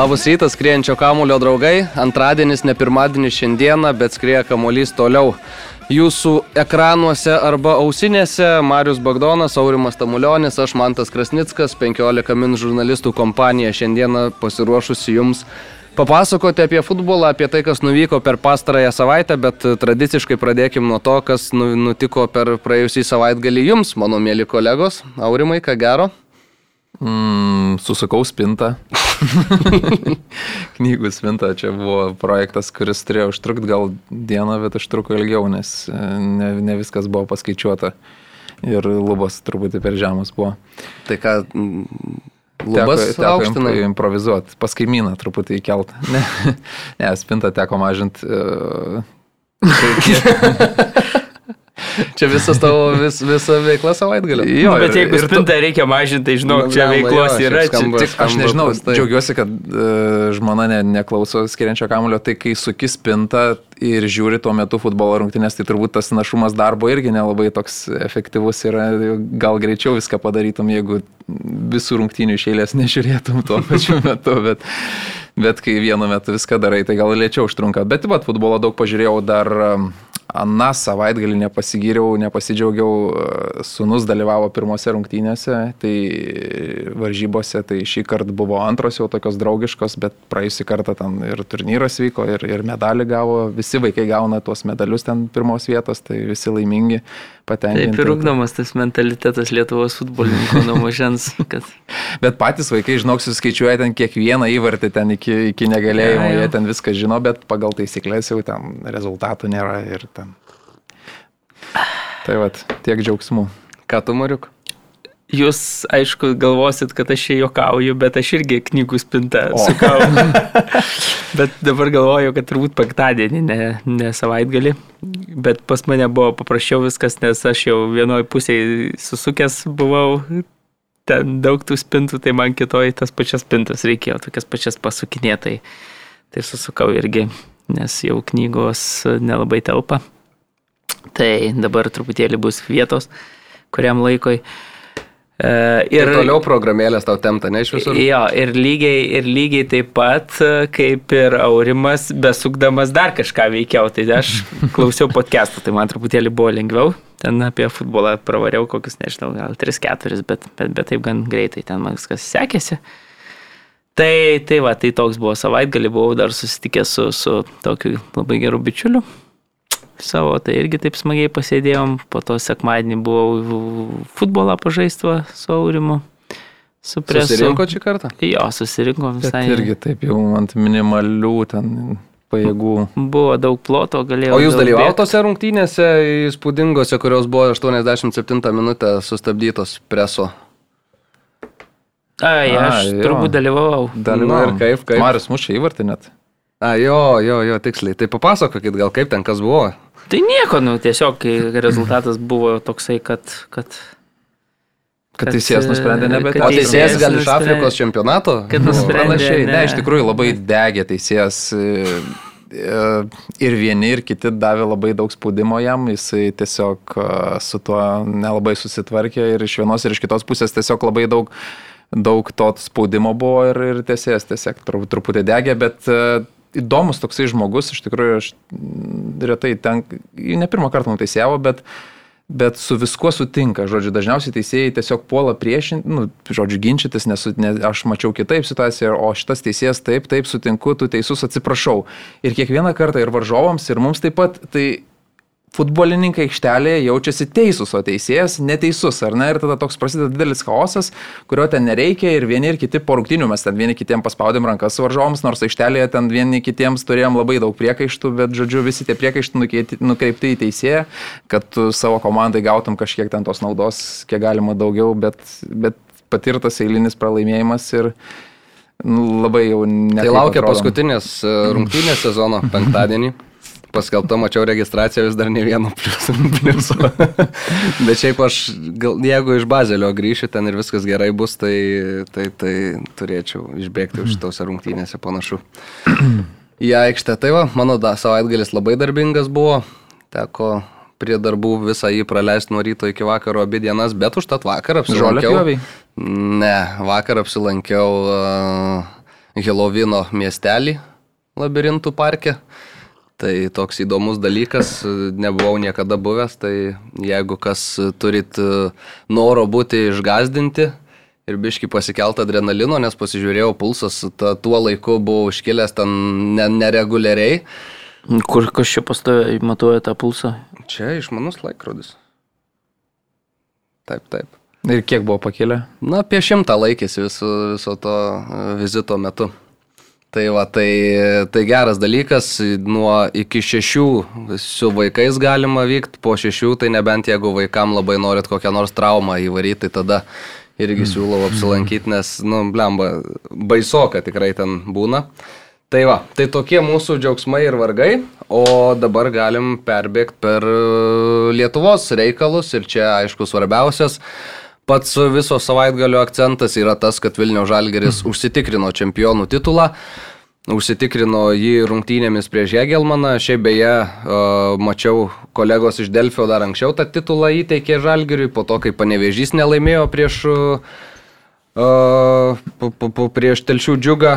Labas rytas, skriejančio kamulio draugai. Antradienis, ne pirmadienis šiandieną, bet skrieja kamuolys toliau. Jūsų ekranuose arba ausinėse Marius Bagdonas, Aurimas Tamulionis, aš Mantas Krasnickas, 15 min žurnalistų kompanija šiandieną pasiruošusi jums papasakoti apie futbolą, apie tai, kas nuvyko per pastarąją savaitę, bet tradiciškai pradėkim nuo to, kas nu, nutiko per praėjusį savaitgalį jums, mano mėly kolegos. Aurimai, ką gero? Mm, susukau spintą. Knygų spinta čia buvo projektas, kuris turėjo užtrukti gal dieną, bet užtruko ilgiau, nes e, ne, ne viskas buvo paskaičiuota. Ir lubos truputį per žemas buvo. Tai ką, lubas teko, teko aukštinai? improvizuoti, pas kaimyną truputį įkelt. Ne, ne spintą teko mažinti. Uh, Čia visas tavo vis, visa veikla savaitgalio. Jo, bet jeigu ir spintą tu... reikia mažinti, tai žinok, Nu, čia veiklos jo, yra. skamba- Čia, Tik aš skamba nežinau, prastai. džiaugiuosi, kad uh, žmona ne, neklauso skiriančio kamulio, tai kai suki spintą ir žiūri tuo metu futbolo rungtynės, tai turbūt tas našumas darbo irgi nelabai toks efektyvus yra, gal greičiau viską padarytum, jeigu visų rungtynių iš eilės nežiūrėtum tuo pačiu metu, bet, bet kai vienu metu viską darai, tai gal lėčiau užtrunka. Bet va, futbolo daug pažiūrėjau dar. um, Aną savaitgalį nepasigyriau, nepasidžiaugiau, e, sunus dalyvavo pirmose rungtynėse, tai varžybose, tai šį kartą buvo antros jau tokios draugiškos, bet praėjusį kartą ten ir turnyras vyko, ir, ir medalį gavo, visi vaikai gauna tuos medalius ten pirmos vietos, tai visi laimingi, patenkinti. taip ir ugdomas tas mentalitetas Lietuvos futbolininkų nuo mažens. Kad... Bet patys vaikai, žinok, suskaičiuoja ten kiekvieną įvartį ten iki, iki negalėjimo, Ja, jo. jie ten viską žino, bet pagal taisyklės jau ten rezultatų nėra ir ten. Tai vad, tiek džiaugsmų. Ką tu, Mariuk? Jūs, aišku, galvosit, kad aš čia juokauju, bet aš irgi knygų spintą sukau. bet dabar galvoju, kad turbūt penktadienį, ne, ne savaitgalį. Bet pas mane buvo paprasčiau viskas, nes aš jau vienoj pusėje susukęs buvau. Ten daug tų spintų, tai man kitoj tas pačias spintas reikėjo, tokias pačias pasukinėtai. Tai susukau irgi, nes jau knygos nelabai telpa. Tai dabar truputėlį bus vietos kuriam laikui. E, Ir tai toliau programėlės tau temta, ne iš visur. Jo, ir lygiai, ir lygiai taip pat, e, kaip ir Aurimas, besukdamas dar kažką veikiau. Tai aš klausiau podcast'ų, tai man truputėlį buvo lengviau. Ten apie futbolą pravariau kokius, nežinau, gal 3-4, bet, bet, bet taip gan greitai ten man viskas sekėsi. Tai, tai va, tai toks buvo savaitgalį, buvau dar susitikęs su, su tokiu labai geru bičiuliu savo, tai irgi taip smagiai pasėdėjom, po to sekmadienį buvau futbolą pažaistva su Aurimu. Su presu. Susirinko šį kartą? Jo, susirinko Bet visai. irgi taip jau ant minimalių ten pajėgų. Buvo daug ploto, galėjau. O jūs dalyvavote tose rungtynėse įspūdingose, kurios buvo 87 minutę sustabdytos preso? Ai, aš A, turbūt dalyvavau. Dalyvavo. Nu ir kaip, kaip? Marius mušė įvartį net. A, jo, jo, jo, tiksliai. Tai papasakokit gal kaip ten kas buvo. Tai nieko, nu, tiesiog kai rezultatas buvo toksai, kad... kad Kad teisėjas nusprendė e, nebe kad O Teisėjas gal iš nusprendė- Afrikos čempionato? Kad buvo? nusprendė- Panašiai, ne, ne. iš tikrųjų labai degė teisėjas e, e, ir vieni, ir kiti davė labai daug spaudimo jam, jisai tiesiog su tuo nelabai susitvarkė ir iš vienos ir iš kitos pusės tiesiog labai daug, daug to spaudimo buvo ir, ir teisėjas tiesiog tru- truputį degė, bet įdomus toksai žmogus, iš tikrųjų aš retai ten, ne pirmą kartą nuteisėjau, bet Bet su viskuo sutinka, žodžiu, dažniausiai teisėjai tiesiog puola priešinti, nu, žodžiu, ginčytis, nes, nes aš mačiau kitaip situaciją, o šitas teisėjas taip, taip sutinku, tu teisus atsiprašau. Ir kiekvieną kartą ir varžovams, ir mums taip pat, tai futbolininkai aikštelėje jaučiasi teisūs, o teisėjas neteisus, ar ne? Ir tada toks prasideda didelis chaosas, kurio ten nereikia ir vieni ir kiti po rungtinių mes ten vieni kitiems paspaudėm rankas varžovams, nors aikštelėje ten vieni kitiems turėjom labai daug priekaištų, bet žodžiu visi tie priekaištai nukreipti- į teisėją, kad savo komandai gautum kažkiek ten tos naudos, kiek galima daugiau, bet, bet patirtas eilinis pralaimėjimas ir nu, labai jau ne. Tai laukia paskutinės e, rungtynės sezono penktadienį. Paskelbta, mačiau registraciją vis dar ne vieno pliuso. pliuso. Bet šiaip aš, gal, jeigu iš bazelio grįšiu ten ir viskas gerai bus, tai, tai, tai turėčiau išbėgti už šitose rungtynėse panašu. Į aikštę. Tai va, mano da, savaitgalis labai darbingas buvo. Teko prie darbų visą jį praleisti nuo ryto iki vakaro abi dienas, bet užtat vakar apsilankiau. Ne, vakar apsilankiau uh, Helovino miestelį labirintų parke. Tai toks įdomus dalykas, nebuvau niekada buvęs, tai jeigu kas turit e, noro būti išgazdinti ir biški pasikelt adrenalino, nes pasižiūrėjau, pulsas ta, tuo laiku buvo užkilęs ten ne, nereguliariai. Kur kas čia pastoja matuoja tą pulsą? Čia išmanus laikrodis. Taip, taip. Ir kiek buvo pakilę? Na, apie šimtą laikėsi viso, viso to e, vizito metu. Tai va, tai, tai geras dalykas, nuo iki šešių su vaikais galima vykti, po šešių tai nebent jeigu vaikam labai norit kokią nors traumą įvaryti, tai tada irgi siūlau apsilankyti, nes, nu, blemba, baisoka tikrai ten būna. Tai va, tai tokie mūsų džiaugsmai ir vargai, o dabar galim perbėgti per Lietuvos reikalus ir čia, aišku, svarbiausias pats viso savaitgalio akcentas yra tas, kad Vilnių Žalgeris mhm. užsitikrino čempionų titulą. Užsitikrino jį rungtynėmis prieš Hegelmaną. Šiaip beje, mačiau kolegos iš Delfio dar anksčiau tą titulą įteikė Žalgiriui, po to, kai panevežys nelaimėjo prieš, prieš Telšių džiugą,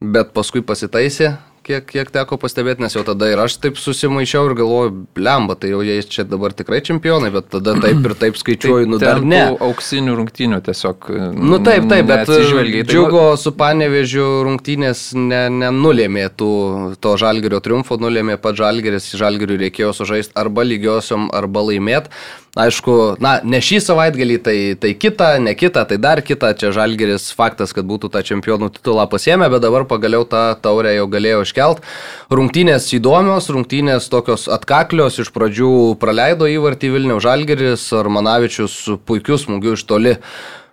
bet paskui pasitaisė kiek, kiek teko pastebėti, nes jau tada ir aš taip susimaišiau ir galvoju, blemba, tai jau jie čia dabar tikrai čempionai, bet tada taip ir taip skaičiuoju, nu dar ne. Auksinių rungtynių tiesiog. Nu taip, taip, bet tai džiugo su panevežiu rungtynės nenulėmė ne tų, to žalgerio triumfo, nulėmė pat žalgeris, žalgeriui reikėjo sužaisti arba lygiosiom, arba laimėti. Aišku, na, ne šį savaitgalį, tai, tai kitą, ne kitą, tai dar kitą. Čia Žalgeris faktas, kad būtų tą čempionų titulą pasiemę, bet dabar pagaliau tą taurę jau galėjo iškelt. Rungtynės įdomios, rungtynės tokios atkaklios, iš pradžių praleido įvartį Vilniaus Žalgeris, Armanavičius puikius smūgius iš toli.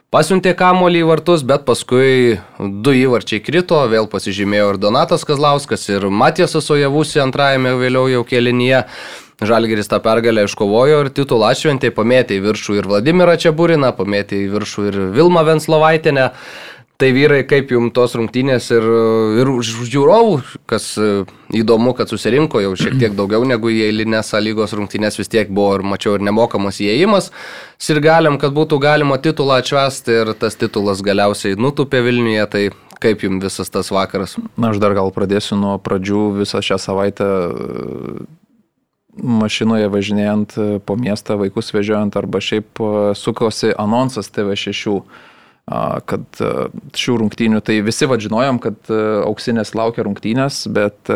Pasiuntė kamolį į vartus, bet paskui du įvarčiai krito, vėl pasižymėjo ir Donatas Kazlauskas, ir Matijasas Ojavusi antrajame vėliau jau kelinyje. Žalgeris tą pergalę iškovojo ir titulą šventė, pamėtė į viršų ir Vladimirą Čiaburiną, pamėtė į viršų ir Vilmą Venslovaitinę. Tai vyrai, kaip jums tos rungtynės ir, ir žiūrovų, kas e, įdomu, kad susirinko jau šiek tiek daugiau negu į eilinės lygos rungtynės vis tiek buvo ir mačiau ir nemokamas įėjimas. Ir galim, kad būtų galima titulą atšvesti ir tas titulas galiausiai nutupė Vilniuje, tai kaip jums visas tas vakaras? Na, aš dar gal pradėsiu nuo pradžių visą šią savaitę mašinoje važinėjant e, po miestą, vaikus vežiojant arba šiaip e, sukosi anonsas TV6 kad e, šių rungtynių, tai visi vadžinojom, kad auksinės laukia rungtynės, bet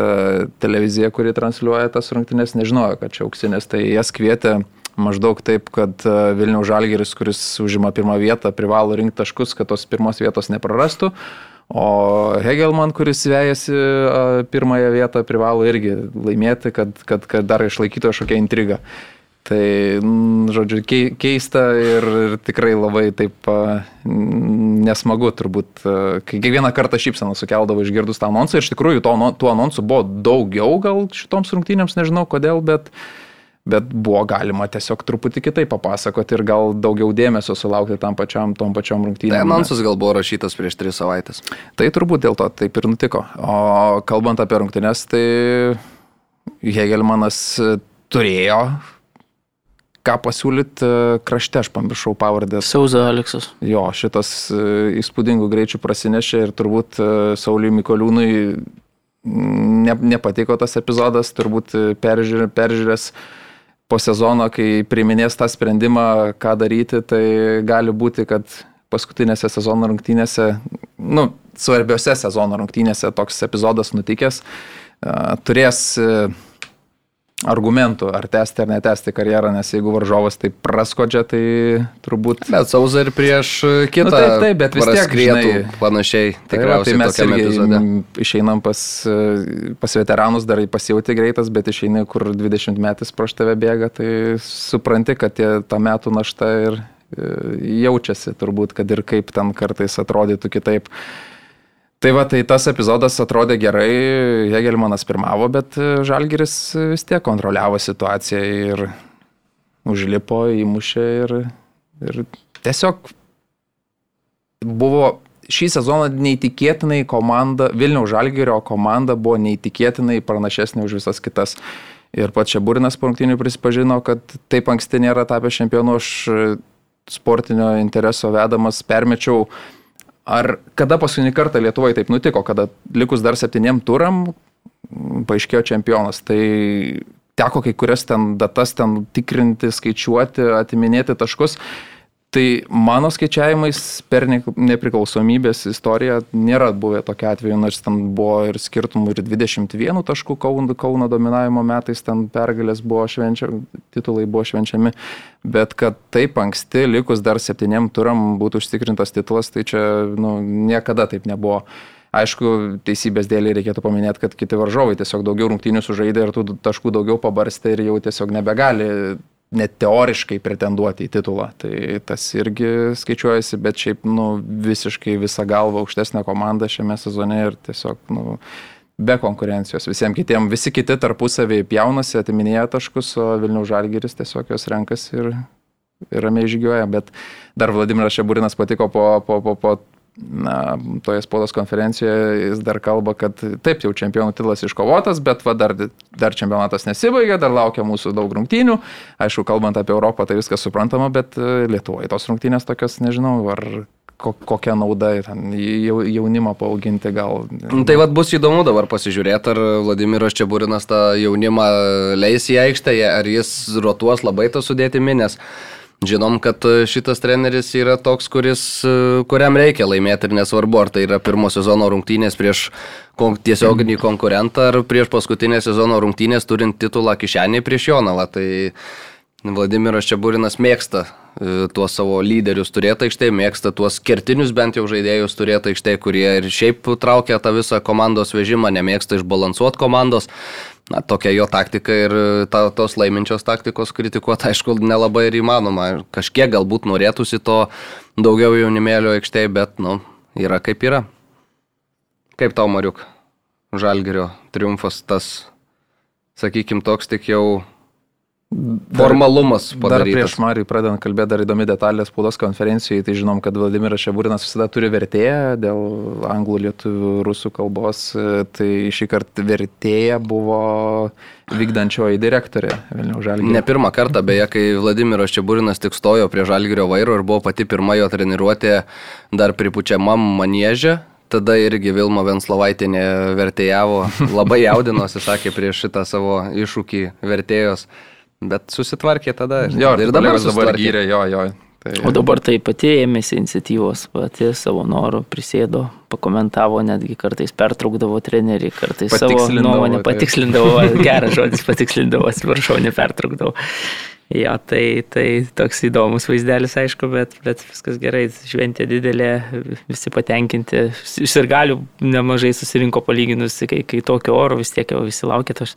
televizija, kuri transliuoja tas rungtynės, nežinojo, kad čia auksinės, tai jas kvietė maždaug taip, kad Vilniaus Žalgeris, kuris užima pirmą vietą, privalo rinkti taškus, kad tos pirmos vietos neprarastų. O Hegelman, kuris vejasi pirmąją vietą, privalo irgi laimėti, kad, kad, kad dar išlaikytų kažkokią intrigą. Tai, žodžiu, keista ir, ir tikrai labai taip nesmagu turbūt, kai kiekvieną kartą šypseną sukeldavo išgirdus tą anonsą. Ir iš tikrųjų, to, tų anonsų buvo daugiau gal šitoms rungtynėms, nežinau kodėl, bet bet buvo galima tiesiog truputį kitaip papasakoti ir gal daugiau dėmesio sulaukti tam pačiam, tom pačiom rungtynėm. Tai anonsas gal buvo rašytas prieš tris savaitės. Tai turbūt dėl to taip ir nutiko. O kalbant apie rungtynės, tai Hegelmanas turėjo ką pasiūlyti krašte, aš pamiršau pavardę. Sauza Aleksas. Jo, šitas e, įspūdingų greičių prasinešė ir turbūt e, Sauliui Mikoliūnui ne, nepatiko tas epizodas, turbūt peržiūrės. peržiūrės po sezono, kai priminės tą sprendimą, ką daryti, tai gali būti, kad paskutinėse sezono rungtynėse, nu, svarbiose sezono rungtynėse toks epizodas nutikęs, turės argumentų, ar tęsti ar netęsti karjerą, nes jeigu varžovas taip praskodžia, tai turbūt... Bet Sauza ir prieš kitą. Nu, taip, taip, bet vis tiek grėtų panašiai. Tikriausiai tai, va, tai mes irgi epizode. išeinam pas, pas veteranus, dar pasijauti greitas, bet išeini, kur 20 metais prieš tave bėga, tai supranti, kad tie, ta metų našta ir jaučiasi turbūt, kad ir kaip ten kartais atrodytų kitaip. Tai va, tai tas epizodas atrodė gerai, Hegelmanas pirmavo, bet e, Žalgiris vis tiek kontroliavo situaciją ir užlipo, įmušė ir, ir tiesiog buvo šį sezoną neįtikėtinai komanda, Vilniaus Žalgirio komanda buvo neįtikėtinai pranašesnė už visas kitas. Ir pats čia Burinas po rungtynių prisipažino, kad taip anksti nėra tapęs čempionu, aš sportinio intereso vedamas permečiau Ar kada paskutinį kartą Lietuvoje taip nutiko, kada likus dar septyniem turam paaiškėjo čempionas. Tai teko kai kurias ten datas ten tikrinti, skaičiuoti, atiminėti taškus. Tai mano skaičiavimais per nepriklausomybės istoriją nėra buvę tokia atveju, nors ten buvo ir skirtumų ir 21 taškų Kauno, Kauno dominavimo metais ten pergalės buvo švenčiami, titulai buvo švenčiami, bet kad taip anksti, likus dar septyniem turam būtų užtikrintas titulas, tai čia nu, niekada taip nebuvo. Aišku, teisybės dėlį reikėtų paminėti, kad kiti varžovai tiesiog daugiau rungtynių sužaidė ir tų taškų daugiau pabarstė ir jau tiesiog nebegali net teoriškai pretenduoti į titulą. Tai tas irgi skaičiuojasi, bet šiaip nu, visiškai visą galvą aukštesnė komanda šiame sezone ir tiesiog nu, be konkurencijos. Visiems kitiems, visi kiti tarpusavį pjaunasi, atiminėja taškus, o Vilnių Žalgiris tiesiog jos renkasi ir, ir ramiai žygiuoja. Bet dar Vladimiras Šeburinas patiko po, po, po, po na, toje spaudos konferencijoje jis dar kalba, kad taip jau čempionų titulas iškovotas, bet va, dar, dar čempionatas nesibaigė, dar laukia mūsų daug rungtynių. Aišku, kalbant apie Europą, tai viskas suprantama, bet e, Lietuvoje tos rungtynės tokios, nežinau, ar kokia nauda jaunimą paauginti gal. Tai vad bus įdomu dabar pasižiūrėti, ar Vladimiras Čiaburinas tą jaunimą leis į aikštę, ar jis rotuos labai tą sudėtimi, nes Žinom, kad e, šitas treneris yra toks, kuris, e, kuriam reikia laimėti ir nesvarbu, ar tai yra pirmo sezono rungtynės prieš tiesioginį konkurentą ar prieš paskutinę sezono rungtynės turint titulą kišenį prieš Jonalą. Tai Vladimiras Čiaburinas mėgsta e, tuos savo lyderius turėti aikštėje, mėgsta tuos kertinius bent jau žaidėjus turėti aikštėje, kurie ir šiaip traukia tą visą komandos vežimą, nemėgsta išbalansuoti komandos na, tokia jo taktika ir ta, tos laiminčios taktikos kritikuoti, aišku, nelabai ir įmanoma. Kažkiek galbūt norėtųsi to daugiau jaunimėlio aikštėje, bet, nu, yra kaip yra. Kaip tau, Mariuk, Žalgerio triumfas tas, sakykime, toks tik jau formalumas padarytas. Dar prieš Marijų pradedant kalbėti, dar įdomi detalė spaudos konferencijoje, tai žinom, kad Vladimiras Šeburinas visada turi vertėją dėl anglų, lietuvių, rusų kalbos, tai šį kartą vertėja buvo vykdančioji direktorė Vilnių Žalgirio. Ne pirmą kartą, beje, kai Vladimiras Šeburinas tik stojo prie Žalgirio vairo ir buvo pati pirma jo treniruotė dar pripučiamam manėžė, tada irgi Vilma Venslovaitinė vertėjavo, labai jaudinosi, sakė prieš šitą savo iššūkį vertėjos. Bet susitvarkė tada. Jo, ir dabar, dabar gyrė, jo, jo. Tai... O dabar tai pati ėmėsi iniciatyvos, pati savo norų prisėdo, pakomentavo, netgi kartais pertraukdavo trenerį, kartais savo nuomonę tai. patikslindavo, geras žodis patikslindavo, atsiprašau, nepertraukdavo. Jo, tai, tai toks įdomus vaizdelis, aišku, bet, bet viskas gerai, šventė didelė, visi patenkinti, ir galių nemažai susirinko palyginus, kai, kai tokio oro vis tiek jau visi tos. Aš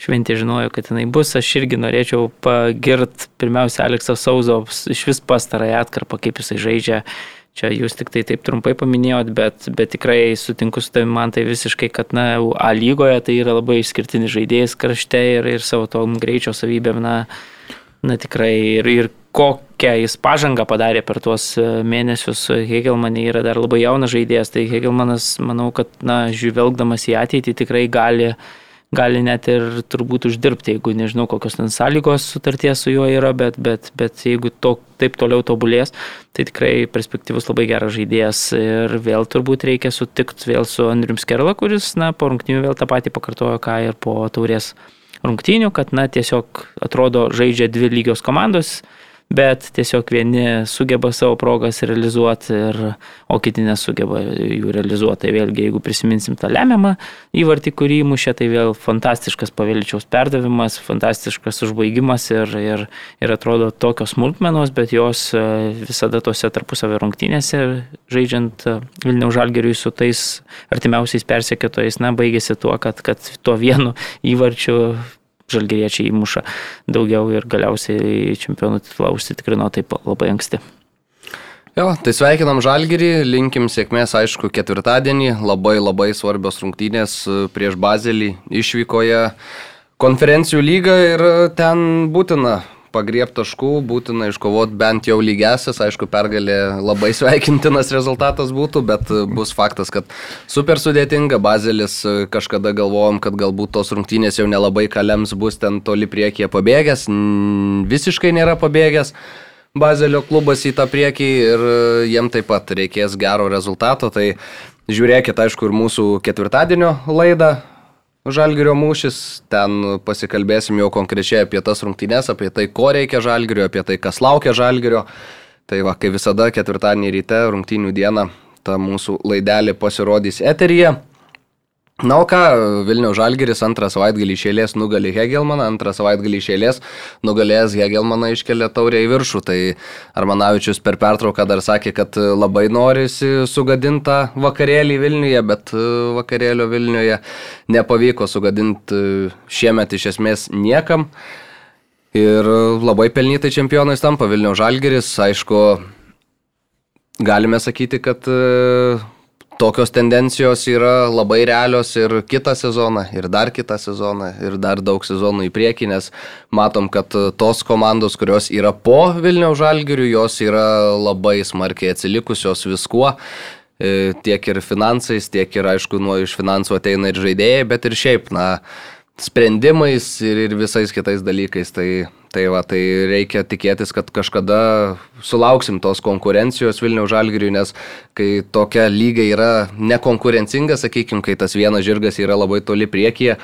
šventė žinojo, kad jinai bus. Aš irgi norėčiau pagirt pirmiausia Aleksą Sauzo iš vis pastarąją atkarpą, kaip jisai žaidžia. Čia jūs tik tai taip trumpai paminėjot, bet, bet tikrai sutinku su tavimi man tai visiškai, kad na, A lygoje tai yra labai išskirtinis žaidėjas krašte ir, ir savo tom greičio savybėm, na, na tikrai ir, ir kokią jis pažangą padarė per tuos e, mėnesius. Hegelmanė yra dar labai jaunas žaidėjas, tai Hegelmanas, manau, kad, na, žvelgdamas į ateitį tikrai gali gali net ir turbūt uždirbti, jeigu nežinau, kokios ten sąlygos sutarties su juo yra, bet, bet, bet jeigu to, taip toliau tobulės, tai tikrai perspektyvus labai geras žaidėjas ir vėl turbūt reikia sutikti vėl su Andrium Skerla, kuris, na, po rungtynių vėl tą patį pakartojo, ką ir po taurės rungtynių, kad, na, tiesiog atrodo žaidžia dvi lygios komandos bet tiesiog vieni sugeba savo progas realizuoti, ir, o kiti nesugeba jų realizuoti. Tai vėlgi, jeigu prisiminsim tą lemiamą įvartį, kurį mušė, tai vėl fantastiškas pavėličiaus perdavimas, fantastiškas užbaigimas ir, ir, ir atrodo tokios smulkmenos, bet jos e, visada tose tarpusavio rungtynėse, žaidžiant e, Vilniaus žalgeriui su tais artimiausiais persekėtojais, na, baigėsi tuo, kad, kad tuo vienu įvarčiu žalgeriečiai įmuša daugiau ir galiausiai čempionų titulą užsitikrino taip labai anksti. Jo, tai sveikinam Žalgirį, linkim sėkmės, aišku, ketvirtadienį, labai labai svarbios rungtynės e, prieš Bazelį išvykoje konferencijų lygą ir ten būtina pagriebti taškų, būtina iškovoti bent jau lygesias, aišku, pergalė labai sveikintinas rezultatas būtų, bet bus faktas, kad super sudėtinga, Bazelis kažkada galvojom, kad galbūt tos rungtynės jau nelabai kalems bus ten toli priekyje pabėgęs, visiškai nėra pabėgęs. Bazelio klubas į tą priekį ir jiem taip pat reikės gero rezultato. Tai žiūrėkit, aišku, ir mūsų ketvirtadienio laidą. Žalgirio mūšis, ten pasikalbėsim jau konkrečiai apie tas rungtynes, apie tai, ko reikia žalgirio, apie tai, kas laukia žalgirio. Tai va, kaip visada, ketvirtadienį ryte, rungtynių dieną, ta mūsų laidelė pasirodys eteryje. Na, o ką, Vilniaus Žalgeris antrą savaitgalį išėlės nugali Hegelmaną, antrą savaitgalį išėlės nugalėjęs Hegelmaną iškelia taurę į viršų. Tai Armanavičius per pertrauką dar sakė, kad labai norisi sugadintą vakarėlį Vilniuje, bet vakarėlio Vilniuje nepavyko sugadinti šiemet iš esmės niekam. Ir labai pelnytai čempionais tampa Vilniaus Žalgeris. Aišku, galime sakyti, kad tokios tendencijos yra labai realios ir kitą sezoną, ir dar kitą sezoną, ir dar daug sezonų į priekį, nes matom, kad tos komandos, kurios yra po Vilniaus žalgirių, jos yra labai smarkiai atsilikusios viskuo. E, tiek ir finansais, tiek ir, aišku, nuo iš finansų ateina ir žaidėjai, bet ir šiaip, na, sprendimais ir, ir visais kitais dalykais. Tai Tai va, tai reikia tikėtis, kad kažkada sulauksim tos konkurencijos Vilniaus žalgiriui, nes kai tokia lyga yra nekonkurencinga, sakykime, kai tas vienas žirgas yra labai toli priekyje,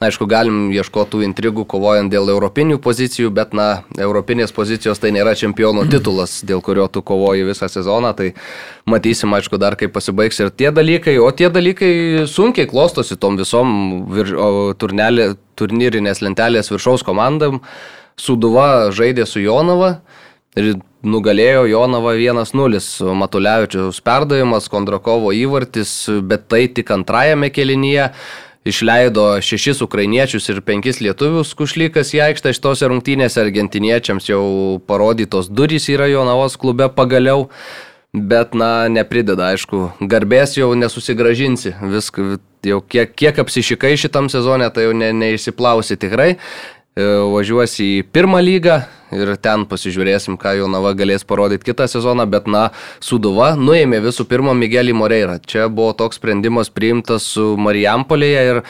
aišku, galim ieškoti intrigų kovojant dėl europinių pozicijų, bet, na, europinės pozicijos tai nėra čempionų titulas, dėl kurio tu kovoji visą sezoną, tai matysim, aišku, dar kaip pasibaigs ir tie dalykai, o tie dalykai sunkiai klostosi tom visom vir, turnelė, turnyrinės lentelės viršaus komandam. Suduva žaidė su Jonava ir nugalėjo Jonava 1-0. Matulevičiaus perdavimas, Kondrakovo įvartis, bet tai tik antrajame kelinyje. Išleido šešis ukrainiečius ir penkis lietuvius kušlykas į aikštę šitose rungtynėse. Argentiniečiams jau parodytos durys yra Jonavos klube pagaliau. Bet, na, neprideda, aišku, garbės jau nesusigražinsi. Viską, jau kiek, kiek apsišikai šitam sezonė, tai jau ne, neišsiplausi tikrai. E, važiuosi į pirmą lygą ir ten pasižiūrėsim, ką Jonava galės parodyti kitą sezoną, bet na, Suduva nuėmė visų pirma Migelį Moreirą. Čia buvo toks sprendimas priimtas su Marijampolėje ir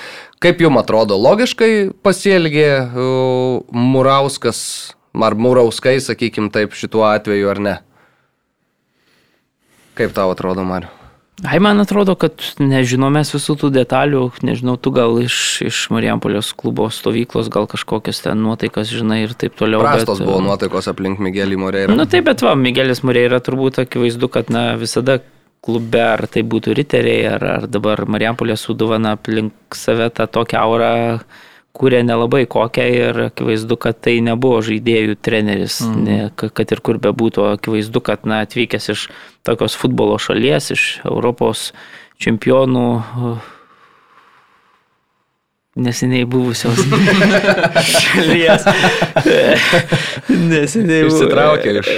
kaip jums atrodo, logiškai pasielgė e, Murauskas ar Murauskai, sakykim taip, šituo atveju ar ne? Kaip tau atrodo, Mariu? Ai, man atrodo, kad nežinom mes visų tų detalių, nežinau, tu gal iš, iš Marijampolės klubo stovyklos, gal kažkokias ten nuotaikas žinai ir taip toliau. Prastos bet, buvo nuotaikos aplink Migelį Moreirą. Na nu, taip, bet va, Migelis Moreira turbūt akivaizdu, kad na, visada klube, ar tai būtų riteriai, ar, ar dabar Marijampolės suduvana aplink save tą tokią aurą kūrė nelabai kokią ir akivaizdu, kad tai nebuvo žaidėjų treneris, mm. ne, kad ir kur bebūtų, akivaizdu, kad na, atvykęs iš tokios futbolo šalies, iš Europos čempionų neseniai buvusios šalies. neseniai Išsitraukė iš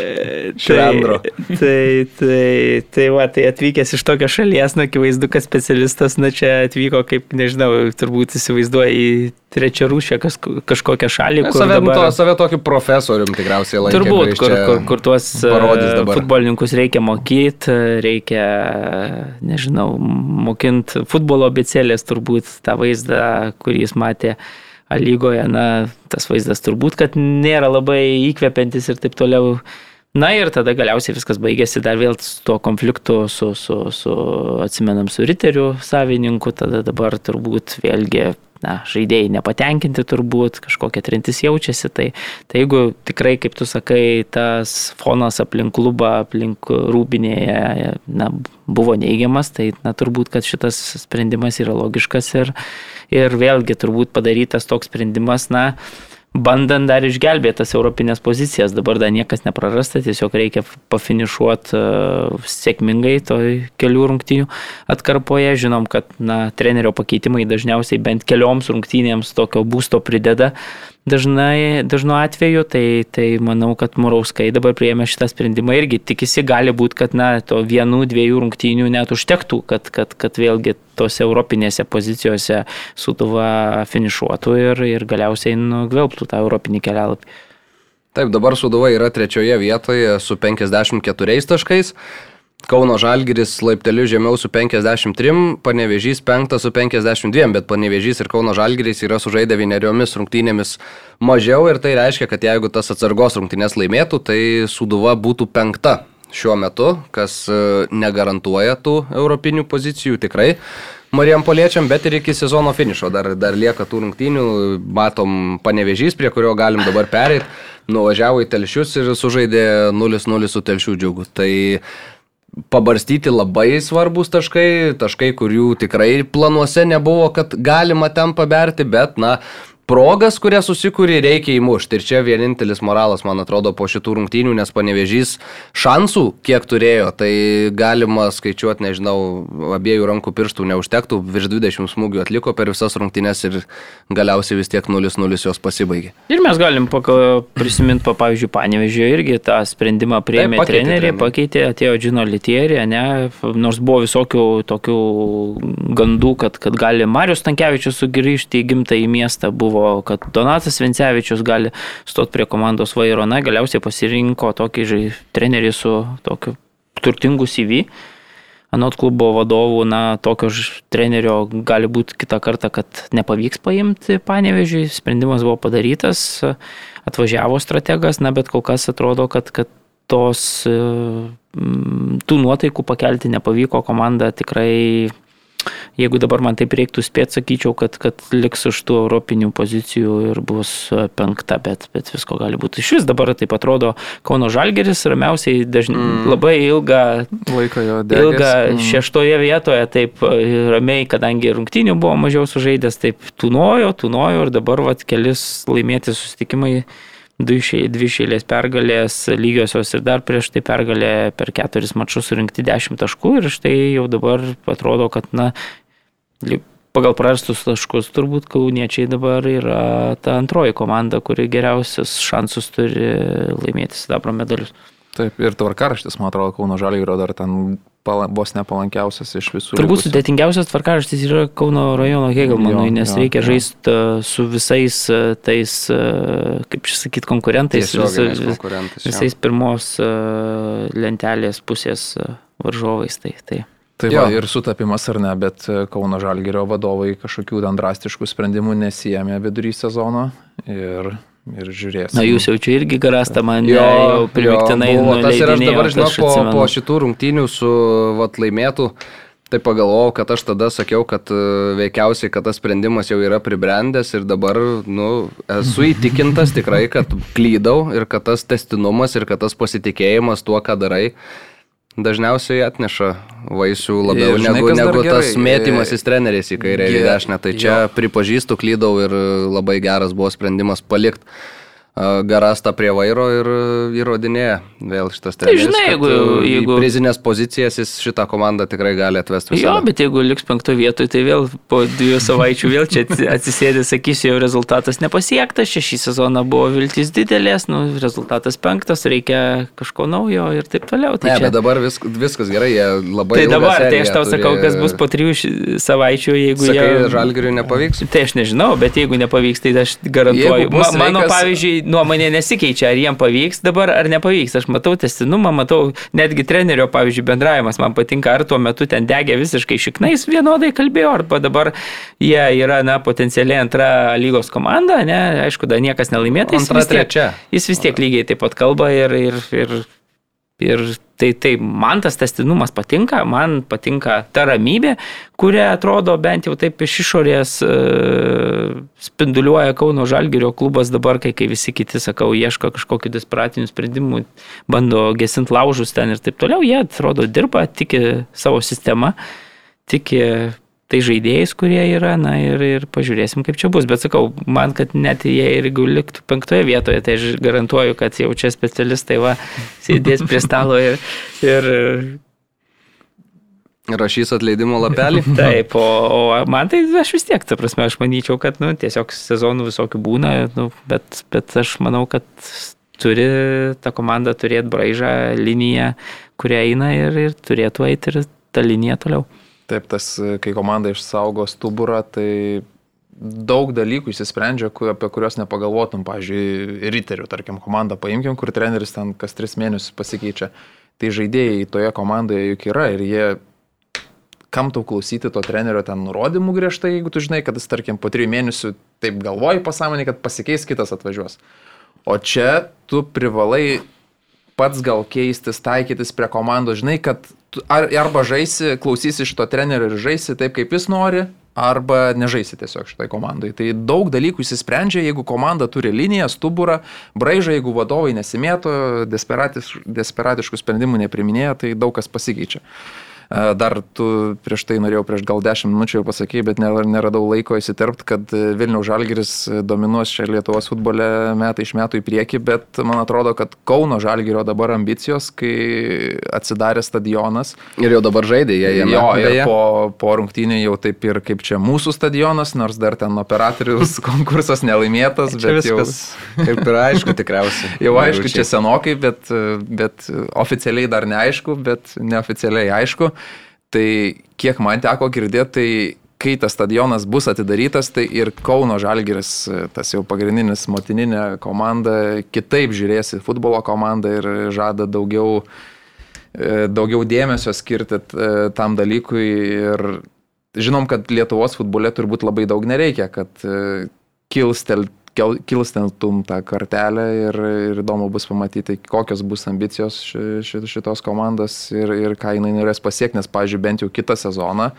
švendro. Tai, tai, tai, tai, va, tai atvykęs iš tokios šalies, na, akivaizdu, kad specialistas, na, čia atvyko, kaip, nežinau, turbūt įsivaizduoja į trečia rūšė kas, kažkokią šalį. Kur save, dabar... to, save tokį profesorium tikriausiai laikė. Turbūt, kur, kur, kur tuos futbolininkus reikia mokyti, reikia, nežinau, mokinti futbolo abicelės turbūt tą vaizdą, kurį jis matė. Lygoje, na, tas vaizdas turbūt, kad nėra labai įkvepiantis ir taip toliau. Na ir tada galiausiai viskas baigėsi dar vėl su tuo konfliktu, su, su, su atsimenam, su riteriu savininku, tada dabar turbūt vėlgi na, žaidėjai nepatenkinti turbūt, kažkokia trintis jaučiasi. Tai, tai jeigu tikrai, kaip tu sakai, tas fonas aplink klubą, aplink rūbinėje na, buvo neigiamas, tai na, turbūt, kad šitas sprendimas yra logiškas ir, ir vėlgi turbūt padarytas toks sprendimas, na, bandant dar išgelbėti tas europinės pozicijas. Dabar dar niekas neprarasta, tiesiog reikia pafinišuoti uh, sėkmingai toj kelių rungtynių atkarpoje. Žinom, kad na, trenerio pakeitimai dažniausiai bent kelioms rungtynėms tokio būsto prideda. Dažnai, dažnu atveju, tai, tai manau, kad Murauskai dabar prieėmė šitą sprendimą irgi tikisi, gali būti, kad na, to vienų, dviejų rungtynių net užtektų, kad, kad, kad vėlgi tose europinėse pozicijose Suduva finišuotų ir, ir galiausiai nugvelbtų tą europinį kelialapį. Taip, dabar Suduva yra trečioje vietoje su 54 taškais. Kauno Žalgiris laipteliu žemiau su 53, Panevežys 5 su 52, bet Panevežys ir Kauno Žalgiris yra sužaidę vieneriomis rungtynėmis mažiau ir tai reiškia, kad jeigu tas atsargos rungtynės laimėtų, tai Suduva būtų penkta šiuo metu, kas e, negarantuoja tų europinių pozicijų tikrai. Marijam Poliečiam, bet ir iki sezono finišo dar, dar lieka tų rungtynių, matom panevežys, prie kurio galim dabar pereiti, nuvažiavo į telšius ir sužaidė 0-0 su telšių džiugu. Tai pabarstyti labai svarbus taškai, taškai, kurių tikrai planuose nebuvo, kad galima ten paberti, bet, na, progas, kurias susikūrė, reikia įmušti. Ir čia vienintelis moralas, man atrodo, po šitų rungtynių, nes panevežys šansų, kiek turėjo, tai galima skaičiuoti, nežinau, abiejų rankų pirštų neužtektų, virš 20 smūgių atliko per visas rungtynės ir galiausiai vis tiek 0-0 jos pasibaigė. Ir mes galim prisiminti, pa, pavyzdžiui, panevežio irgi tą sprendimą prieimė tai, treneriai, pakeitė, atėjo Džino Litierė, ne, nors buvo visokių tokių gandų, kad, kad gali Marius Tankievičius sugrįžti į gimtąjį miestą, buvo buvo, kad Donatas Vincevičius gali stoti prie komandos vairo. Na, galiausiai pasirinko tokį žai, trenerį su tokiu turtingu CV. Anot klubo vadovų, na, tokio trenerio gali būti kitą kartą, kad nepavyks paimti panevežiui. Sprendimas buvo padarytas, atvažiavo strategas, na, bet kol kas atrodo, kad, kad tos tų nuotaikų pakelti nepavyko, komanda tikrai Jeigu dabar man taip reiktų spėti, sakyčiau, kad, kad liks už tų europinių pozicijų ir bus e, penkta, bet, bet visko gali būti. Iš vis dabar taip atrodo Kauno Žalgeris ramiausiai dažnai mm. labai ilgą laiką jo degės. Ilgą mm. šeštoje vietoje taip e, ramiai, kadangi rungtynių buvo mažiau sužaidęs, taip tūnojo, tūnojo ir dabar vat kelis laimėti susitikimai dvi šėlės pergalės lygiosios ir dar prieš tai pergalė per keturis mačius surinkti 10 taškų ir štai jau dabar atrodo, kad na, pagal prarastus taškus turbūt kauniečiai dabar yra ta antroji komanda, kuri geriausius šansus turi laimėti sidabro medalius. Taip, ir tvarkaraštis, man atrodo, Kauno yra dar ten vos nepalankiausias iš visų. Turbūt sudėtingiausias tvarkaraštis yra Kauno rajono Hegelmanui, nes jo, reikia jo. žaisti e, su visais e, tais, e, kaip čia sakyti, konkurentais, vis, konkurentais visais jo. pirmos lentelės pusės varžovais. Tai, tai. Tai va, ir sutapimas ar ne, bet Kauno Žalgerio vadovai kažkokių ten drastiškų sprendimų nesijėmė vidury sezono ir ir žiūrės. Na jūs jau čia irgi garastą man jo, jau primiktinai. Jo, tas ir aš dabar žinau, po, po šitų rungtynių su vat, laimėtų. Tai pagalvojau, kad aš tada sakiau, kad e, veikiausiai, kad tas sprendimas jau yra pribrendęs ir dabar, nu, esu įtikintas tikrai, kad klydau ir kad tas testinumas ir kad tas pasitikėjimas tuo, ką darai, dažniausiai atneša vaisių labiau ir, žinai, negu, negu tas mėtymasis treneriais į kairę ir į dešinę. Tai čia jo. pripažįstu, klydau ir labai geras buvo sprendimas palikti Garasta prie vairo ir įrodinėja vėl šitas treneris. Tai žinai, jeigu, jeigu... Prizinės pozicijas jis šitą komandą tikrai gali atvesti. Visada. Jo, bet jeigu liks penkto vietoj, tai vėl po dviejų savaičių vėl čia atsisėdė, sakysiu, jau rezultatas nepasiektas, šį sezoną buvo viltis didelės, nu, rezultatas penktas, reikia kažko naujo ir taip toliau. Tai ne, čia... bet dabar vis, viskas gerai, jie labai... Tai dabar, tai aš tau turi... sakau, kas bus po trijų savaičių, jeigu Sakai, jie... Žalgiriui nepavyks? Tai aš nežinau, bet jeigu nepavyks, tai aš garantuoju. Ma, mano, sveikas... pavyzdžiui, nuomonė nesikeičia, ar jiem pavyks dabar ar nepavyks. Aš matau testinumą, matau netgi trenerio, pavyzdžiui, bendravimas man patinka, ar tuo metu ten degė visiškai šiknais vienodai kalbėjo, arba dabar jie yra, na, potencialiai antra lygos komanda, ne, aišku, dar niekas nelaimėta. Jis, vis tiek, jis vis tiek lygiai taip pat kalba ir, ir, ir Ir tai, tai man tas testinumas patinka, man patinka ta ramybė, kuria atrodo bent jau taip iš išorės e, spinduliuoja Kauno Žalgirio klubas dabar, kai, kai visi kiti, sakau, ieško kažkokiu desperatiniu sprendimu, bando gesinti laužus ten ir taip toliau, jie atrodo dirba, tiki savo sistemą, tiki tai žaidėjais, kurie yra, na ir, ir pažiūrėsim, kaip čia bus. Bet sakau, man, kad net jie ir jeigu liktų penktoje vietoje, tai aš garantuoju, kad jau čia specialistai va sėdės prie stalo ir, ir Rašys atleidimo lapelį. Taip, o, o man tai aš vis tiek, ta prasme, aš manyčiau, kad nu, tiesiog sezonų visokių būna, nu, bet, bet aš manau, kad turi ta komanda turėti braižą, liniją, kurią eina ir, ir turėtų eiti ir tą liniją toliau. Taip, tas, kai komanda išsaugo stuburą, tai daug dalykų įsisprendžia, apie kuriuos nepagalvotum. Pavyzdžiui, riterių, tarkim, komandą paimkim, kur treneris ten kas tris mėnesius pasikeičia. tai žaidėjai toje komandoje juk yra ir jie kam tau klausyti to trenerio ten nurodymų griežtai, jeigu tu žinai, kad jis, tarkim, po trijų mėnesių taip galvoji pasąmonį, kad pasikeis kitas atvažiuos. O čia tu privalai pats gal keistis, taikytis prie komandos, žinai, kad ar, arba žaisi, klausysi iš to trenerio ir žaisi taip, kaip jis nori, arba nežaisi tiesiog šitai komandai. Tai daug dalykų įsisprendžia, jeigu komanda turi liniją, stuburą, braižą, jeigu vadovai nesimėto, desperatiškų sprendimų nepriminėja, tai daug kas pasikeičia. Dar tu prieš tai norėjau prieš gal 10 minučių jau pasakyti, bet neradau laiko įsiterpti, kad Vilniaus Žalgiris dominuos čia Lietuvos futbole metai iš metų į priekį, bet man atrodo, kad Kauno Žalgirio dabar ambicijos, kai atsidarė stadionas. Ir jau dabar žaidė jie jame. Jo, ir po, po rungtynį jau taip ir kaip čia mūsų stadionas, nors dar ten operatorius konkursas nelaimėtas, bet viskas jau... kaip ir aišku tikriausiai. Jau aišku, čia senokai, bet, bet oficialiai dar neaišku, bet neoficialiai aišku. Tai kiek man teko girdėti, tai kai tas stadionas bus atidarytas, tai ir Kauno Žalgiris, tas jau pagrindinis motininė komanda, kitaip žiūrės į futbolo komandą ir žada daugiau, e, daugiau dėmesio skirti e, tam dalykui. Ir žinom, kad Lietuvos futbole turbūt labai daug nereikia, kad e, kilstelt kilsteltum tą kartelę ir, ir įdomu bus pamatyti, kokios bus ambicijos ši, šitos komandos ir, ir ką jinai norės pasiekti, nes, pavyzdžiui, bent jau kitą sezoną,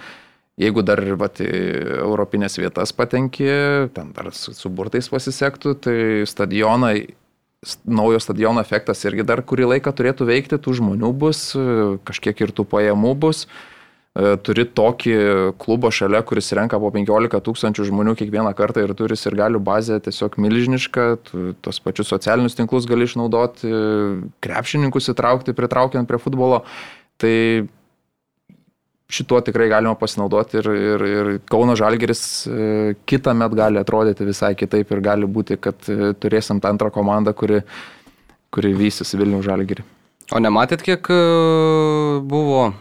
jeigu dar vat, europinės vietas patenki, ten dar su, su burtais pasisektų, tai stadionai naujo stadiono efektas irgi dar kurį laiką turėtų veikti, tų žmonių bus, kažkiek ir tų pajamų bus. E, turi tokį klubą šalia, kuris renka po 15 tūkstančių žmonių kiekvieną kartą ir turi ir galių bazę tiesiog milžinišką, tos pačius socialinius tinklus gali išnaudoti, krepšininkus įtraukti, pritraukiant prie futbolo. Tai šituo tikrai galima pasinaudoti ir, ir, ir Kauno Žalgeris e, kitą met gali atrodyti visai kitaip ir gali būti, kad e, turėsim tą antrą komandą, kuri, kuri vysis Vilnių Žalgerį. O nematėt, kiek e, buvo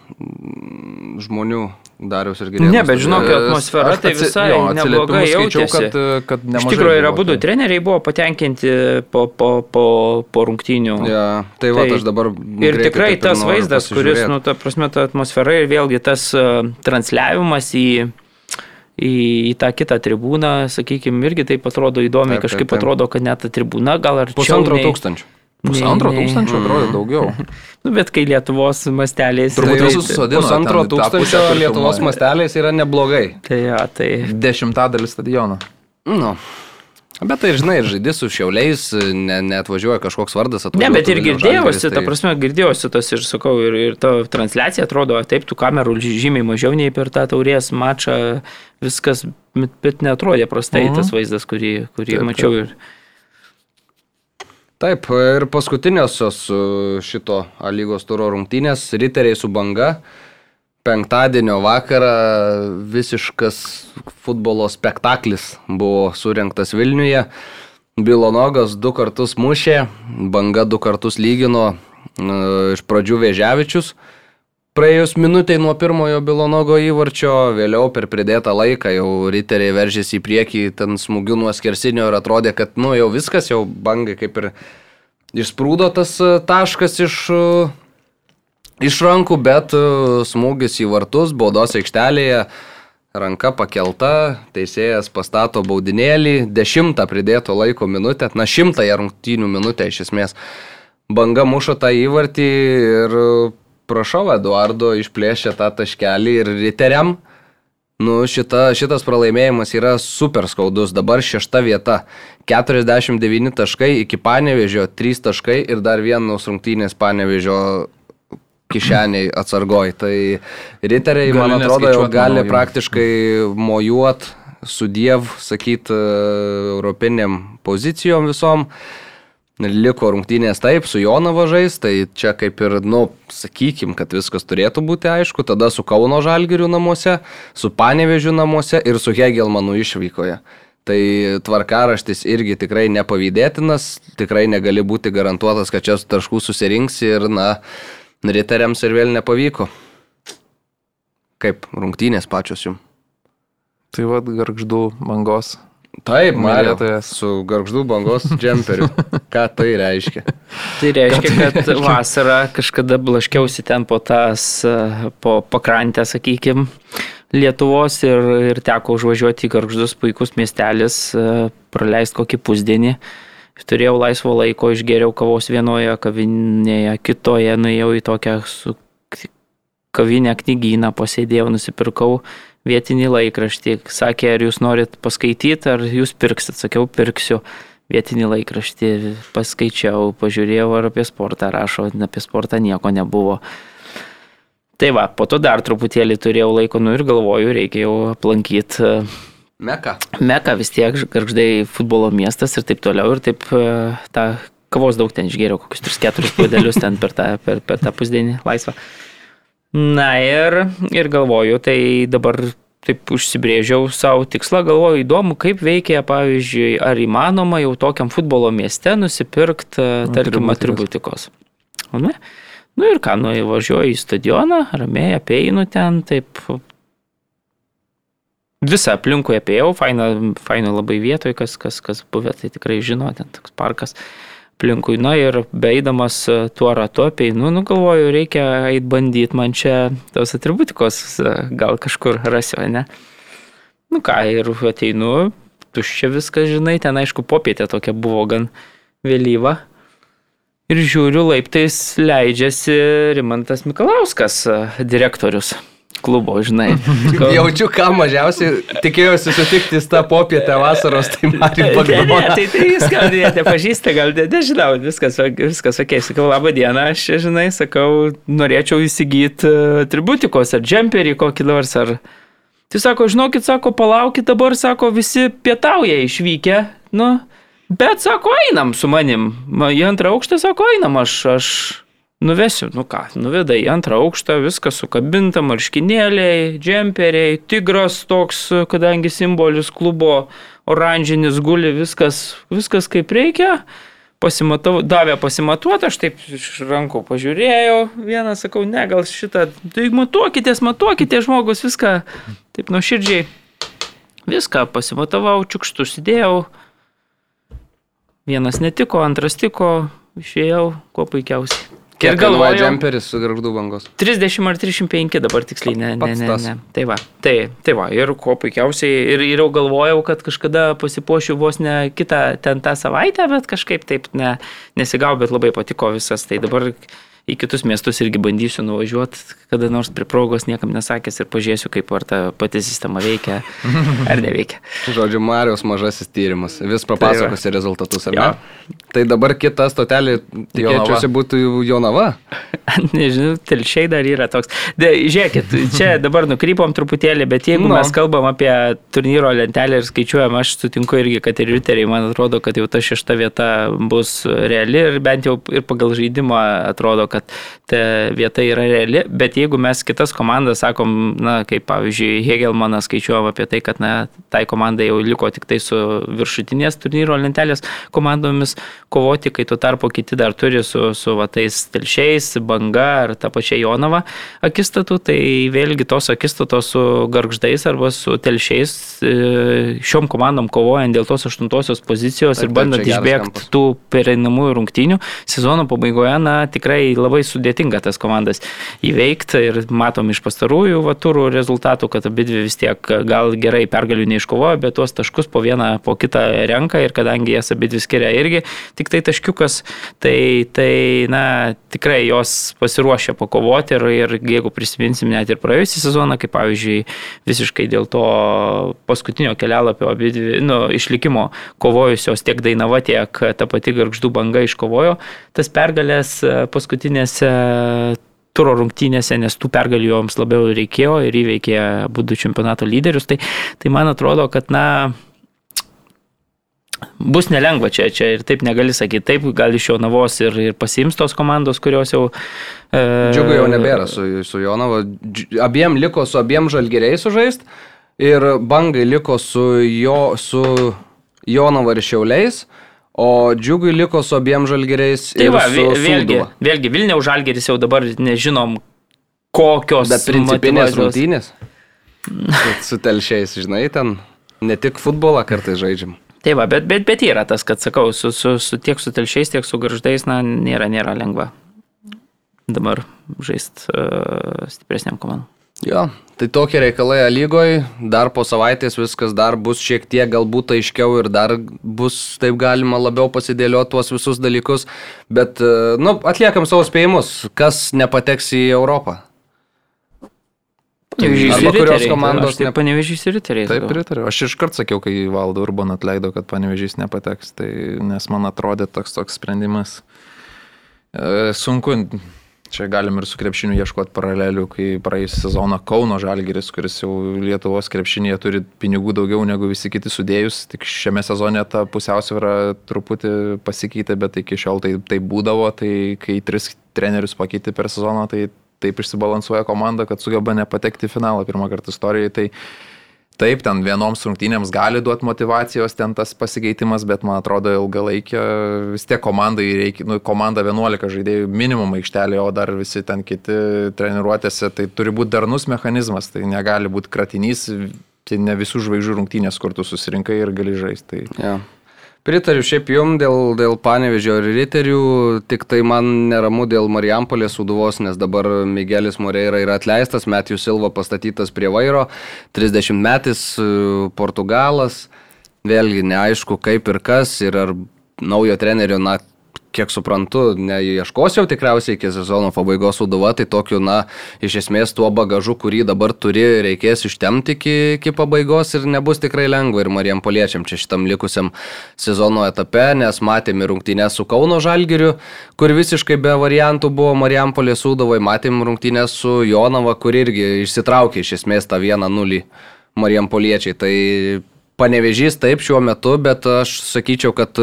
žmonių Darius ir Gerėjas? Ne, bet žinok, atmosfera tai visai jo, neblogai jaučiasi. Kad, kad Iš tikrųjų, yra būdų treneriai buvo patenkinti po, po, po, po rungtynių. Ja, tai, tai va, aš dabar. Ir tikrai tas vaizdas, kuris, nu, ta prasme, ta atmosfera ir vėlgi tas uh, transliavimas į į, į tą kitą tribūną, sakykime, irgi taip atrodo įdomiai, taip, kažkaip taip, taip. atrodo, kad net ta tribūna gal ar... Pusantro tūkstančio. Pusantro tūkstančio atrodo mm. daugiau. nu, bet kai Lietuvos masteliais. Turbūt visus sudėtų. Pusantro tūkstančio Lietuvos masteliais yra neblogai. Tai jo, tai. Dešimtadalis stadiono. Nu. Bet tai, žinai, žaidži su šiauliais, ne, neatvažiuoja kažkoks vardas. Ne, bet ir girdėjausi, tai... ta prasme, girdėjausi tas ir sakau, ir, ir ta transliacija atrodo, taip, tų kamerų žymiai mažiau nei per tą taurės mačą, viskas, bet netrodė prastai mhm. tas vaizdas, kurį, kurį taip, mačiau. Taip. Ir, Taip, ir paskutiniosios šito lygos turo rungtynės - riteriai su banga. Penktadienio vakarą visiškas futbolo spektaklis buvo surinktas Vilniuje. Bilonogas du kartus mušė, banga du kartus lygino iš pradžių Vėžiavičius. Praėjus minutiai nuo pirmojo Bilonogo įvarčio, vėliau per pridėtą laiką jau riteriai veržėsi į priekį, ten smūgių nuo skersinio ir atrodė, kad nu jau viskas, jau bangai kaip ir išsprūdo tas e, taškas iš, e, iš rankų, bet e, smūgis į vartus, baudos aikštelėje, ranka pakelta, teisėjas pastato baudinėlį, dešimtą pridėto laiko minutę, na šimtąją rungtynių minutę iš esmės. Banga muša tą įvartį ir prašau, Eduardo išplėšė tą taškelį ir riteriam. Nu, šita, šitas pralaimėjimas yra super skaudus. Dabar šešta vieta. 49 taškai iki panevežio, 3 taškai ir dar vienos rungtynės panevežio kišeniai atsargoj. Tai riteriai, man atrodo, jau gali praktiškai mojuot su diev, sakyt, europiniam pozicijom visom. Liko rungtynės taip, su Jonavo žais, tai čia kaip ir, nu, sakykim, kad viskas turėtų būti aišku, tada su Kauno Žalgiriu namuose, su Panevežiu namuose ir su Hegelmanu išvykoje. Tai tvarkaraštis irgi tikrai nepavydėtinas, tikrai negali būti garantuotas, kad čia taškų susirinks ir, na, riteriams ir vėl nepavyko. Kaip rungtynės pačios jums? Tai vad, garždu mangos Taip, Mario, Mylėtojas. su garždų bangos džemperiu. Ką tai reiškia? Tai reiškia, kad vasarą kažkada blaškiausi ten po tas, po pakrantę, sakykime, Lietuvos ir, ir teko užvažiuoti į Garždus, puikus miestelis, praleisti kokį pusdienį. Turėjau laisvo laiko, išgėriau kavos vienoje kavinėje, kitoje, nuėjau į tokią su kavinę knygyną, posėdėjau, nusipirkau vietinį laikraštį. Sakė, ar jūs norit paskaityti, ar jūs pirksit. Sakiau, pirksiu vietinį laikraštį, paskaičiau, pažiūrėjau, ar apie sportą rašo, apie sportą nieko nebuvo. Tai va, po to dar truputėlį turėjau laiko, nu ir galvoju, reikia jau aplankyti Meka. Meka vis tiek, garždai futbolo miestas ir taip toliau. Ir taip e, tą kavos daug ten išgėriau, kokius 3-4 puodelius ten per tą, per, per tą pusdienį laisvą. Na ir, ir galvoju, tai dabar taip užsibrėžiau savo tikslą, galvoju, įdomu, kaip veikia, pavyzdžiui, ar įmanoma jau tokiam futbolo mieste nusipirkti, tarkim, atributikos. Ne? Nu ir ką, nu įvažiuoju į stadioną, ramiai apeinu ten, taip visą aplinkui apėjau, faina, faina labai vietoje, kas, kas, kas buvę, tai tikrai žino, ten toks parkas aplinkui. Na ir beeidamas tuo ratu apeinu, nu galvoju, reikia eit bandyti man čia tos atributikos, gal kažkur rasiu, ne? Nu ką, ir ateinu, tuščia viskas, žinai, ten aišku popietė tokia buvo gan vėlyva. Ir žiūriu, laiptais leidžiasi Rimantas Mikalauskas, direktorius klubo, žinai. Jaučiu, ką mažiausiai tikėjausi sutikti tą popietę vasaros, tai ne, Bagdonas. tai, tai jis gal ne- nepažįsta, gal ne- nežinau, viskas, viskas ok. Sakau, laba diena, aš, žinai, sakau, norėčiau įsigyti atributikos ar džemperį kokį nors. Ar... Tai sako, žinokit, sako, palaukit dabar, sako, visi pietauja išvykę. Nu, bet sako, einam su manim. Ma, Į antrą aukštą, sako, einam, aš, aš nuvesiu. Nu ką, nuveda į antrą aukštą, viskas sukabinta, marškinėliai, džemperiai, tigras toks, kadangi simbolis klubo oranžinis guli, viskas, viskas kaip reikia. Pasimatau, davė pasimatuoti, aš taip iš rankų pažiūrėjau, vieną sakau, ne, gal šitą, tai matuokitės, matuokitės žmogus, viską taip nuoširdžiai, viską pasimatavau, čiukštų užsidėjau, vienas netiko, antras tiko, išėjau, kuo puikiausiai. Kiek galvoja džemperis su garždų bangos? 30 ar 35 dabar tiksliai, ne, ne, ne, ne. Tai va, tai, tai va, ir kuo puikiausiai, ir, ir jau galvojau, kad kažkada pasipuošiu vos ne kitą ten tą savaitę, bet kažkaip taip ne, nesigau, bet labai patiko visas. Tai dabar į kitus miestus irgi bandysiu nuvažiuoti, kada nors prie progos niekam nesakęs ir pažiūrėsiu, kaip ar ta pati sistema veikia ar neveikia. Žodžiu, Marijos mažasis tyrimas. Vis papasakosi rezultatus, ar ne? Jo. Tai dabar kita stotelė, tikėčiausi, būtų Jonava. Nežinau, telšiai dar yra toks. De, žiūrėkit, čia dabar nukrypom truputėlį, bet jeigu Nu. no. mes kalbam apie turnyro lentelę ir skaičiuojam, aš sutinku irgi, kad ir riteriai, man atrodo, kad jau ta šešta vieta bus reali ir bent jau ir pagal žaidimą atrodo, kad ta vieta yra reali, bet jeigu mes kitas komandas sakom, na, kaip pavyzdžiui, Hegelmanas skaičiuojam apie tai, kad, na, tai komandai jau liko tik tai su viršutinės turnyro lentelės komandomis kovoti, kai tuo tarpu kiti dar turi su, su va, tais telšiais, banga ar ta pačia Jonava akistatų, tai vėlgi tos akistatos su garždais arba su telšiais e, šiom komandom kovojant dėl tos aštuntosios pozicijos ir bandant išbėgti tų pereinamųjų rungtynių, sezono pabaigoje, na, tikrai labai sudėtinga tas komandas įveikti ir matom iš pastarųjų va, turų rezultatų, kad abi dvi vis tiek gal gerai pergalių neiškovojo, bet tuos taškus po vieną, po kitą renka ir kadangi jas abi dvi skiria irgi tik tai taškiukas, tai, tai na, tikrai jos pasiruošę pakovoti ir, ir jeigu prisiminsim net ir praėjusią sezoną, kaip pavyzdžiui, visiškai dėl to paskutinio kelapio nu, išlikimo kovojusios tiek Dainava, tiek ta pati Garždų banga iškovojo tas pergalės e, paskutinėse turo rungtynėse, nes tų pergalių joms labiau reikėjo ir įveikė būdų čempionato lyderius. Tai, tai man atrodo, kad, na, bus nelengva čia, čia ir taip negali sakyti, taip, gal iš Jonavos ir, ir pasiims tos komandos, kurios jau... E, Džiugu jau nebėra su, su Jonava. Abiem liko su abiem žalgeriais sužaist ir bangai liko su, jo, su Jonava ir Šiauliais, o džiugui liko su abiem žalgeriais Tai va, su vė- vėlgi, Sūduva. vėlgi Vilniaus žalgeris jau dabar nežinom, kokios Bet principinės rungtynės. Su, su telšiais, žinai, ten. Ne tik futbolą kartais žaidžiam. Tai va, bet, bet, bet yra tas, kad sakau, su, su, su, tiek su telšiais, tiek su garždais, na, nėra, nėra lengva dabar žaisti uh, stipresniam komandom. Jo, tai tokie reikalai lygoje, dar po savaitės viskas dar bus šiek tiek galbūt aiškiau ir dar bus taip galima labiau pasidėlioti tuos visus dalykus, bet, uh, nu, atliekam savo spėjimus, kas nepateks į Europą. Arba kurios komandos tai ne- panevežys ir riteriai. Taip, pritariu. Aš iškart sakiau, kai valdo Urban atleido, kad panevežys nepateks, tai, nes man atrodė toks toks sprendimas. E, sunku, čia galim ir su krepšiniu ieškoti paralelių, kai praėjusią sezoną Kauno Žalgiris, kuris jau Lietuvos krepšinėje turi pinigų daugiau negu visi kiti sudėjus, tik šiame sezone ta pusiausvėra truputį pasikeitė, bet iki šiol tai, tai būdavo, tai kai tris trenerius pakeitė per sezoną, tai taip išsibalansuoja komanda, kad sugeba nepatekti į finalą pirmą kartą istorijoje. Tai taip, ten vienoms rungtynėms gali duoti motivacijos ten tas pasikeitimas, bet man atrodo ilgalaikė vis tiek komandai reikia, nu, komanda 11 žaidėjų minimum aikštelė, o dar visi ten kiti treniruotėse, tai turi būti darnus mechanizmas, tai negali būti kratinys, tai ne visų žvaigždžių rungtynės, kur tu susirinkai ir gali žaisti. Tai... Ja. Pritariu šiaip jum dėl, dėl panevežio ir riterių, tik tai man neramu dėl Marijampolės suduvos, nes dabar Miguelis Moreira yra atleistas, Matijus Silva pastatytas prie vairo, 30 metais e, Portugalas, vėlgi neaišku kaip ir kas ir ar naujo trenerio, na, kiek suprantu, neieškos jau tikriausiai iki sezono pabaigos suduva, tai tokiu, na, iš esmės tuo bagažu, kurį dabar turi, reikės ištemti iki, iki pabaigos ir nebus tikrai lengva ir Marijam Poliečiam čia šitam likusiam sezono etape, nes matėme rungtynės su Kauno Žalgiriu, kur visiškai be variantų buvo Marijam Polė suduvai, matėme rungtynės su Jonava, kur irgi išsitraukė iš esmės tą vieną nulį Marijam Poliečiai. Tai panevežys taip šiuo metu, bet aš sakyčiau, kad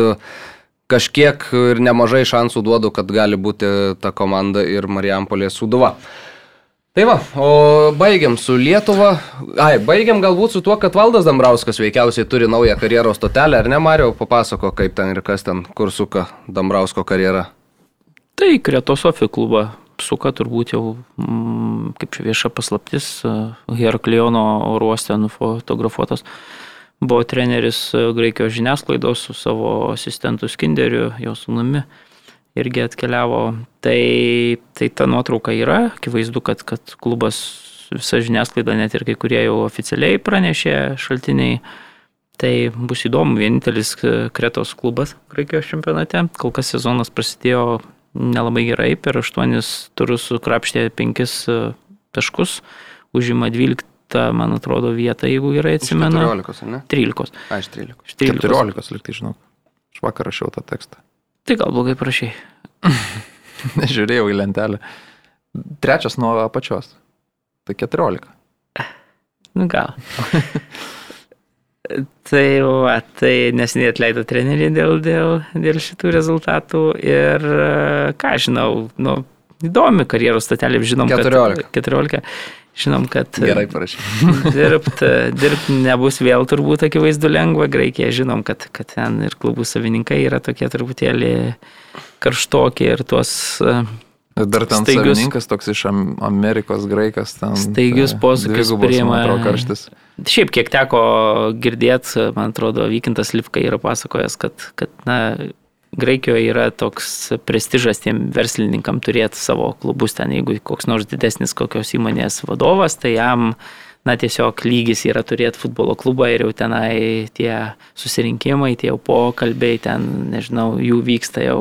kažkiek ir nemažai šansų duodu, kad gali būti ta komanda ir Marijampolė Suduva. Tai va, o baigiam su Lietuva. Ai, baigiam galbūt su tuo, kad Valdas Dambrauskas veikiausiai turi naują karjeros stotelę, ar ne, Mario, papasako, kaip ten ir kas ten, kur suka Dambrausko karjera. Tai Kretos Sofijų klubą suka turbūt jau, mm, kaip čia vieša paslaptis, Herakliono oro uoste nufotografuotas. Buvo treneris e, Graikijos žiniasklaidos su savo asistentu Skinderiu, jo sunumi irgi atkeliavo. Tai, tai ta nuotrauka yra, akivaizdu, kad, kad klubas, visa žiniasklaida, net ir kai kurie jau oficialiai pranešė šaltiniai. Tai bus įdomu, vienintelis e, Kretos klubas Graikijos čempionate. Kol kas sezonas prasidėjo nelabai gerai, per 8 turus sukrapštė 5 taškus, užima 12, man atrodo, vietą, jeigu gerai atsimenu. 14, ar ne? 13. Ai, iš 13. Iš 13. 14, liktai žinau. Aš vakar rašiau tą tekstą. Tai gal blogai prašai. Nežiūrėjau į lentelę. Trečias nuo apačios. Tai 14. Nu gal. tai va, tai nesiniai atleido treneriai dėl, dėl, dėl šitų rezultatų ir ką žinau, nu, įdomi karjeros statelė, žinom, 14. kad 14. Žinom, kad Gerai parašy. dirbt, dirbt nebus vėl turbūt akivaizdu lengva, Graikija žinom, kad, kad ten ir klubų savininkai yra tokie truputėlį karštokie ir tuos e, Dar ten Staigius- savininkas toks iš Am- Amerikos graikas. Ten, Staigius tai posūkius priima. karštis. Šiaip kiek teko girdėti, man atrodo, Vykintas Livka yra pasakojęs, kad, kad na, Graikijoje yra toks prestižas tiem verslininkam turėti savo klubus ten, jeigu koks nors didesnis kokios įmonės vadovas, tai jam na, tiesiog lygis yra turėti futbolo klubą ir jau tenai tie susirinkimai, tie jau pokalbiai, ten, nežinau, jų vyksta jau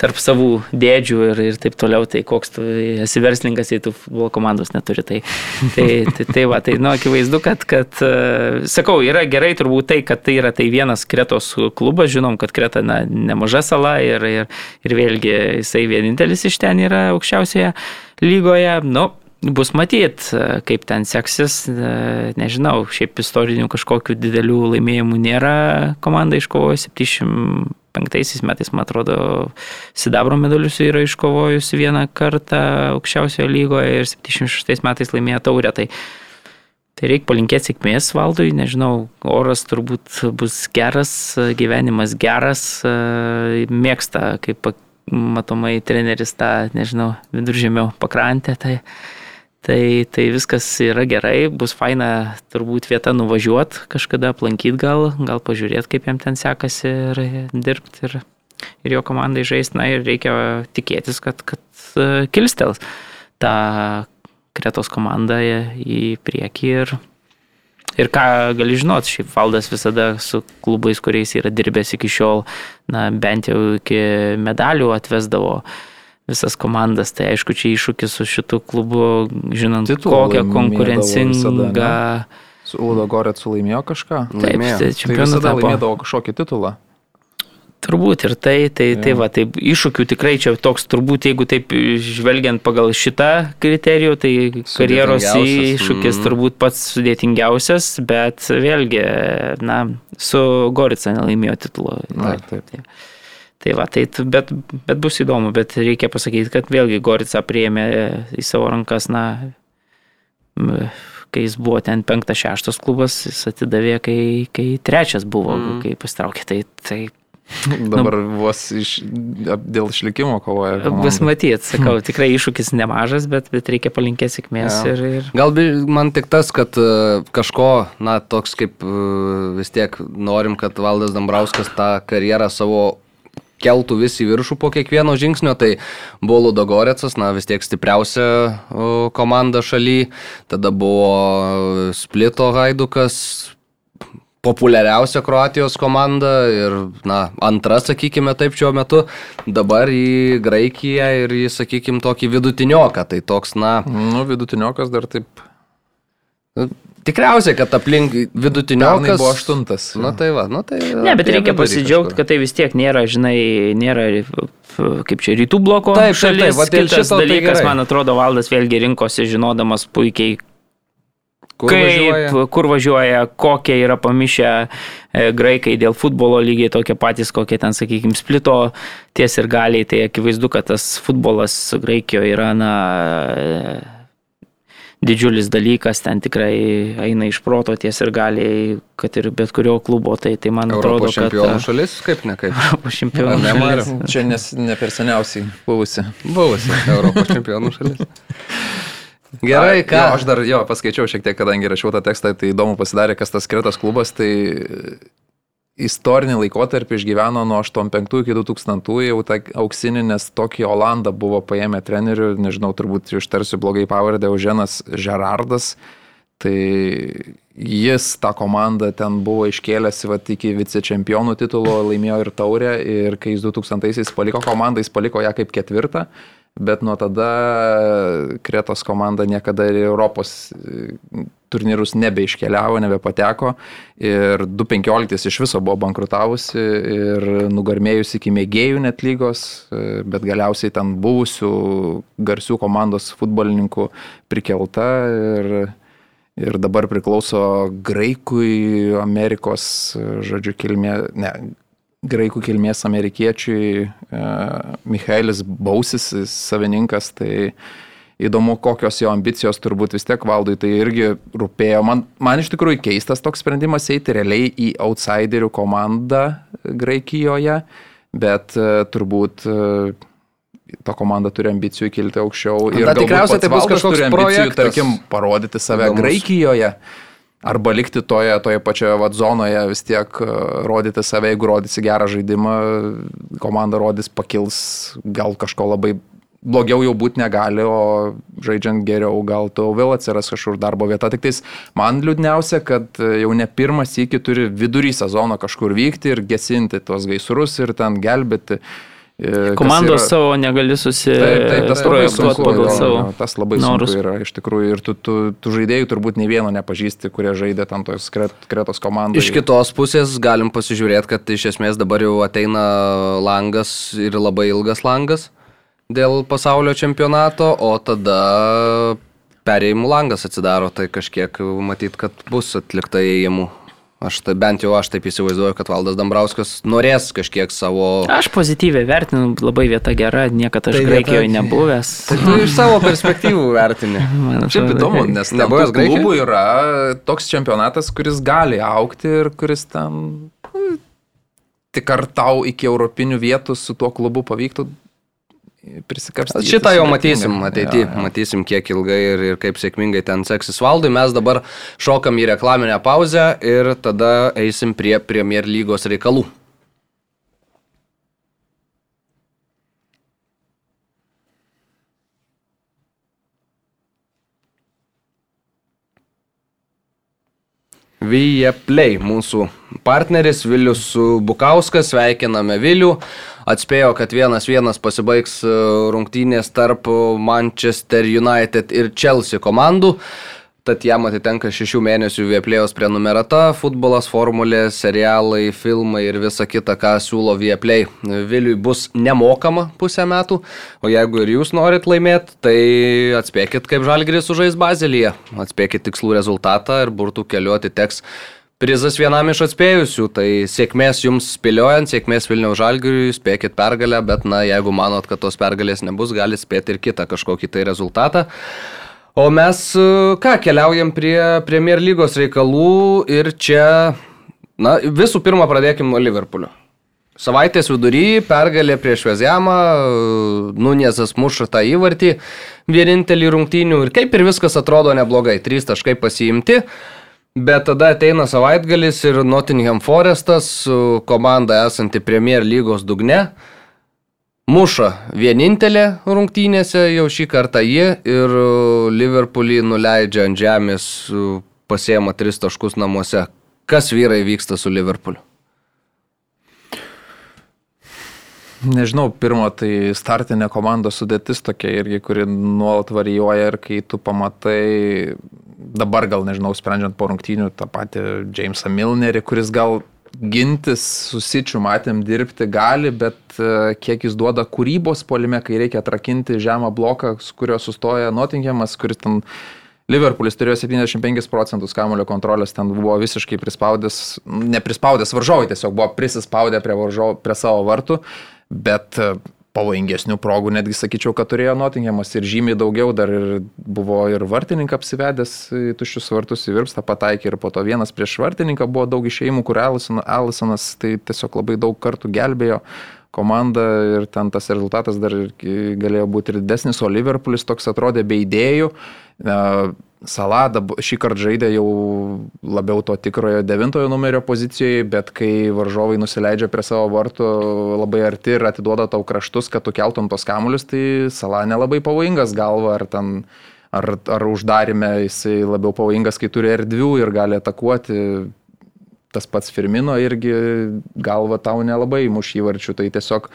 tarp savų dėdžių ir, ir taip toliau, tai koks tu esi verslininkas, jei tu futbolo komandos neturi. Tai, tai, tai, tai va, tai nu, akivaizdu, kad, kad, e, sakau, yra gerai turbūt tai, kad tai yra tai vienas Kretos klubas, žinom, kad Kreta na, nemaža sala ir, ir, ir vėlgi jisai vienintelis iš ten yra aukščiausioje lygoje. Nu, Bus matyt, e, kaip ten seksis, e, nežinau, šiaip istorinių kažkokių didelių laimėjimų nėra. Komanda iškovojo 75 metais, man atrodo, Sidabro medalius yra iškovojusi vieną kartą aukščiausioje lygoje ir 76 metais laimėjo taurę. Tai, tai reikia palinkėti sėkmės valdui, nežinau, oras turbūt bus geras, gyvenimas geras, mėgsta, kaip matomai treneris tą, nežinau, viduržėmio pakrantę. Tai, Tai, tai viskas yra gerai, bus faina turbūt vieta nuvažiuoti, kažkada aplankyti gal, gal pažiūrėti, kaip jam ten sekasi ir dirbti ir, ir jo komandai žaisti. Na ir reikia tikėtis, kad, kad e, kilstels tą kretos komandą į priekį ir, ir ką gali žinot, šiaip valdas visada su klubais, kuriais yra dirbęs iki šiol, na bent jau iki medalių atvesdavo visas komandas, tai aišku, čia iššūkis su šitu klubu, žinant, Titulą kokią konkurencingą. visada, Su Udo Goret sulaimėjo kažką? Taip, Laimėjo. tai Tai čempionų visada tapo. laimėdavo kažkokį titulą. Turbūt ir tai, tai, tai Jo. va, tai iššūkių tikrai čia toks, turbūt jeigu taip žvelgiant pagal šitą kriterijų, tai karjeros iššūkis mm. turbūt pats sudėtingiausias, bet vėlgi, na, su Gorica nelaimėjo titulo. Taip, taip. Tai va, tai, bet, bet bus įdomu, bet reikia pasakyti, kad vėlgi Gorica prieėmė į savo rankas, na, kai jis buvo ten penktas, šeštas klubas, jis atidavė, kai, kai trečias buvo, mm. kai pastraukė. Tai, tai Dabar vos iš, dėl išlikimo kovoja. komanda. bus matyti, sakau, tikrai iššūkis nemažas, bet, bet reikia palinkėti sėkmės Jo. ir, ir Gal man tik tas, kad e, kažko, na, toks kaip e, vis tiek norim, kad Valdas Dambrauskas tą karjerą savo keltų vis į viršų po kiekvieno žingsnio, tai buvo Ludogoretsas, na vis tiek stipriausia komanda šaly, tada buvo Splito Haidukas, populiariausia Kroatijos komanda ir, na, antra, sakykime taip, šiuo metu, dabar į Graikiją ir į, sakykime, tokį vidutinioką, tai toks, na, Nu, vidutiniokas dar taip. Tikriausiai, kad aplink vidutiniokas buvo aštuntas. Na tai va, nu tai... Ne, bet apie reikia pasidžiaugti, kažkur. kad tai vis tiek nėra, žinai, nėra kaip čia rytų bloko Taip, šito tai dalykas, gerai. man atrodo, valdas vėlgi rinkosi žinodamas puikiai, Kur kaip, važiuoja? kur važiuoja, kokie yra pamišę e, graikai dėl futbolo lygiai tokie patys, kokie ten, sakykime, splito ties ir galiai. Tai akivaizdu, kad tas futbolas Graikijoje yra, na, didžiulis dalykas, ten tikrai eina iš proto ties ir galiai, kad ir bet kurio klubo, tai, tai man atrodo, Europos kad čempionų šalis, kaip ne kaip. Europos čempionų šalis. Čia nes, ne per seniausiai buvusi. Buvusi Europos čempionų šalis. Gerai, ką? Jo, aš dar jo paskaičiau šiek tiek, kadangi rašiau tą tekstą, tai įdomu pasidarė, kas tas Kretos klubas, tai istorinį laikotarpį išgyveno nuo 85 iki 2000 jau tą auksinį, nes tokį Olandą buvo paėmę trenerių, nežinau, turbūt ištarsiu blogai pavardę, Eugenas Žerardas. Tai jis tą komandą ten buvo iškėlęs vat, iki vicečempionų titulo, laimėjo ir taurę ir kai jis 2000-aisiais paliko komandą, jis paliko ją kaip ketvirtą, bet nuo tada Kretos komanda niekada ir Europos e, turnyrus nebeiškeliavo, nebepateko. Ir 2015 iš viso buvo bankrutavusi ir nugarmėjusi iki mėgėjų net lygos, e, bet galiausiai ten buvusių garsių komandos futbolininkų prikelta ir Ir dabar priklauso graikui, Amerikos, žodžiu, kilmė, ne, graikų kilmės amerikiečiui, e, Michaelis Bausis, savininkas, tai įdomu, kokios jo ambicijos turbūt vis tiek valdui, tai irgi rūpėjo. Man, man iš tikrųjų keistas toks sprendimas eiti realiai į outsiderių komandą Graikijoje, bet e, turbūt e, ta komanda turi ambicijų kilti aukščiau. Galbūt tikriausiai tai bus kažkoks ambicijų, projektas. tarkim, parodyti save Įdomus. Graikijoje. Arba likti toje, toje pačioje vat, zonoje, vis tiek e, rodyti save, jeigu rodysi gerą žaidimą, komanda rodys, pakils, gal kažko labai blogiau jau būti negali, o žaidžiant geriau gal tu vėl atsiras kažkur darbo vieta. Tik tais man liūdniausia, kad e, jau ne pirmas iki turi vidury sezono kažkur vykti ir gesinti tuos gaisrus ir ten gelbėti. Kas Komandos yra- savo negali susiprojektuoti pagal savo. jo, tas labai norus. sunku yra iš tikrųjų ir tu, tu, tu žaidėjų turbūt nei vieno nepažįsti, kurie žaidė tam tos kret, kretos komandos. Iš kitos pusės galim pasižiūrėti, kad iš esmės dabar jau ateina langas ir labai ilgas langas dėl pasaulio čempionato, o tada perėjimų langas atsidaro, tai kažkiek matyt, kad bus atlikta įėjimų. Aš tai bent jau aš taip įsivaizduoju, kad Valdas Dambrauskas norės kažkiek savo... Aš pozityviai vertinu, labai vieta gera, niekada aš Tai tai vieta- Graikijoje nebuvęs. Tai tu iš savo perspektyvų vertini. Man Šiaip atrodo, įdomu, nes Nebuvęs tų Graikijoj? klubų yra toks čempionatas, kuris gali aukti ir kuris ten nu, tik ar tau iki europinių vietų su tuo klubu pavyktų prisikapstyti. Šitą jau matysim ateityje, matysim kiek ilgai ir, ir kaip sėkmingai ten seksis valdui. Mes dabar šokam į reklaminę pauzę ir tada eisim prie Premier lygos reikalų. Viaplay, mūsų partneris Vilius Bukauskas, sveikiname Vilių. Atspėjo, kad vienas vienas pasibaigs e, rungtynės tarp Manchester United ir Chelsea komandų. Tad jam atitenka šešių mėnesių Vieplėjos prenumerata, futbolas, formulė, serialai, filmai ir visa kita, ką siūlo Vieplay. Viliui bus nemokama pusę metų, o jeigu ir jūs norit laimėti, tai atspėkit, kaip Žalgris sužais Bazelyje. Atspėkit tikslų rezultatą ir burtų keliu atiteks prizas vienam iš atspėjusių. Tai sėkmės jums spėliojant, sėkmės Vilniaus Žalgiriui, spėkit pergalę, bet na, jeigu manot, kad tos pergalės nebus, gali spėti ir kitą kažkokį tai rezultatą. O mes e, ką, keliaujam prie Premier lygos reikalų ir čia, na, visų pirma, pradėkim nuo Liverpoolio. Savaitės vidury pergalė prieš Vezemą, Nunėzas muša tą įvartį, vienintelį rungtynių ir kaip ir viskas atrodo neblogai, trys taškai pasiimti. Bet tada ateina savaitgalis ir Nottingham Forestas, komanda esanti Premier lygos dugne, muša vienintelė rungtynėse jau šį kartą jie ir Liverpoolį nuleidžia ant žemės, pasiema tris taškus namuose. Kas vyrai vyksta su Liverpooliu? Nežinau, pirmo, tai startinė komandos sudėtis tokia irgi, kuri nuolat varijuoja ir kai tu pamatai, dabar gal nežinau, sprendžiant po rungtynių, tą patį Jamesą Milnerį, kuris gal gintis susičių matėm dirbti gali, bet e, kiek jis duoda kūrybos polime, kai reikia atrakinti žemą bloką, su kurio sustoja Nottinghamas, kuris ten Liverpoolis turėjo 75 procentus kamulio kontrolės, ten buvo visiškai prispaudęs, neprispaudęs varžovai, tiesiog buvo prisispaudę prie, varžov, prie savo vartų, bet e, pavojingesnių progų netgi sakyčiau, kad turėjo Nottinghamas ir žymiai daugiau, dar ir buvo ir vartininką apsivedęs į tuščius vartus į virpstą pataikė ir po to vienas prieš vartininką buvo daug išėjimų, kur Allison, Allisonas tai tiesiog labai daug kartų gelbėjo komandą ir ten tas rezultatas dar galėjo būti ir didesnis, o Liverpoolis toks atrodė be idėjų. E, Salada šį kartą žaidė jau labiau to tikrojo devintojo numerio pozicijoje, bet kai varžovai nusileidžia prie savo vartų labai arti ir atiduoda tau kraštus, kad tu keltum tos kamuolius, tai Sala nelabai pavojingas galva ar ten ar, ar uždarime jisai labiau pavojingas, kai turi erdvių ir gali atakuoti. Tas pats Firmino irgi galva tau nelabai muš įvarčių, tai tiesiog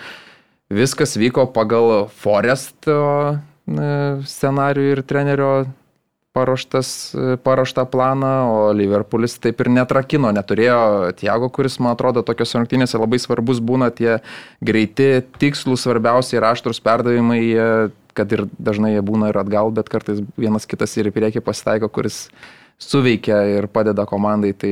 viskas vyko pagal Foresto scenarių ir trenerio paruoštas, paruoštą planą, o Liverpoolis taip ir netrakino, neturėjo Tiago, kuris, man atrodo, tokios rungtynėse labai svarbus būna tie greiti, tikslus, svarbiausiai raštrus perdavimai, kad ir dažnai jie būna ir atgal, bet kartais vienas kitas ir į priekį pasitaiko, kuris suveikia ir padeda komandai. Tai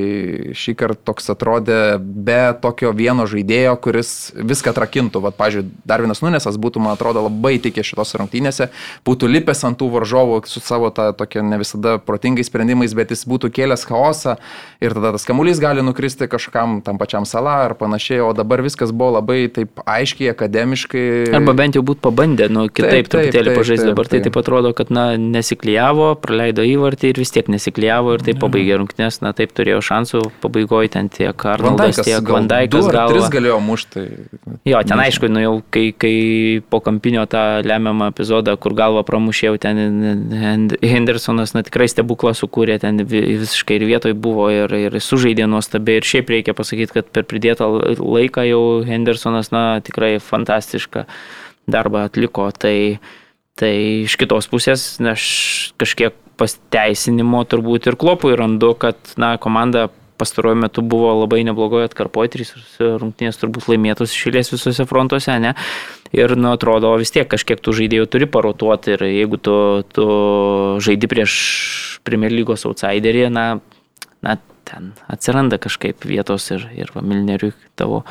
šį kartą toks atrodė be tokio vieno žaidėjo, kuris viską atrakintų. Vat, pažiūrėjau, Darvinas Nunesas būtų, man atrodo, labai tikė šitos rungtynėse, būtų lipęs ant tų varžovų su savo tą tokia ne visada protingais sprendimais, bet jis būtų kėlęs chaosą ir tada tas kamuolys gali nukristi kažkam tam pačiam salą ar panašiai, o dabar viskas buvo labai taip aiškiai, akademiškai. Arba bent jau būt pabandę, nu kitaip Taip, taip, truputėlį taip, pažaisti. taip, Dabar tai taip. taip atrodo, kad na, nesiklyjavo, praleido įvartį ir vis tiek nesiklyjavo ir taip pabaigė rungtynės, na taip turėjo šansų pabaigoje ten tiek Arnoldas, tiek Vandaikas gal. Gal. galėjo mušti. Jo, ten aišku, nu jau kai, kai po kampinio tą lemiamą epizodą, kur galva pramušėjau, ten Hend- Hendersonas, na tikrai stebuklą sukūrė, ten vi- visiškai ir vietoj buvo ir, ir sužaidė nuostabiai. Ir šiaip reikia pasakyti, kad per pridėtą laiką jau Hendersonas, na tikrai fantastišką darbą atliko. Tai, tai iš kitos pusės, aš kažkiek pasteisinimo turbūt ir klopui randu, kad, na, komanda pastaruoju metu buvo labai neblogoje atkarpoje, trys rungtynės turbūt laimėtos išėlės visose frontuose, ne? Ir, nu, atrodo, vis tiek kažkiek tų žaidėjų turi parotuoti ir jeigu tu, tu žaidi prieš Premier lygos outsiderį, na, na, ten atsiranda kažkaip vietos ir, ir Milneriui tavo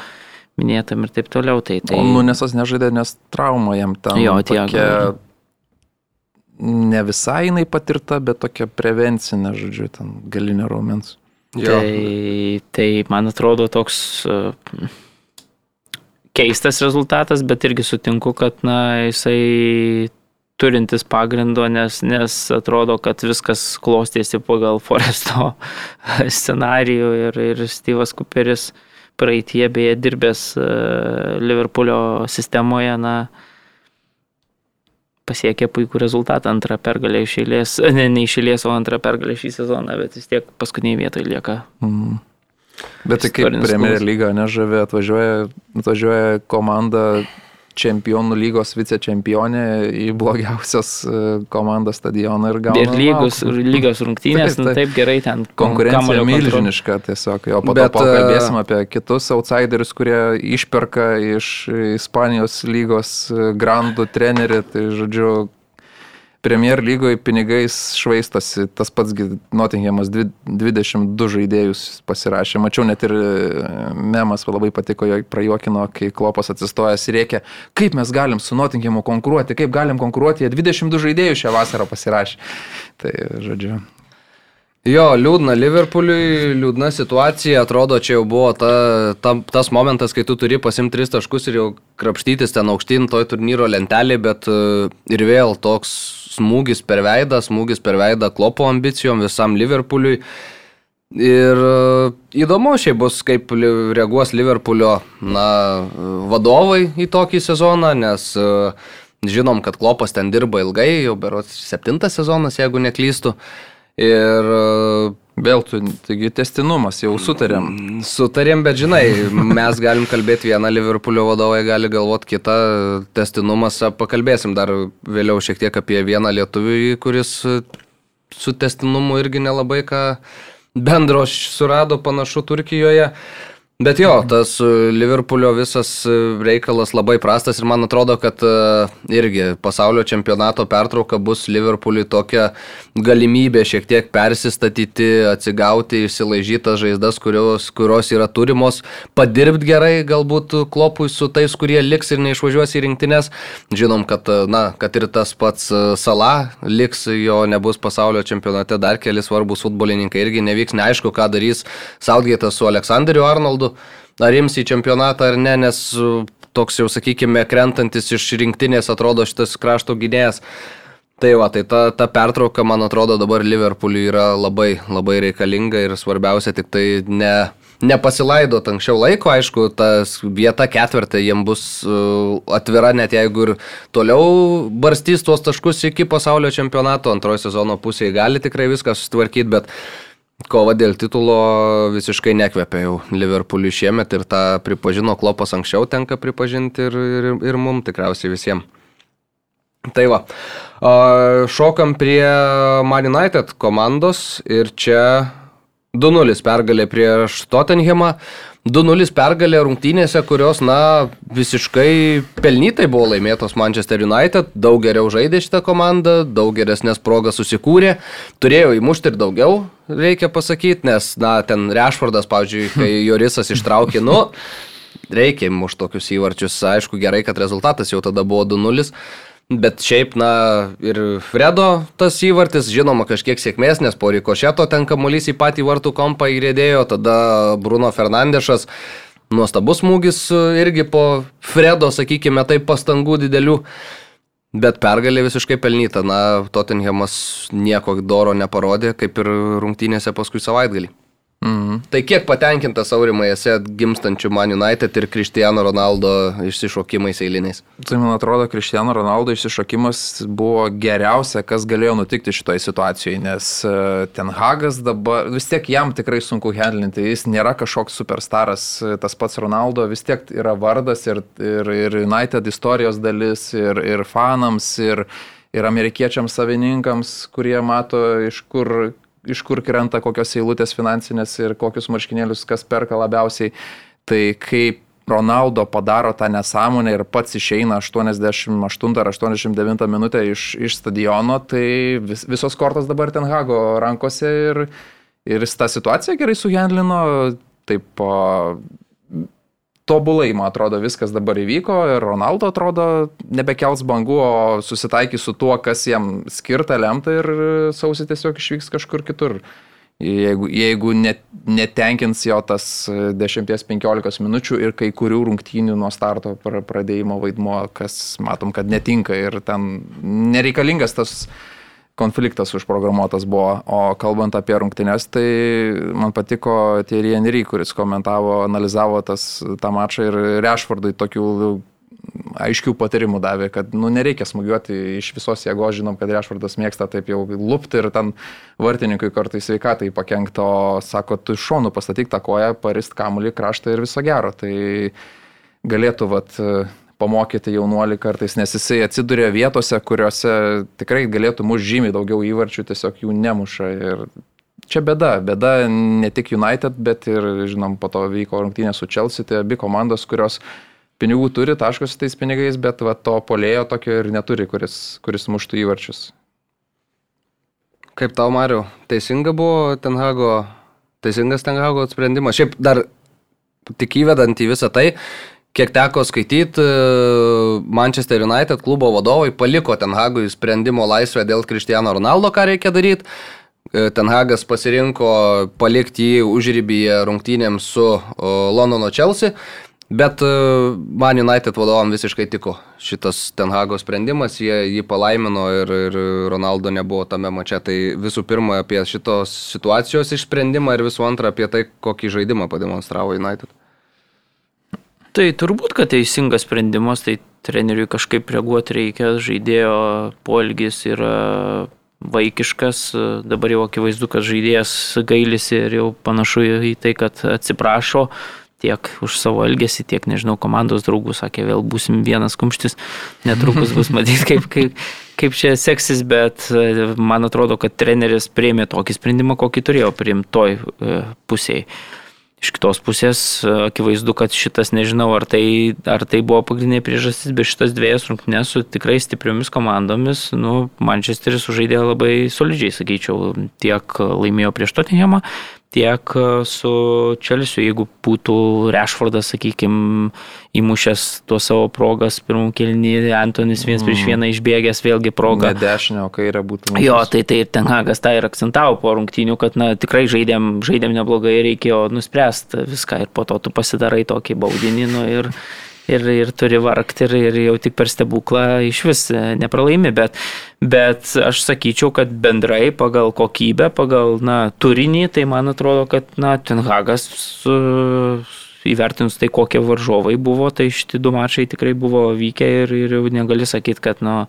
minėtam ir taip toliau. Tai, tai... O Nunesas nežaidė, nes trauma jam ten. Jo, tiek. tokia, ne visai jinai patirta, bet tokia prevencinė, žodžiu, ten galinė raumens. Jo. Tai, tai man atrodo toks e, keistas rezultatas, bet irgi sutinku, kad na, jisai turintis pagrindo, nes, nes atrodo, kad viskas klostėsi pagal Foresto scenarijų ir, ir Steve'as Cooperis praeitie beje dirbęs e, Liverpoolio sistemoje, na, pasiekė puikų rezultatą, antrą pergalę iš eilės, ne, ne iš eilės, o antrą pergalę šį sezoną, bet vis tiek paskutiniai vietoje lieka. Mm. Bet tai kaip Premier lyga nežavė, atvažiuoja, atvažiuoja komanda čempionų lygos vicečempionė į blogiausios e, komandos stadioną ir gauna. Ir lygos, lygos rungtynės, taip, taip. Nu, taip gerai ten. Konkurencija milžiniška tiesiog. Jo po Bet, to pakalbėsim e, apie kitus outsiderius, kurie išperka iš Ispanijos lygos e, grandų trenerį. Tai žodžiu, Premier lygoje pinigais švaistosi, tas pats Nottinghamas 22 žaidėjus pasirašė. Mačiau net ir e, memas labai patiko, jo prajuokino, kai Klopas atsistojęs ir reikia, kaip mes galim su Nottinghamu konkuruoti, kaip galim konkuruoti, jie 22 žaidėjus šią vasarą pasirašė. Tai, žodžiu, Jo, liūdna Liverpooliui, liūdna situacija, atrodo, čia jau buvo ta, ta, tas momentas, kai tu turi pasimti tris taškus ir jau krapštytis ten aukštyn toj turnyro lentelėje, bet e, ir vėl toks smūgis per veidą, smūgis per veidą klopo ambicijom visam Liverpooliui. Ir e, įdomu šiaip bus, kaip reaguos Liverpoolio na, vadovai į tokį sezoną, nes e, žinom, kad klopas ten dirba ilgai, jau berots septintas sezonas, jeigu neklystu. Ir e, vėl tu, taigi testinumas, jau sutarėm. Sutarėm, bet žinai, mes galim kalbėti vieną, Liverpoolio vadovai gali galvoti kitą, testinumas, pakalbėsim dar vėliau šiek tiek apie vieną lietuvį, kuris su testinumu irgi nelabai ką bendro surado panašu Turkijoje. Bet jo, tas e, Liverpoolio visas e, reikalas labai prastas ir man atrodo, kad e, irgi pasaulio čempionato pertrauka bus Liverpooliui tokia galimybė šiek tiek persistatyti, atsigauti, išsilaižytas žaizdas, kurios, kurios yra turimos, padirbti gerai galbūt klopui su tais, kurie liks ir neišvažiuos į rinktinės. Žinom, kad, na, kad ir tas pats Sala liks, jo nebus pasaulio čempionate, dar keli svarbus futbolininkai irgi nevyks, neaišku, ką darys Southgate'as su Aleksandriu Arnoldu metų, ar ims į čempionatą ar ne, nes toks jau, sakykime, krentantis iš rinktinės atrodo šitas krašto gynėjas. Tai va, tai ta, ta pertrauka, man atrodo, dabar Liverpooliui yra labai, labai reikalinga ir svarbiausia tik tai ne, nepasilaidot anksčiau laiko, aišku, ta vieta ketvirtė jiems bus atvira, net jeigu ir toliau barstys tuos taškus iki pasaulio čempionato, antrojo sezono pusėje gali tikrai viską sustvarkyti, bet kova dėl titulo visiškai nekvepia jau Liverpooliui šiemet ir tą pripažino Klopas anksčiau, tenka pripažinti ir, ir, ir mum tikriausiai visiems. Tai va, šokam prie Man United komandos ir čia 2-0 pergalė prieš Tottenhamą. 2-0 pergalė rungtynėse, kurios, na, visiškai pelnytai buvo laimėtos Manchester United, daug geriau žaidė šitą komandą, daug geresnės progas susikūrė, turėjo įmušti ir daugiau, reikia pasakyti, nes, na, ten Rešfordas, pavyzdžiui, kai Jorisas ištraukė, nu, reikia įmušti tokius įvarčius, aišku, gerai, kad rezultatas jau tada buvo 2-0. Bet šiaip, na, ir Fredo tas įvartis, žinoma, kažkiek sėkmės, nes po Rikošeto ten kamuolys į patį vartų kompą įrėdėjo, tada Bruno Fernandešas, nuostabus smūgis irgi po Fredo, sakykime, taip pastangų didelių. Bet pergalė visiškai pelnyta, na, Tottenhamas nieko doro neparodė, kaip ir rungtynėse paskui savaitgalį. Mhm. Tai kiek patenkintas aurimai esi gimstančių Man United ir Cristiano Ronaldo išsišokimais eiliniais? Tai man atrodo, Cristiano Ronaldo išsišokimas buvo geriausia, kas galėjo nutikti šitoje situacijoje, nes e, Ten Hagas dabar vis tiek jam tikrai sunku handlinti, jis nėra kažkoks superstaras, e, tas pats Ronaldo vis tiek yra vardas ir, ir, ir United istorijos dalis, ir, ir fanams, ir, ir amerikiečiams savininkams, kurie mato, iš kur iš kur krenta kokios eilutės finansinės ir kokius marškinėlius kas perka labiausiai. Tai kaip Ronaldo padaro tą nesąmonę ir pats išeina 88 ar 89 minutę iš, iš stadiono, tai vis, visos kortos dabar ten Hago rankose ir, ir jis tą situaciją gerai sugendlino, taip tobulai, man atrodo, viskas dabar įvyko ir Ronaldo atrodo nebekels bangų, o susitaikys su tuo, kas jam skirta lemta ir sausį tiesiog išvyks kažkur kitur. Jeigu, jeigu net, netenkins jo tas 10-15 minučių ir kai kurių rungtynių nuo starto pradėjimo vaidmuo, kas matom, kad netinka ir ten nereikalingas tas konfliktas užprogramuotas buvo. O kalbant apie rungtynes, tai man patiko Thierry Henry, kuris komentavo, analizavo tas, tą mačą ir Rešfordui tokių aiškių patarimų davė, kad nu, nereikia smūgiuoti iš visos jėgos, žinom, kad Rešvardas mėgsta taip jau lupti ir ten vartininkui kartais sveikatai pakengto, sako, tu iš šonų pastatyk tą koją, parist kamuolį, kraštą ir viso gero. Tai galėtų vat, pamokyti jaunuolį kartais, nes jisai atsiduria vietose, kuriuose tikrai galėtų muš žymiai daugiau įvarčių, tiesiog jų nemuša. Ir čia bėda, bėda ne tik United, bet ir, žinom, po to vyko rungtynė su Chelsea, tai abi komandos, kurios pinigų turi, taškosi tais pinigais, bet va, to polėjo tokio ir neturi, kuris, kuris muštų įvarčius. Kaip tau, Mariu, teisinga buvo Tenhago, teisingas Tenhago sprendimas? Šiaip dar tik įvedant į visą tai, kiek teko skaityti, Manchester United klubo vadovai paliko Tenhagui sprendimo laisvę dėl Cristiano Ronaldo, ką reikia daryti. Tenhagas pasirinko palikti jį užrybyje rungtynėms su Londono Chelsea Bet e, Man United vadovam visiškai tiko šitas Tenhago sprendimas, jie jį palaimino ir, ir Ronaldo nebuvo tame mače. Tai visų pirma apie šitos situacijos išsprendimą ir visų antra apie tai, kokį žaidimą pademonstravo United. Tai turbūt, kad teisingas sprendimas, tai treneriui kažkaip reaguoti reikia, žaidėjo poelgis yra vaikiškas, dabar jau akivaizdu, kad žaidėjas gailisi ir jau panašu į tai, kad atsiprašo, tiek už savo elgesį, tiek, nežinau, komandos draugų, sakė, vėl būsim vienas kumštis, netrukus bus matyti, kaip, kaip, kaip čia seksis, bet e, man atrodo, kad treneris prieimė tokį sprendimą, kokį turėjo priimti toj e, pusėje. Iš kitos pusės, akivaizdu, kad šitas, nežinau, ar tai, ar tai buvo pagrindinė priežastis, bet šitas dviejas rungtynės su tikrai stipriomis komandomis, nu, Manchesteris sužaidė labai solidžiai, sakyčiau, tiek laimėjo prieš Tottenhamą, tiek e, su Čelsiu, jeigu būtų Rešfordas, sakykime, įmušęs tuo savo progas, pirmų kelnį, Antonis vienas mm. prieš vieną išbėgęs, vėlgi proga. Ne dešinio, kai yra būtų. Mušęs. Jo, tai tai ir Tenhagas tą ir akcentavo po rungtynių, kad na, tikrai žaidėm, žaidėm neblogai, reikėjo nuspręsti viską ir po to tu pasidarai tokį baudinį nu, ir ir, ir turi vargti ir, ir jau tik per stebuklą iš vis nepralaimi, bet, bet aš sakyčiau, kad bendrai pagal kokybę, pagal na, turinį, tai man atrodo, kad na, Tenhagas su, įvertinus tai, kokie varžovai buvo, tai šitie du mačai tikrai buvo vykę ir, ir jau negali sakyti, kad nu,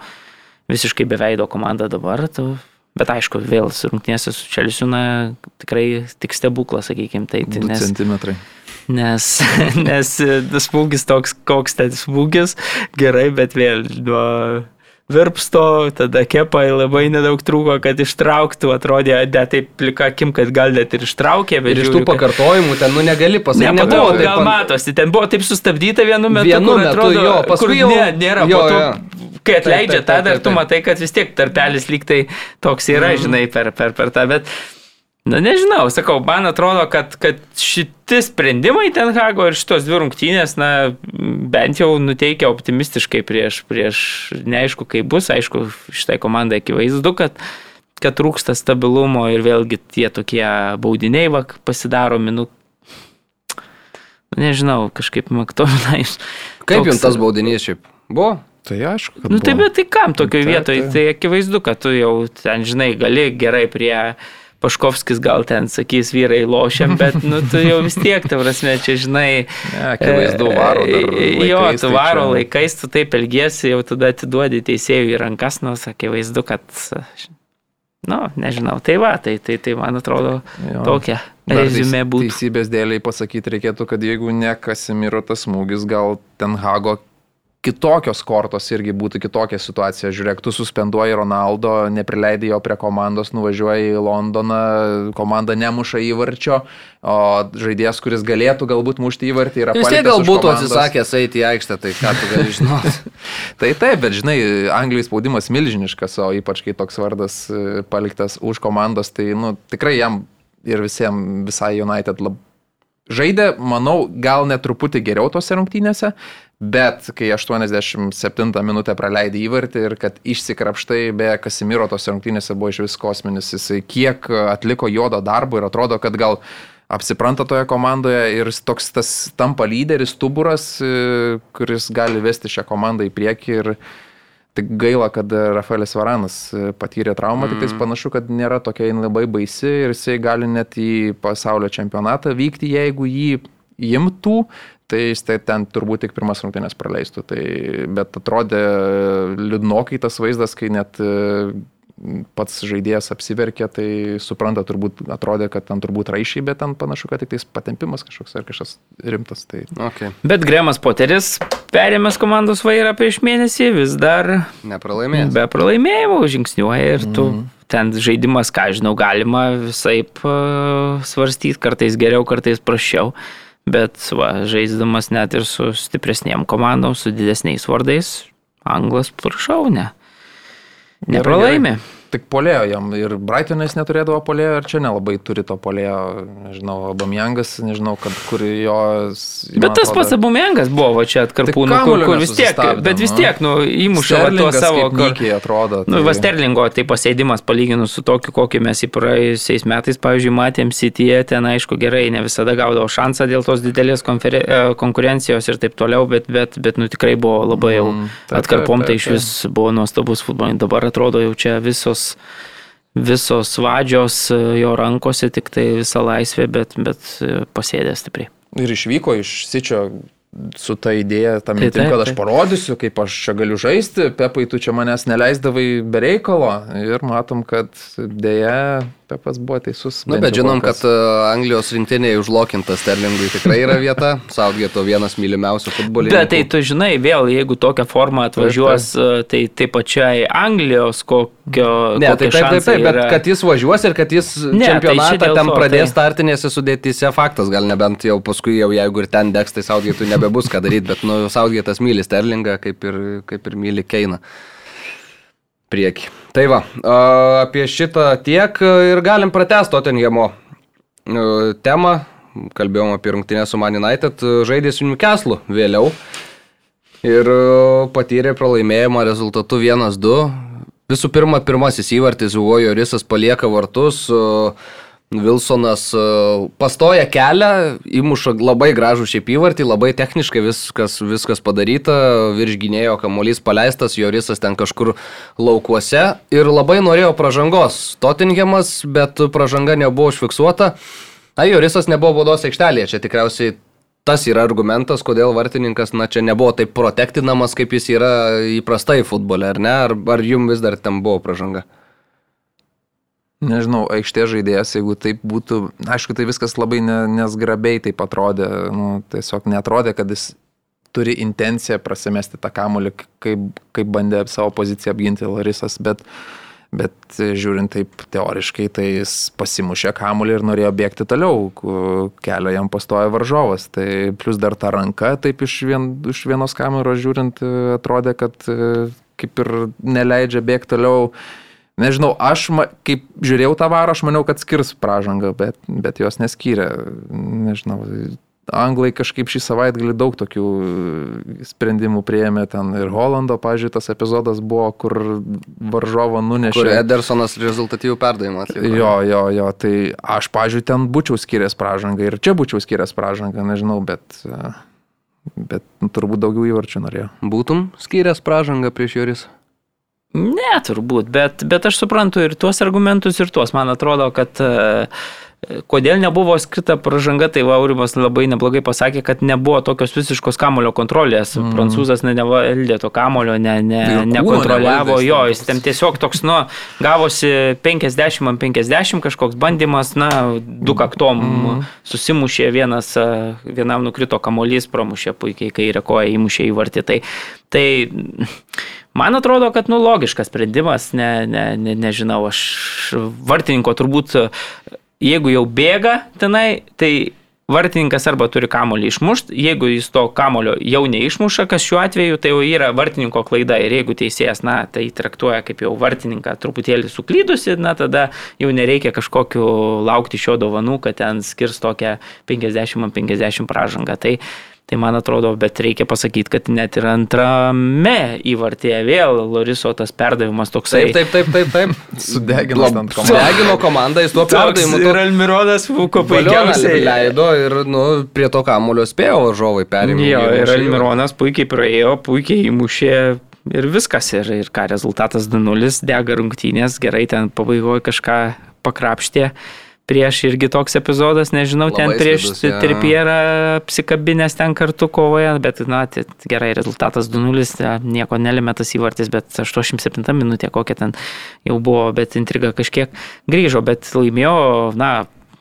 visiškai beveido komanda dabar. Tu, Bet aišku, vėl rungtynėse su Čelsiu, na, tikrai tik stebuklas, sakykime, tai. tai nes, centimetrai nes, nes smūgis toks, koks ten smūgis, gerai, bet vėl nuo virpsto, tada kepa labai nedaug trūko, kad ištrauktų, atrodė, ne taip plika akim, kad gal net ir ištraukė, bet... Ir iš tų pakartojimų ten, nu negali pasakyti. Nematau, gal pan... matosi, ten buvo taip sustabdyta vienu metu, vienu metu atrodo, jo, paskui jau... Ne, nėra, jo, po to, jo. kai atleidžia tą, dar tu matai, kad vis tiek tarpelis lyg tai toks yra, mm. žinai, per, per, per tą, bet... Na nežinau, sakau, man atrodo, kad, kad šitie sprendimai Ten Hago ir šitos dvi rungtynės, na, bent jau nuteikia optimistiškai prieš, prieš neaišku, kaip bus, aišku, šitai komandai akivaizdu, kad, kad trūksta stabilumo ir vėlgi tie tokie baudiniai vak, pasidaro minut. Nežinau, kažkaip maktonai. Kaip toks... jums tas baudinys šiaip buvo? Tai aišku. Na nu, tai bet tai kam tokioje vietoje? Tai akivaizdu, kad tu jau ten, žinai, gali gerai prie Paškovskis gal ten sakys vyrai lošiam, bet nu, tu jau vis tiek, ta prasme, čia žinai. Ne, akivaizdu, varo. Laikais, jo, tu tai varo čia... laikais, tu taip elgiesi, jau tada atiduodi teisėjų į rankas, nors akivaizdu, kad, nu, nežinau, tai va, tai, tai, tai man atrodo jo. tokia. Rezumė būtų. Teisybės dėliai pasakyti reikėtų, kad jeigu ne Kasimiro tas smūgis, gal ten Hago kitokios kortos irgi būtų kitokia situacija. Žiūrėk, tu suspenduoji Ronaldo, neprileidai jo prie komandos, nuvažiuoji į Londoną, komanda nemuša įvarčio, o žaidėjas, kuris galėtų galbūt mušti įvartį, yra paliktas. Jis galbūt atsisakęs eiti į aikštę, tai ką tu gali žinoti. tai taip, bet žinai, Anglijos spaudimas milžiniškas, o ypač kai toks vardas e, paliktas už komandos, tai nu, tikrai jam ir visiems, visai United labai žaidė, manau, gal net truputį geriau tose rungtynėse, bet kai 87 minutę praleidai įvartį ir kad išsikrapštai, be Kasimiro tose rungtynėse buvo iš vis kosminis, jisai kiek atliko jodo darbų ir atrodo, kad gal apsipranta toje komandoje ir toks tas tampa lyderis, stuburas, kuris gali vesti šią komandą į priekį ir Tik gaila, kad Rafaelis Varanas patyrė traumą, mm. tik tais panašu, kad nėra tokia labai baisi ir jisai gali net į pasaulio čempionatą vykti, jeigu jį imtų, tai jis tai ten turbūt tik pirmas rungtynės praleistų. Tai, bet atrodė liūdnokai tas vaizdas, kai net pats žaidėjas apsiverkė, tai supranta, turbūt atrodė, kad ten turbūt raišiai, bet ten panašu, kad tik tais patempimas kažkoks ar kažkas rimtas. Tai... Okay. Bet Gremas Poteris perėmęs komandos vairą prieš mėnesį vis dar nepralaimėjęs. Be pralaimėjimų žingsniuoja ir tu mm. ten žaidimas, ką žinau, galima visai uh, svarstyti, kartais geriau, kartais prašiau. Bet va, žaisdamas net ir su stipresniem komandom, su didesniais vardais, anglas prašau, ne. Nepralaimė. Gerai, gerai. Tik polėjo jam ir Brightonas neturėdavo polėjo ir čia nelabai turi to polėjo, nežinau, Abamjangas, nežinau, kad kur jo... Bet tas atrodo, pats Abamjangas buvo čia atkarpūnų, kur, kur vis tiek, bet vis nu. tiek, nu, įmuša tuo savo... Kur, atrodo. Tai... Nu, Vasterlingo tai pasėdimas palyginus su tokiu, kokį mes į praėjusiais metais, pavyzdžiui, matėm Cityje, ten aišku gerai, ne visada gaudavo šansą dėl tos didelės konferen... E, konkurencijos ir taip toliau, bet, bet, bet nu, tikrai buvo labai jau mm, atkarpom, tai iš vis buvo nuostabus futbolininkas. Dabar atrodo jau čia visos visos, visos vadžios jo rankose, tik tai visa laisvė, bet, bet pasėdė stipriai. Ir išvyko iš Sičio su ta idėja, tam mintim, kad aš parodysiu, kaip aš čia galiu žaisti, Pepai, tu čia manęs neleisdavai be reikalo. Ir matom, kad dėja Pepas buvo teisus. Na, bet žinom, kad e, Anglijos rinktinėje užlokintas Sterlingui tikrai yra vieta, Saugėto vienas mylimiausių futbolininkų. Bet tai tu žinai, vėl, jeigu tokią formą atvažiuos, taip, taip. tai taip pačiai Anglijos kokio... Ne, taip, taip, taip, taip, bet kad jis važiuos ir kad jis ne, tai čempionatą tai ten pradės tai... startinėse sudėtyse, faktas, gal nebent jau paskui jau jeigu ir ten degs, tai Saugėtų nebebus ką daryti, bet nu, Saugėtas myli Sterlingą kaip ir, kaip ir myli Keiną priekį. Tai va, apie šitą tiek ir galim pratesti Tottenhamo temą. Kalbėjom apie rungtynę su Man United, žaidė su Newcastle vėliau ir patyrė pralaimėjimą rezultatu 1-2. Visų pirma, pirmasis įvartis buvo Jorisas palieka vartus. Uh, Vilsonas e, pastoja kelią, įmuša labai gražų šiaip įvartį, labai techniškai viskas, viskas padaryta, virš gynėjo kamuolys paleistas, Jorisas ten kažkur laukuose ir labai norėjo pražangos. Tottenhamas, bet pražanga nebuvo užfiksuota. Na, Jorisas nebuvo baudos aikštelėje, čia tikriausiai tas yra argumentas, kodėl vartininkas, na, čia nebuvo taip protektinamas, kaip jis yra įprastai futbole, ar ne? Ar, ar jums vis dar ten buvo pražanga? Nežinau, aikštė žaidėjas, jeigu taip būtų, aišku, tai viskas labai ne, nesgrabiai taip atrodė, nu, tiesiog netrodė, kad jis turi intenciją prasimesti tą kamulį, kaip, kaip bandė savo poziciją apginti Larisas, bet, bet žiūrint taip teoriškai, tai jis pasimušė kamulį ir norėjo bėgti toliau, kelio jam pastoja varžovas, tai plus dar ta ranka, taip iš, vien, iš vienos kameros žiūrint, atrodė, kad kaip ir neleidžia bėgti toliau Nežinau, aš ma, kaip žiūrėjau tą varą, aš maniau, kad skirs pražangą, bet, bet jos neskyrė. Nežinau, anglai kažkaip šį savaitgalį daug tokių sprendimų prieėmė ten ir Holando, pažiūrėjau, tas epizodas buvo, kur varžovo nunešė. Kur Edersonas rezultatyvų perdavimą atliko. Jo, jo, jo, tai aš, pažiūrėjau, ten būčiau skyręs pražangą ir čia būčiau skyręs pražangą, nežinau, bet, bet turbūt daugiau įvarčių norėjau. Būtum skyręs pražangą prieš Joris? Ne, turbūt, bet, bet aš suprantu ir tuos argumentus, ir tuos. Man atrodo, kad uh, Kodėl nebuvo skirta pražanga, tai Vaurimas labai neblogai pasakė, kad nebuvo tokios visiškos kamulio kontrolės. Mm. Prancūzas ne, nevaldė to kamulio, ne, ne, jo, nekontroliavo jo, jis ten tiesiog toks, nu, gavosi 50 ant 50 kažkoks bandymas, na, du kaktom mm. susimušė vienas, vienam nukrito kamuolys, pramušė puikiai, kai rekoja įmušė į vartį. Tai, tai Man atrodo, kad nu, logiškas sprendimas, ne, ne, ne, nežinau, aš vartininko turbūt jeigu jau bėga tenai, tai vartininkas arba turi kamolį išmušti, jeigu jis to kamolio jau neišmuša, kas šiuo atveju tai jau yra vartininko klaida ir jeigu teisėjas, na, tai traktuoja kaip jau vartininką truputėlį suklydusi, na, tada jau nereikia kažkokiu laukti šio dovanų, kad ten skirs tokią 50-50 pražangą. Tai Tai man atrodo, bet reikia pasakyti, kad net ir antrame įvartėje vėl Loriso tas perdavimas toksai. Taip, taip, taip, taip. taip. Sudegino ant komandos. Sudegino komandą, jis tuo perdavimu. Ir Almironas Fuko puikiausiai leido ir nu, prie to kamulio spėjo žovai perimti. Jo, ir Almironas puikiai praėjo, puikiai įmušė ir viskas. Ir, ir ką rezultatas 2-0, dega rungtynės, gerai ten pabaigoje kažką pakrapštė prieš irgi toks epizodas, nežinau, Labai ten prieš slidus, Tripierą apsikabinės ten kartu kovoje, bet, na, tai gerai, rezultatas 2-0, nieko nelėmė tas įvartis, bet 87 minutė kokia ten jau buvo, bet intriga kažkiek grįžo, bet laimėjo, na,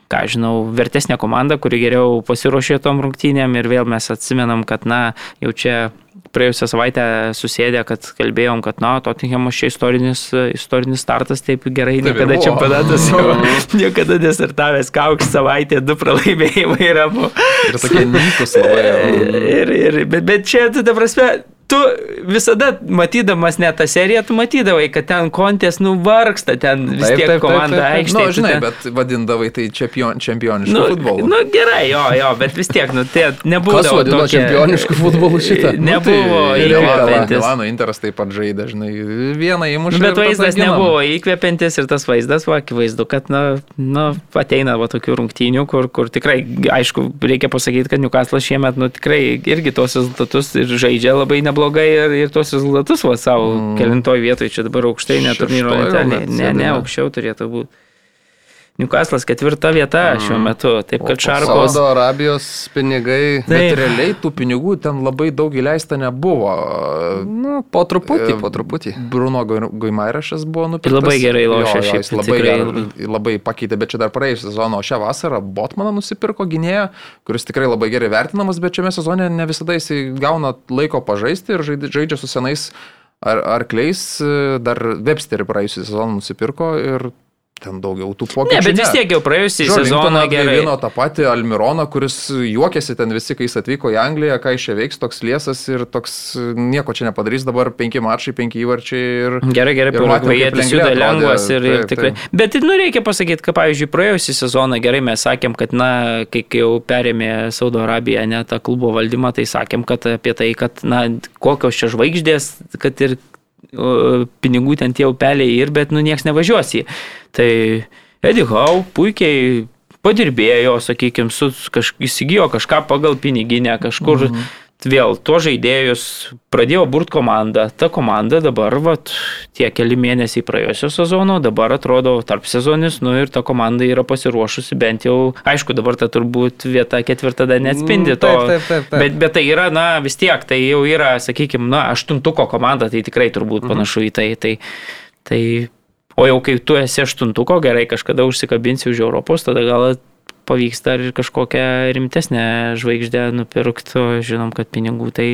ką žinau, vertesnė komanda, kuri geriau pasiruošė tom rungtynėm ir vėl mes atsimenam, kad, na, jau čia praėjusią savaitę susėdė, kad kalbėjom, kad, na, Tottenhamas čia istorinis, istorinis startas, taip gerai, taip niekada čempionatas jau niekada nesertavęs, kaukš savaitė, du pralaimėjimai yra. Ir tokie nykus labai. Ir, ir, bet, bet čia, ta prasme, tu visada matydamas net tą seriją, tu matydavai, kad ten kontės nuvargsta, ten vis taip, tiek taip, komanda aikštėje. Na, nu, žinai, ten... bet vadindavai tai čempion, čempionišku nu, futbolu. Na nu, gerai, jo, jo, bet vis tiek, nu, tai nebuvo. Kas vadino tokia... čempionišku futbolu šitą? Nebuvo nu, tai, įkvepiantis. Milano Interas taip pat žaidė, žinai, vieną įmušė. Bet vaizdas nebuvo įkvepiantis ir tas vaizdas, va, akivaizdu, kad, na, na, ateina va tokių rungtynių, kur, kur tikrai, aišku, reikia pasakyti, kad Newcastle šiemet, nu, tikrai irgi tos rezultatus ir žaidžia labai neblogai neblogai ir, ir tuos rezultatus va savo mm. kelintoj vietoj, čia dabar aukštai, net turnyro lentelė. Ne, ne, aukščiau turėtų būti. Newcastle'as ketvirta vieta mm. šiuo metu, taip kad Šarkos. Saudo Arabijos pinigai. Taip. Bet realiai tų pinigų ten labai daug įleista nebuvo. Nu, po truputį, po truputį. Bruno Guimairašas buvo nupirktas. Ir labai gerai lošia šiaip. Jis labai, tikrai... labai pakeitė, bet čia dar praėjusią sezoną, o šią vasarą Botmaną nusipirko gynėją, kuris tikrai labai gerai vertinamas, bet šiame sezone ne visada jis gauna laiko pažaisti ir žaidžia su senais ar, arkliais. Dar Websterį praėjusią sezoną nusipirko ir ten daugiau tų pokyčių. Ne, bet vis tiek jau praėjusį sezoną gerai. Vieno tą patį Almironą, kuris juokėsi ten visi, kai jis atvyko į Angliją, ką iš čia veiks, toks liesas ir toks nieko čia nepadarys, dabar penki mačai, penki įvarčiai ir... Gerai, gerai, pirmąjį juda lengvas ir, taip, ir tikrai. Taip. Bet, nu, reikia pasakyti, kad, pavyzdžiui, praėjusį sezoną gerai mes sakėm, kad, na, kai jau perėmė Saudo Arabiją, ne tą klubo valdymą, tai sakėm, kad apie tai, kad, na, kokios čia žvaigždės, kad ir pinigų ten tie upeliai ir, bet nu nieks nevažiuos į. Tai Eddie Howe puikiai padirbėjo, sakykime, su, kaž, įsigijo kažką pagal piniginę, kažkur mhm vėl tuo žaidėjus pradėjo burt komandą. Ta komanda dabar, vat, tie keli mėnesiai praėjusio sezono, dabar atrodo tarp sezonis, nu ir ta komanda yra pasiruošusi bent jau, aišku, dabar ta turbūt vieta ketvirta dar neatspindi mm, to. Taip, taip, taip, taip. Bet, bet tai yra, na vis tiek, tai jau yra, sakykime, na, aštuntuko komanda, tai tikrai turbūt mhm. panašu į tai. tai, tai O jau kai tu esi aštuntuko, gerai, kažkada užsikabinsi už Europos, tada gal pavyksta ir kažkokią rimtesnę žvaigždę nupirkti, žinom, kad pinigų tai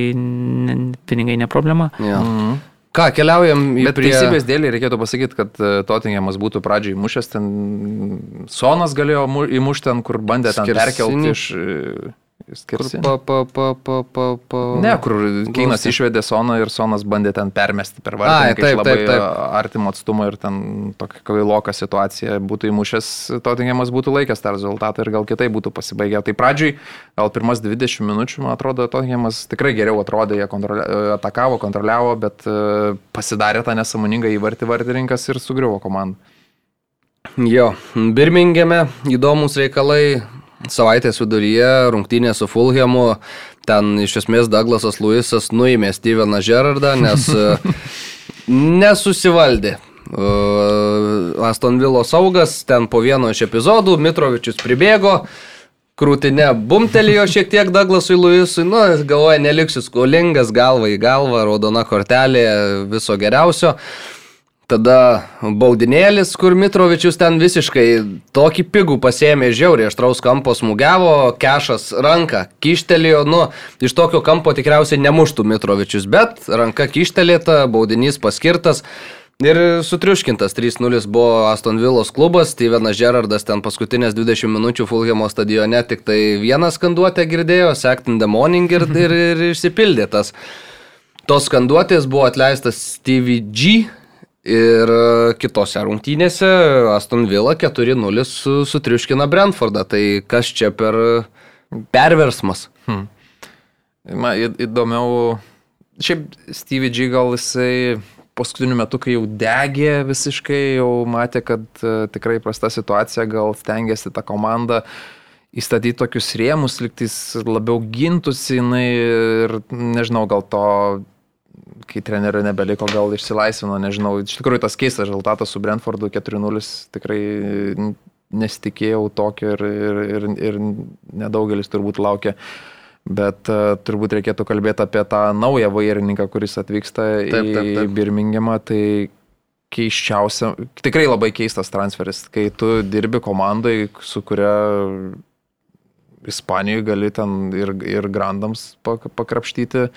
pinigai ne problema. Ja. Mhm. Ką, keliaujam į... Bet prie... teisybės dėlį reikėtų pasakyti, kad e, Tottenhamas būtų pradžiai mušęs, ten Sonas galėjo įmušti ten, kur bandė ten perkelti iš Skirsi. Pa, pa, pa, pa, pa, pa, ne, kur Keinas išvedė Soną ir Sonas bandė ten permesti per vartininką iš labai taip, taip. artimo atstumo ir ten tokia kvailoka situacija būtų įmušęs, Tottenhamas būtų laikęs tą rezultatą ir gal kitai būtų pasibaigę. Tai pradžiai, gal pirmas 20 minučių, man atrodo, Tottenhamas tikrai geriau atrodė, jie kontrolia, atakavo, kontroliavo, bet pasidarė tą nesąmoningą įvartį vartininkas ir sugriuvo komandą. Jo, Birmingeme įdomus reikalai, savaitės viduryje rungtynė su Fulhamu, ten iš esmės Douglasas Luisas nuėmė Steveną Gerardą, nes e, nesusivaldė. E, Aston Vilo saugas, ten po vieno iš epizodų Mitrovičius pribėgo, krūtinė bumtelėjo šiek tiek Douglasui Luisui, nu, galvoja, neliksiu skolingas, galva į galvą, raudona kortelė, viso geriausio. Tada baudinėlis, kur Mitrovičius ten visiškai tokį pigų pasėmė žiauriai, aštraus kampo smūgiavo, kešas ranką kištelėjo, nu, iš tokio kampo tikriausiai nemuštų Mitrovičius, bet ranka kištelėta, baudinys paskirtas. Ir sutriuškintas 3-0 buvo Aston Villos klubas, Stevenas Gerardas ten paskutinės 20 minučių Fulhamo stadione tik tai vieną skanduotę girdėjo, Sect in the Morning ir, ir, ir išsipildė tas. Tos skanduotės buvo atleistas Stevie G ir kitose rungtynėse Aston Villa 4-0 su, sutriuškina Brentfordą. Tai kas čia per perversmas? Hmm. Man įdomiau, šiaip Stevie G gal jisai paskutiniu metu, kai jau degė visiškai, jau matė, kad uh, tikrai prasta situacija, gal stengiasi tą komandą įstatyti tokius rėmus, liktais labiau gintųsi jinai ir nežinau, gal to, kai trenerio nebeliko, gal išsilaisvino, nežinau, iš tikrųjų tas keistas rezultatas su Brentfordu 4-0 tikrai nesitikėjau tokio ir, ir, ir, ir nedaugelis turbūt laukia. Uh, Bet uh, turbūt reikėtų kalbėti apie tą naują vairininką, kuris atvyksta taip, taip, taip. į Birmingemą. Tai keiščiausia, tikrai labai keistas transferis, kai tu dirbi komandai, su kuria Ispanijoje gali ten ir, ir grandams pakrapštyti e,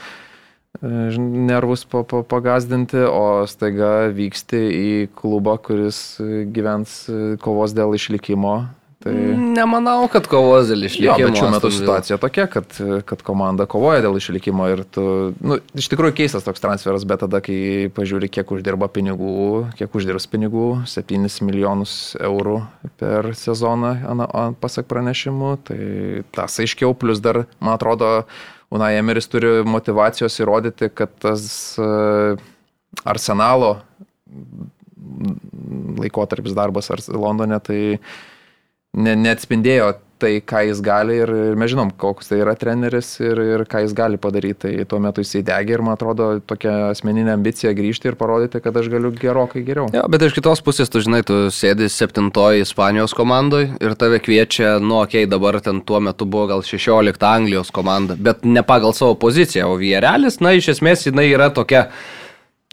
nervus pagazdinti, o staiga vyksti į klubą, kuris gyvens kovos dėl išlikimo Tai... Nemanau, kad kovos dėl išlikimo. Jo, bet šiuo metu situacija tokia, kad, kad komanda kovoja dėl išlikimo ir tu, nu, iš tikrųjų keistas toks transferas, bet tada, kai pažiūri, kiek uždirba pinigų, kiek uždirbs pinigų, 7 milijonus eurų per sezoną, pasak pranešimų, tai tas aiškiau, plus dar, man atrodo, Unai Emeris turi motivacijos įrodyti, kad tas uh, arsenalo laikotarpis darbas Londone, tai ne, neatspindėjo tai, ką jis gali ir, ir mes žinom, koks tai yra treneris ir, ir ką jis gali padaryti. Tai tuo metu jisai degė ir man atrodo tokia asmeninė ambicija grįžti ir parodyti, kad aš galiu gerokai geriau. Jo, bet iš kitos pusės, tu žinai, tu sėdi septintoji Ispanijos komandoje ir tave kviečia, nu, okei, okay, dabar ten tuo metu buvo gal 16 Anglijos komanda, bet ne pagal savo poziciją, o Vierelis, na, iš esmės jinai yra tokia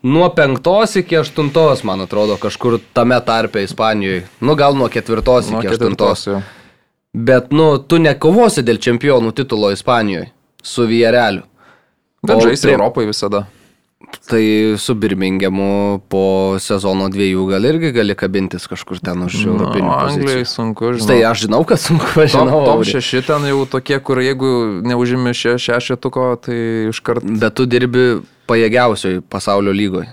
nuo penktos iki aštuntos, man atrodo, kažkur tame tarpe Ispanijoje. Nu, gal nuo ketvirtos nuo iki aštuntos. Bet, nu, tu nekovosi dėl čempionų titulo Ispanijoje su Viereliu. Bet žaisti prie... Europoje visada. Tai su Birmingemu po sezono dviejų gal irgi gali kabintis kažkur ten už no, europinių pozicijų. Anglijai sunku, žinau. Tai aš žinau, kad sunku, aš žinau. Top, top šeši ten jau tokie, kur jeigu neužimi šešetuko, tai iškart. Bet tu dirbi pajėgiausioj pasaulio lygoje.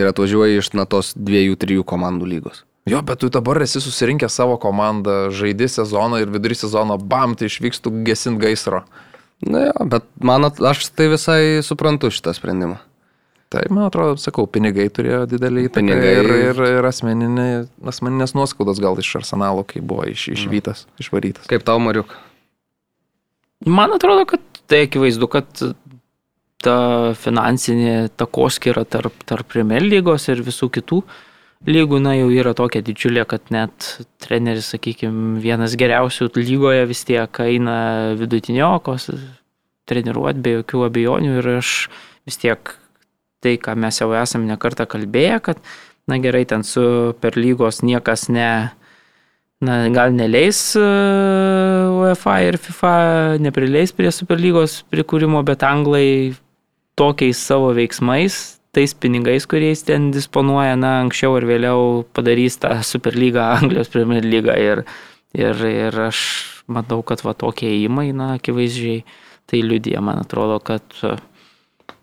Ir atvažiuoji iš na tos dviejų, trijų komandų lygos. Jo, bet tu dabar esi susirinkęs savo komandą, žaidži sezoną ir vidury sezono bam, tai išvykstų gesint gaisro. Na jo, bet man, aš tai visai suprantu šitą sprendimą. Tai, man atrodo, sakau, pinigai turėjo didelį įtaką pinigai... ir, ir, ir asmeninė, asmeninės nuoskaudos gal iš arsenalo, kai buvo iš, išvytas, mm. išvarytas. Kaip tau, Mariuk? Man atrodo, kad tai akivaizdu, kad ta finansinė takoskira tarp, tarp Premier lygos ir visų kitų lygų, na, jau yra tokia didžiulė, kad net treneris, sakykime, vienas geriausių lygoje vis tiek eina vidutiniokos treniruoti be jokių abejonių ir aš vis tiek tai, ką mes jau esame nekartą kalbėję, kad, na gerai, ten su per lygos niekas ne, na, gal neleis e, UEFA ir FIFA, neprileis prie Superlygos prikūrimo, bet anglai tokiais savo veiksmais, tais pinigais, kuriais ten disponuoja, na, anksčiau ir vėliau padarys tą Superlygą, Anglijos Premier lygą ir, ir, ir aš matau, kad va tokie įimai, na, akivaizdžiai tai liudija, man atrodo, kad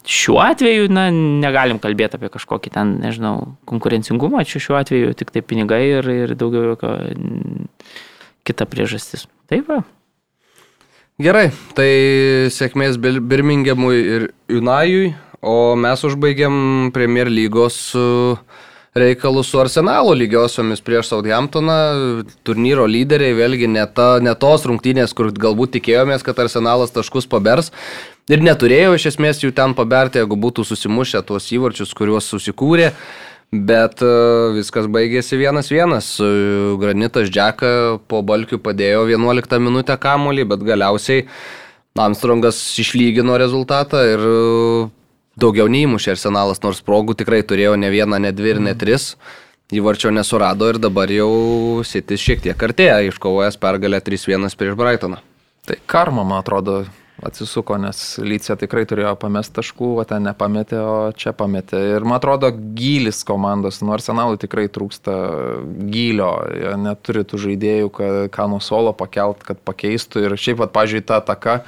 šiuo atveju, na, negalim kalbėti apie kažkokį ten, nežinau, konkurencingumą, čia šiuo atveju tik tai pinigai ir, ir daugiau jokio kita priežastis. Taip, va. Gerai, tai sėkmės Birmingemui ir Unajui, o mes užbaigiam Premier lygos reikalus su Arsenalo lygiosiomis prieš Southamptoną. Turnyro lyderiai vėlgi ne, ta, ne tos rungtynės, kur galbūt tikėjomės, kad Arsenalas taškus pabers. Ir neturėjo iš esmės jų ten paberti, jeigu būtų susimušę tuos įvarčius, kuriuos susikūrė. Bet e, viskas baigėsi vienas vienas. Granitas Džeka po balkių padėjo 11 minutę kamolį, bet galiausiai Armstrongas išlygino rezultatą ir e, daugiau neįmušė arsenalas, nors progų tikrai turėjo ne vieną, ne dvi ir ne mhm. tris. Įvarčio nesurado ir dabar jau Sitis šiek tiek artėja, iškovojęs pergalę 3-1 prieš Brightoną. Tai karma, man atrodo, atsisuko, nes Lycija tikrai turėjo pamest taškų, o ten nepametė, o čia pametė. Ir man atrodo, gylis komandos, nu arsenalui tikrai trūksta gylio, jie neturi tų žaidėjų, ką nuo solo pakelt, kad pakeistų. Ir šiaip, pat, pažiūrėjau, ta ataka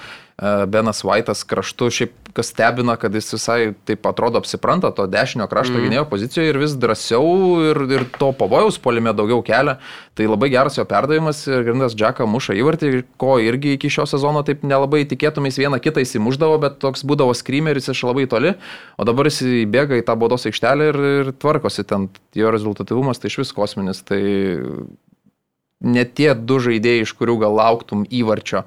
Benas Vaitas kraštu, šiaip kas stebina, kad jis visai taip atrodo apsipranta to dešinio krašto mm. gynėjo pozicijoje ir vis drąsiau ir, ir to pavojaus polime daugiau kelia. Tai labai geras jo perdavimas ir Grindas Džeką muša įvartį, ko irgi iki šio sezono taip nelabai tikėtumės vieną kitą įsimuždavo, bet toks būdavo skrymeris iš labai toli, o dabar jis įbėga į tą baudos aikštelę ir, ir tvarkosi ten, jo rezultatyvumas tai iš vis kosminis. Tai ne tie du žaidėjai, iš kurių gal lauktum įvarčio.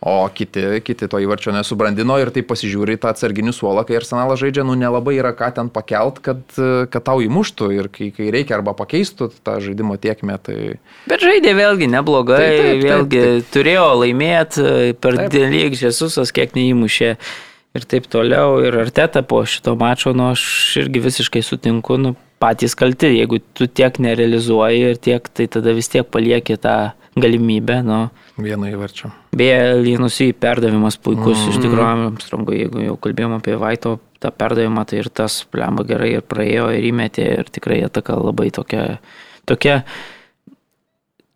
O kiti, kiti to įvarčio nesubrandino ir tai pasižiūri tą atsarginių suolą, kai arsenalas žaidžia, nu nelabai yra ką ten pakelt, kad, kad tau įmuštų ir kai, kai reikia arba pakeistų tą žaidimo tiekmę. Tai... Bet žaidė vėlgi neblogai, taip, taip, taip, vėlgi taip, taip. turėjo laimėti per dėlyg Žesusas, kiek neįmušė ir taip toliau. Ir arteta po šito mačo, nu aš irgi visiškai sutinku, nu patys kalti, jeigu tu tiek nerealizuoji ir tiek, tai tada vis tiek palieki tą galimybę. Nu. Vieno įvarčio. Beje, Linusui perdavimas puikus mm. iš tikrųjų Armstrongo, jeigu jau kalbėjom apie Vaito tą perdavimą, tai ir tas plemba gerai ir praėjo ir įmetė ir tikrai ataka labai tokia, tokia,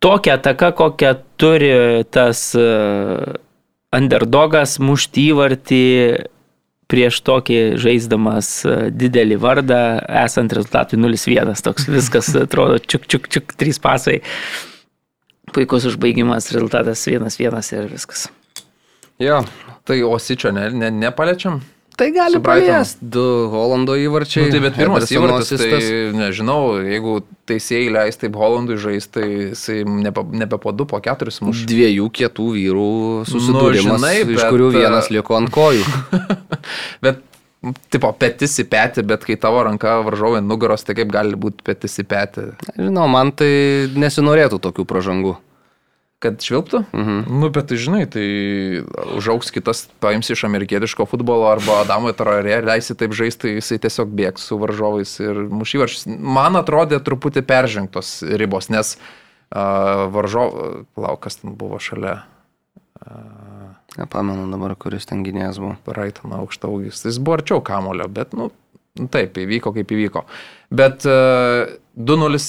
tokia ataka, kokią turi tas uh, underdogas mušti įvartį prieš tokį žaisdamas uh, didelį vardą, esant rezultatui 0-1, toks viskas atrodo čiuk, čiuk, čiuk, trys pasai puikus užbaigimas, rezultatas 1-1 ir viskas. Jo, tai Osičio ne, ne, nepaliečiam. Tai gali paliesti du Holando įvarčiai. Nu, tai bet pirmas įvartis, tai nežinau, jeigu teisėjai leis taip Holandui žaisti, tai jisai nebe, nebe po du, po keturis muš. Dviejų kietų vyrų susidūrimas, nu, žinai, bet, iš kurių vienas liko ant kojų. bet tipo petis į petį, bet kai tavo ranka varžovai nugaros, tai kaip gali būti petis į petį? Žinau, man tai nesinorėtų tokių pražangų kad švilptų. Mhm. Nu, bet tai žinai, tai užauks kitas, paims iš amerikietiško futbolo arba Adamo Tararė, leisi taip žaisti, tai jisai tiesiog bėgs su varžovais ir mušyvaršys. Man atrodė truputį peržengtos ribos, nes uh, varžovas, laukas ten buvo šalia. Uh, Nepamenu dabar, kuris ten gynėjas buvo. Raitano aukšta augis. Jis buvo arčiau kamulio, bet, nu, taip, įvyko kaip įvyko. Bet uh, 2-0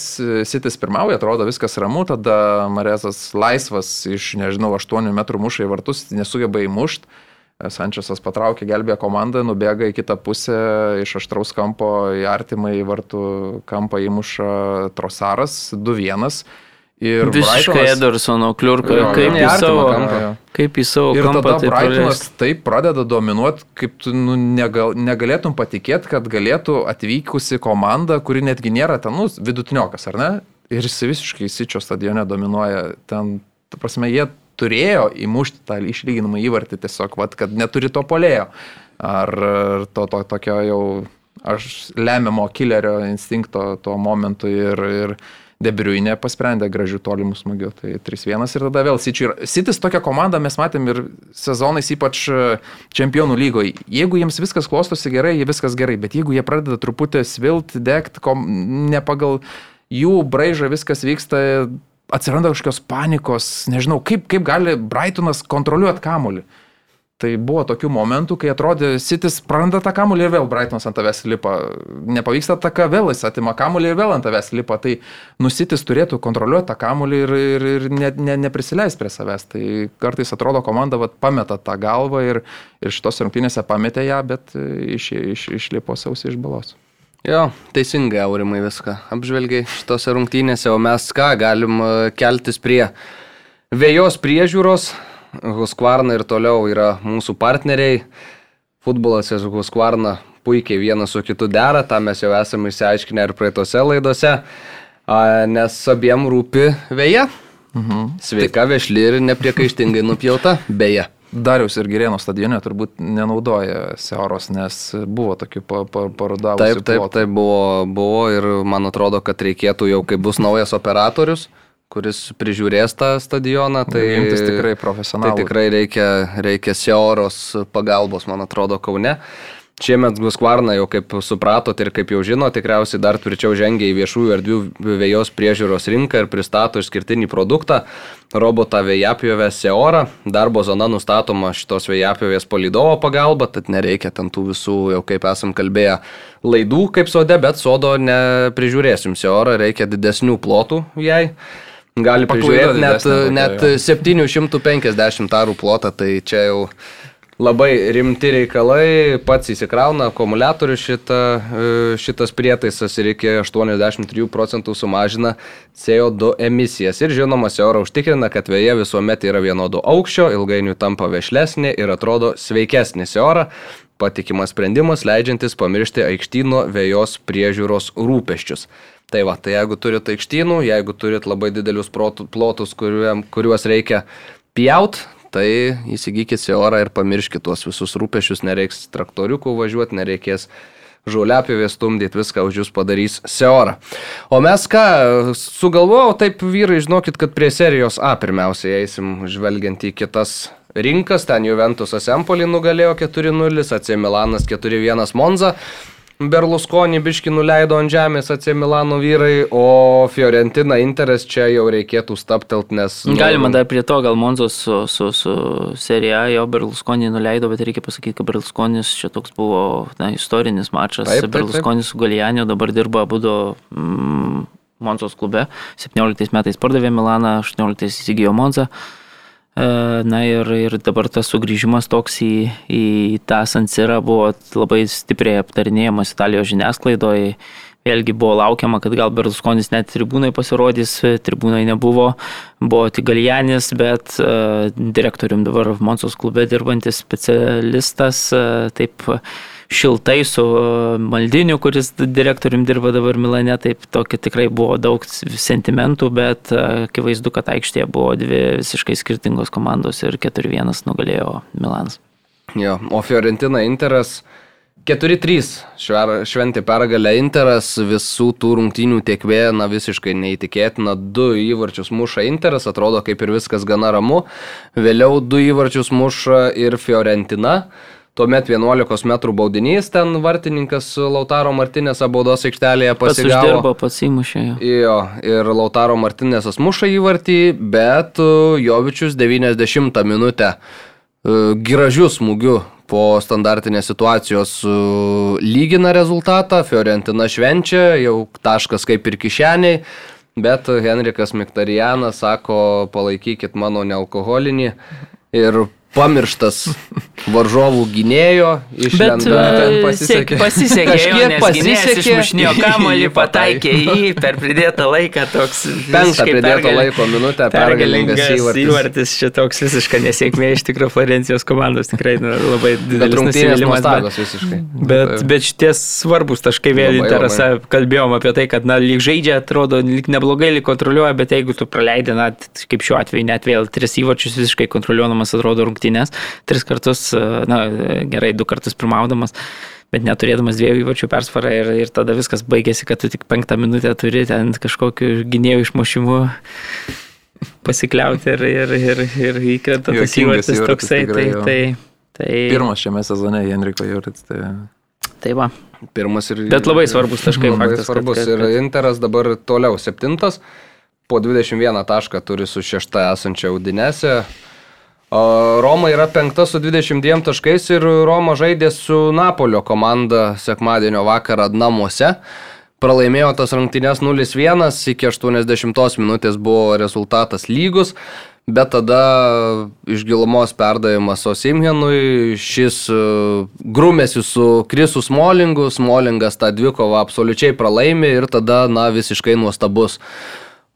Sitis pirmauja, atrodo viskas ramu, tada Marezas laisvas iš, nežinau, 8 metrų muša į vartus, nesugeba įmušti. Sančiasas patraukia, gelbė komandą, nubėga į kitą pusę, iš aštraus kampo į artimą į vartų kampą įmuša Trosaras 2-1. Ir Visiškai Edersono kliurka, jo, kaip, jo, į savo, kampą. kaip į savo ir kampą. Ir tada Brightonas taip pradeda dominuoti, kaip tu nu, negal, negalėtum patikėti, kad galėtų atvykusi komanda, kuri netgi nėra ten, nu, vidutiniokas, ar ne? Ir jis visiškai Sičio stadione dominuoja. Ten, ta prasme, jie turėjo įmušti tą išlyginamą įvartį tiesiog, vat, kad neturi to polėjo. Ar to, to tokio jau, aš lemiamo killerio instinkto tuo momentu ir, ir Debriuinė pasprendė gražių tolimų smūgių. Tai 3-1 ir tada vėl Sičiui. Sitis tokia komanda mes matėm ir sezonais, ypač e, čempionų lygoje. Jeigu jiems viskas klostosi gerai, jie viskas gerai, bet jeigu jie pradeda truputį svilt, degt, kom, ne pagal jų braižą viskas vyksta, atsiranda kažkokios panikos, nežinau, kaip, kaip gali Brightonas kontroliuoti kamolį. Tai buvo tokių momentų, kai atrodė, Sitis praranda tą kamuolį ir vėl Brightonas ant tavęs lipa. Nepavyksta taka, vėl jis atima kamuolį ir vėl ant tavęs lipa. Tai nusitis turėtų kontroliuoti tą kamuolį ir, ir, ir ne, ne, neprisileis prie savęs. Tai kartais atrodo, komanda vat, pameta tą galvą ir, ir šitos rungtynėse pametė ją, bet iš, iš, išlipo sausiai iš balos. Jo, teisingai, aurimai viską apžvelgiai šitose rungtynėse, o mes ką galim e, keltis prie vėjos priežiūros Huskvarna ir toliau yra mūsų partneriai. Futbolas ir Huskvarna puikiai vienas su kitu dera, tą mes jau esame išsiaiškinę ir praeitose laidose, nes abiem rūpi vėja. Mhm. Sveika, vešli ir nepriekaištingai nupjauta, beje. Darius ir Gerėno stadione turbūt nenaudoja Seoros, nes buvo tokių parodavusių. Taip, taip, taip buvo, buvo ir man atrodo, kad reikėtų jau, kai bus naujas operatorius, kuris prižiūrės tą stadioną, tai imtis tikrai profesionalų. Tai tikrai reikia, reikia Seoros pagalbos, man atrodo, Kaune. Šiemet Guskvarna jau kaip supratot ir kaip jau žino, tikriausiai dar tvirčiau žengia į viešųjų erdvių vėjos priežiūros rinką ir pristato išskirtinį produktą - robotą vėjapjovę Seora. Darbo zona nustatoma šitos vėjapjovės palidovo pagalba, tad nereikia ten tų visų, jau kaip esam kalbėję, laidų kaip sode, bet sodo neprižiūrėsim. Seora reikia didesnių plotų jai. Gali prižiūrėti net, didesnė net tokia, 750 arų plotą, tai čia jau labai rimti reikalai, pats įsikrauna akumuliatorių šitą, e, šitas prietaisas ir iki 83 procentų sumažina CO2 emisijas. Ir žinoma, Seora užtikrina, kad vėja visuomet yra vienodo aukščio, ilgainiui tampa vešlesnė ir atrodo sveikesnė Seora. Patikimas sprendimas, leidžiantis pamiršti aikštyno vėjos priežiūros rūpeščius. Tai va, tai jeigu turit aikštynų, jeigu turit labai didelius plotus, kuriuom- kuriuos reikia pjaut, tai įsigykit Seorą ir pamirškit tuos visus rūpešius, nereiks traktoriukų važiuoti, nereikės žauliapėvės stumdyti, viską už jūs padarys Seora. O mes ką, sugalvojau, taip vyrai, žinokit, kad prie serijos A pirmiausiai eisim žvelgiant į kitas rinkas, ten Juventusas Empolį nugalėjo 4-0, AC Milanas 4-1 Monza. Berlusconi biški nuleido ant žemės AC Milano vyrai, o Fiorentina Interas čia jau reikėtų staptelt, nes... nu, Galima dar prie to, gal Monzos su, su, su serija jo Berlusconi nuleido, bet reikia pasakyti, kad Berlusconis čia toks buvo na, istorinis mačas. Taip, taip, taip. Berlusconis su Galijaniu dabar dirba abu mm, Monzos klube. 17 metais pardavė Milaną, 18 įsigijo Monzą. E, Na ir, ir dabar tas sugrįžimas toks į, į tą Sansirą buvo labai stipriai aptarinėjamas Italijos žiniasklaidoje. Vėlgi buvo laukiama, kad gal Berlusconis net tribūnai pasirodys, tribūnai nebuvo, buvo tik Galianis, bet uh, direktorium dabar Monsos klube dirbantis specialistas uh, taip šiltai su uh, Maldiniu, kuris direktorium dirba dabar Milane, taip tokia tikrai buvo daug sentimentų, bet uh, akivaizdu, kad aikštėje buvo dvi visiškai skirtingos komandos ir 4-1 nugalėjo Milanas. Jo, o Fiorentina Interas 4-3 šver- šventė pergalę Interas, visų tų rungtynių tiekvė, na visiškai neįtikėtina, du įvarčius muša Interas, atrodo kaip ir viskas gana ramu, vėliau du įvarčius muša ir Fiorentina. Tuomet 11 m baudinys ten vartininkas Lautaro Martinėse baudos aikštelėje pasigavo. uždirbo, pats įmušė. jo. Ir Lautaro Martinėsas muša įvartį, bet uh, Jovičius 90 minutę uh, gražių smūgių po standartinės situacijos uh, lygina rezultatą, Fiorentina švenčia, jau taškas kaip ir kišeniai, bet Henrikas Miktarianas sako, palaikykit mano nealkoholinį ir pamirštas varžovų gynėjo Bet išlenda. ten e, pasisekė. sek- pasisekė, Kažkiek jo, pasisekė. išmušinėjo kamuolį, pataikė į jį per pridėtą laiką toks. Penktą visiškai pridėto pergal- laiko minutę pergalingas įvartis. įvartis, čia toks visiška nesėkmė iš tikrųjų Florencijos komandos, tikrai nu, labai Bet didelis nusivylimas. bet- visiškai. Bet, bet šitie svarbus taškai vėl interesą kalbėjom apie tai, kad, na, lyg žaidžia, atrodo, lyg neblogai, lyg kontroliuoja, bet jeigu tu praleidai, na, kaip šiuo atveju, net vėl tris įvarčius visiškai kontroliuodamas, atrodo, rungtynės, tris kartus, na, gerai, du kartus pirmaudamas. Bet neturėdamas dviejų įvarčių persvarą ir, ir tada viskas baigėsi, kad tu tik penktą minutę turi ten kažkokiu gynėjų išmušimu pasikliauti ir, ir, ir, ir įkrenta tas įvartis įvartis toksai. Tai, tikrai, jo. tai, tai, Pirmas šiame sezone Henriko Jurits. Tai... tai va. Pirmas ir... Bet labai svarbus taškai, Labai faktas, kad- svarbus. kad- Ir kad- Interas dabar toliau septintas, po 21 tašką turi su šešta esančia Udinėse. Roma yra penkta su 22 taškais ir Roma žaidė su Napolio komanda sekmadienio vakarą namuose. Pralaimėjo tas rungtynės 0-1, iki 80 minutės buvo rezultatas lygus, bet tada iš gilumos perdavimas Osimhenui, šis e, grumėsi su Krisu Smolingu, Smolingas tą dvikovą absoliučiai pralaimi ir tada, na, visiškai nuostabus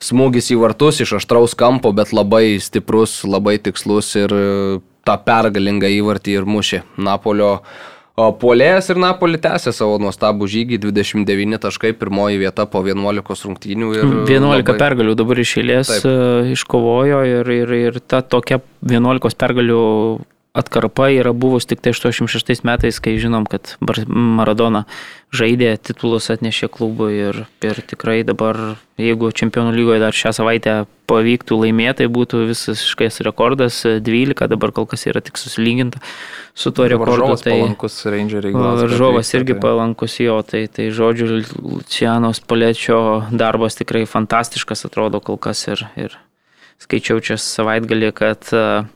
smūgis į vartus iš aštraus kampo, bet labai stiprus, labai tikslus ir e, tą pergalingą įvartį ir mušė Napolio o, puolėjas ir Napoli tęsė savo nuostabų žygį, 29 taškai, pirmoji vieta po 11 rungtynių. Ir 11 labai- pergalių dabar iš eilės Taip. e, iškovojo ir, ir, ir ta tokia 11 pergalių atkarpa yra buvus tik tai 86 metais, kai žinom, kad Maradona žaidė, titulus atnešė klubui ir, ir tikrai dabar, jeigu čempionų lygoje dar šią savaitę pavyktų laimėti, tai būtų visiškais rekordas 12, dabar kol kas yra tik susilyginta su tuo rekordu. Tai palankus Rangeriai. Varžovas irgi palankus jo, tai, tai žodžiu, Lucianos Palečio darbas tikrai fantastiškas atrodo kol kas ir, ir skaičiau čia savaitgalį, kad uh,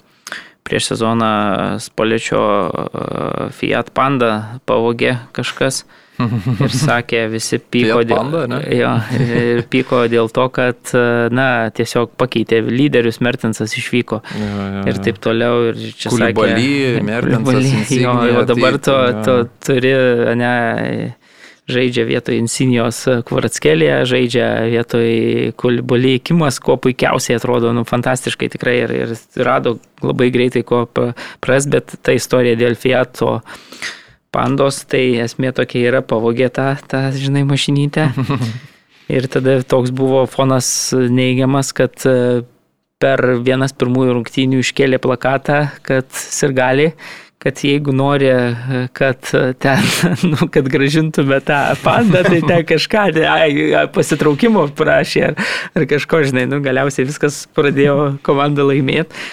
prieš sezoną Spalečio e, Fiat Panda pavogė kažkas. Ir sakė, visi pyko, Panda, dėl, jo, ir pyko dėl to, kad, e, na, tiesiog pakeitė lyderius, Mertensas išvyko. Jo, jo, jo. Ir taip toliau. Ir čia Kulibaly, sakė, Mertensas. Jo, jo, dabar to, to turi, ne, žaidžia vietoj Insinijos Kvaratskėlėje, žaidžia vietoj Kulbolį Kimas, ko puikiausiai atrodo, nu, fantastiškai tikrai ir, ir rado labai greitai ko pras, bet ta istorija dėl Fiato pandos, tai esmė tokia yra pavogė tą, tą žinai, mašinytę. Ir tada toks buvo fonas neigiamas, kad e, per vienas pirmųjų rungtynių iškėlė plakatą, kad sirgali kad jeigu nori, kad ten, nu, kad gražintume tą pandą, tai ten kažką, ai, pasitraukimo prašė ar, ar kažko, žinai, nu, galiausiai viskas pradėjo komanda laimėti.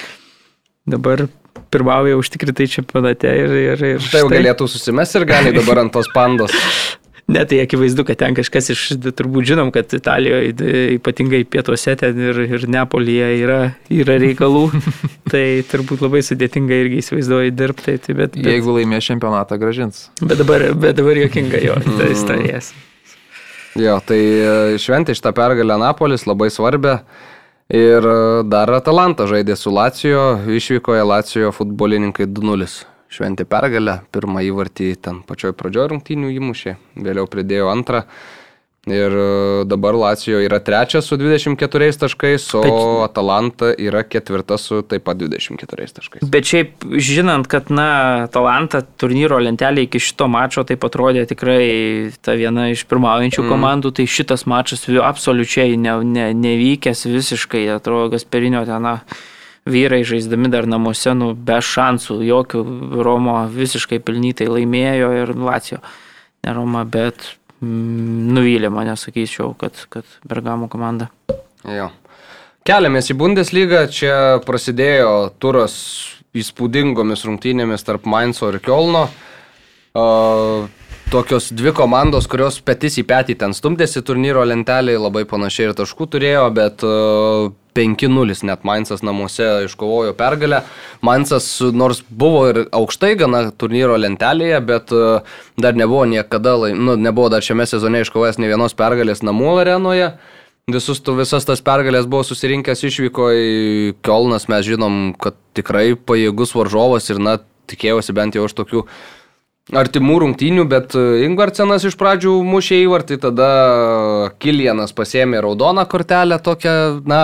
Dabar pirmauja užtikrintai čempionate ir... ir, ir tai jau galėtų susimesti ir gali dabar ant tos pandos. Ne, tai akivaizdu, kad ten kažkas iš, turbūt žinom, kad Italijoje, ypatingai pietuose ten ir, ir Neapolyje yra, yra reikalų, tai turbūt labai sudėtinga irgi įsivaizduoju dirbti. Tai, bet, bet, Jeigu laimės čempionatą, gražins. Bet dabar, bet dabar jokinga jo, tai istorijas. Jo, tai šventė šitą pergalę Napolis labai svarbia. Ir e, dar Atalanta žaidė su Lacijo, išvykoje Lacijo futbolininkai 2-0 šventė pergalę, pirmą įvartį ten pačioj pradžioj rungtynių įmušė, vėliau pridėjo antrą. Ir e, dabar Lacijo yra trečias su 24 taškais, o bet, Atalanta yra ketvirtas su taip pat 24 taškais. Bet šiaip žinant, kad, na, Atalanta turnyro lentelė iki šito mačo taip atrodė tikrai ta viena iš pirmaujančių mm. komandų, tai šitas mačas absoliučiai ne, ne, nevykęs visiškai, atrodo, Gasperinio ten. Na, vyrai žaisdami dar namuose, nu, be šansų, jokių Romo visiškai pilnytai laimėjo ir Lacijo. Ne Roma, bet mm, nuvylė mane, sakyčiau, kad, kad Bergamo komanda. Jo. Keliamės į Bundeslygą, čia prasidėjo turas įspūdingomis rungtynėmis tarp Mainzo ir Kielno. Uh, tokios dvi komandos, kurios petys į petį ten stumdėsi turnyro lentelėje, labai panašiai ir taškų turėjo, bet uh, 5-0 net Mainzas namuose iškovojo pergalę. Mainzas nors buvo ir aukštai gana turnyro lentelėje, bet e, dar nebuvo niekada, nu, nebuvo dar šiame sezone iškovojęs ne vienos pergalės namų arenoje. Visus, visas tas pergalės buvo susirinkęs išvyko į Kielnas, mes žinom, kad tikrai pajėgus varžovas ir, na, tikėjausi bent jau iš tokių artimų rungtynių, bet e, Ingvarcenas iš pradžių mušė įvartį, tada Kilianas pasėmė raudoną kortelę tokią, na,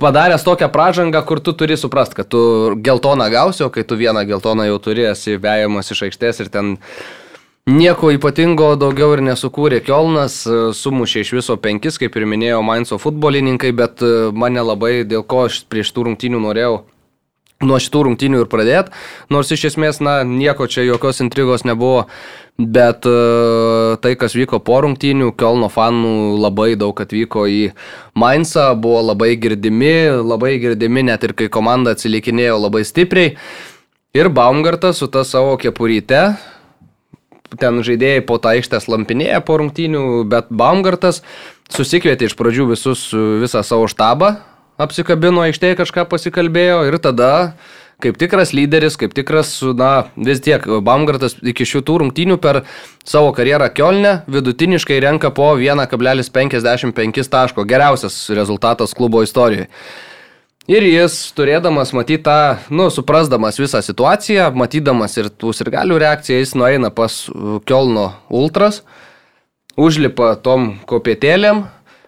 padaręs tokią pražangą, kur tu turi suprast, kad tu geltoną gausi, o kai tu vieną geltoną jau turi, esi vejamas iš aikštės ir ten Nieko ypatingo daugiau ir nesukūrė Kielnas, e, sumušė iš viso penkis, kaip ir minėjo Mainzo futbolininkai, bet e, mane labai dėl ko aš prieš tų rungtynių norėjau nuo šitų rungtynių ir pradėti, nors iš esmės, na, nieko čia jokios intrigos nebuvo, bet uh, tai, kas vyko po rungtynių, Kelno fanų labai daug atvyko į Mainzą, buvo labai girdimi, labai girdimi net ir kai komanda atsilikinėjo labai stipriai. Ir Baumgartas su ta savo kepuryte, ten žaidėjai po tą aikštę lampinėje po rungtynių, bet Baumgartas susikvietė iš pradžių visus, visą savo štabą, apsikabino aikštėje, kažką pasikalbėjo ir tada kaip tikras lyderis, kaip tikras, na, vis tiek, Baumgartas iki šitų rungtynių per savo karjerą Kielne vidutiniškai renka po 1,55 taško. Geriausias rezultatas klubo istorijoje. Ir jis, turėdamas matyti tą, nu, suprasdamas visą situaciją, matydamas ir tų sirgalių reakciją, jis nueina pas Kielno ultras, užlipa tom kopėtėlėm,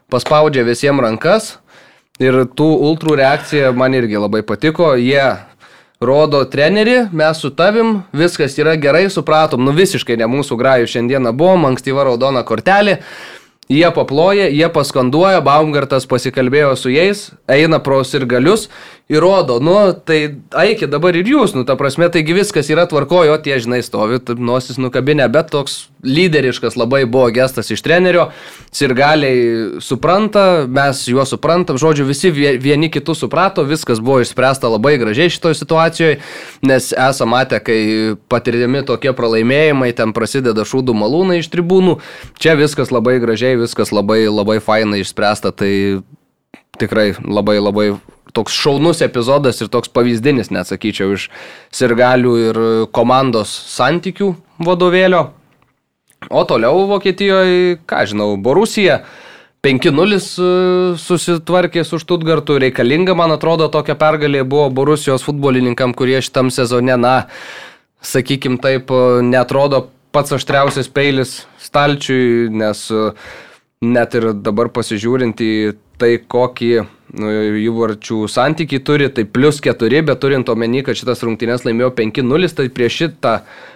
paspaudžia visiems rankas Ir tų ultrų reakcija man irgi labai patiko. Jie rodo treneri, mes su tavim, viskas yra gerai, supratom, nu visiškai ne mūsų grajų šiandieną buvom, ankstyva raudona kortelė. Jie paploja, jie paskanduoja, Baumgartas pasikalbėjo su jais, eina pro sirgalius įrodo, nu, tai eikit dabar ir jūs, nu, ta prasme, taigi viskas yra tvarkojo, tie, žinai, stovi, nosis nukabinę, bet toks lyderiškas labai buvo gestas iš trenerio, sirgaliai supranta, mes juos suprantam, žodžiu, visi vieni kitus suprato, viskas buvo išspręsta labai gražiai šitoje situacijoje, nes esame matę, kai patirimi tokie pralaimėjimai, ten prasideda šūdų malūnai iš tribūnų, čia viskas labai gražiai, viskas labai, labai fainai išspręsta, tai tikrai labai labai toks šaunus epizodas ir toks pavyzdinis, net sakyčiau, iš sirgalių ir komandos santykių vadovėlio. O toliau Vokietijoje, ką žinau, Borusija 5-0 e, susitvarkė su Štutgartu, reikalinga, man atrodo, tokia pergalė buvo Borusijos futbolininkam, kurie šitam sezone, na, sakykim taip, e, netrodo pats aštriausias peilis stalčiui, nes e, net ir dabar pasižiūrint į tai, kokį Nu, įvarčių santykiai turi, tai plus 4, bet turint omeny, kad šitas rungtynės laimėjo 5-0, tai prieš šitą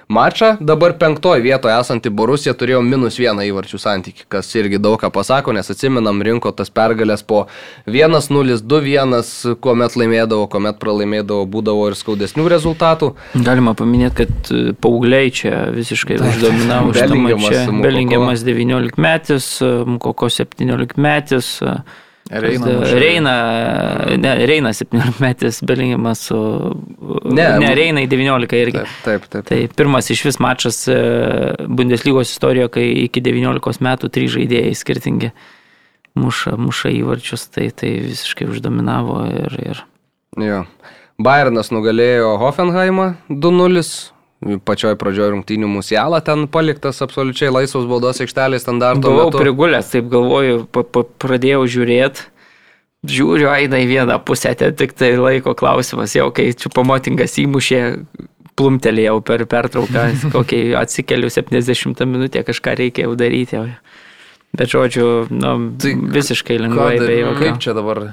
mačą dabar penktoje vietoje esanti Borusija turėjo minus vieną įvarčių santykį, kas irgi daug ką pasako, nes atsiminam, rinko tas pergalės po 1-0, 2-1, kuomet laimėdavo, kuomet pralaimėdavo, būdavo ir skaudesnių rezultatų. Galima paminėti, kad e, paaugliai čia visiškai uždominavo šitą mačą. Belingiamas 19 metis, Mukoko 17 metis. Reina, Reina, ne, Reina 17 metis, Belingimas su... Ne, ne Reina 19 irgi. Taip, taip, taip. Tai pirmas iš vis mačas e, Bundeslygos istorijoje, kai iki 19 metų trys žaidėjai skirtingi muša, muša įvarčius, tai, tai visiškai uždominavo ir... ir... Jo. Bayernas nugalėjo Hoffenheimą 2-0, pačioj pradžioj rungtynių musialą ten paliktas absoliučiai laisvos baudos aikštelės standarto. Buvau metu. prigulęs, taip galvoju, pa, pa, pradėjau žiūrėti. Žiūriu, eina į vieną pusę, ten tik tai laiko klausimas, jau kai čiupamotingas įmušė, plumtelėjau per pertrauką, kokiai atsikeliu 70 minutę, kažką reikia jau daryti. Bet žodžiu, nu, tai visiškai lengvai. Kaip čia dabar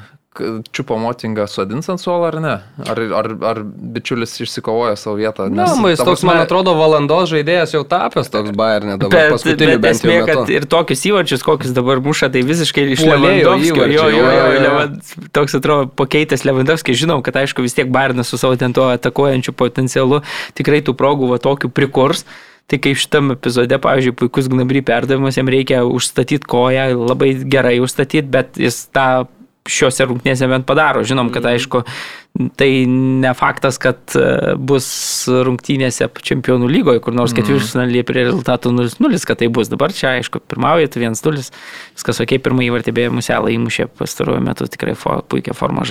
čiupo motingą sodins ant suolo ar ne? Ar, ar, ar bičiulis išsikovoja savo vietą? Na, no, jis toks, man atrodo, valandos žaidėjas jau tapęs toks Bayernė dabar. Bet, bet, bet esmė, kad ir tokius įvarčius, kokius dabar muša, tai visiškai iš Lewandowskio. Jo, jo, jo, jo, toks atrodo pakeitęs Lewandowskis. Žinom, kad aišku vis tiek Bayernas su savo ten tuo atakuojančiu potencialu tikrai tų progų va tokių prikurs. Tai kaip šitam epizode, pavyzdžiui, puikus gnabry perdavimas, jam reikia užstatyti koją, labai gerai užstatyti, bet jis tą šiuose rungtynėse bent padaro. Žinom, kad mhm. aišku, tai ne faktas, kad e, bus rungtynėse čempionų lygoje, kur nors mhm. ketvirtfinalyje prie rezultatų 0-0, kad tai bus. Dabar čia, aišku, pirmauja, tai 1-0, viskas ok, pirmąjį vartybėje muselą įmušė pastaruoju metu, tikrai for, puikia forma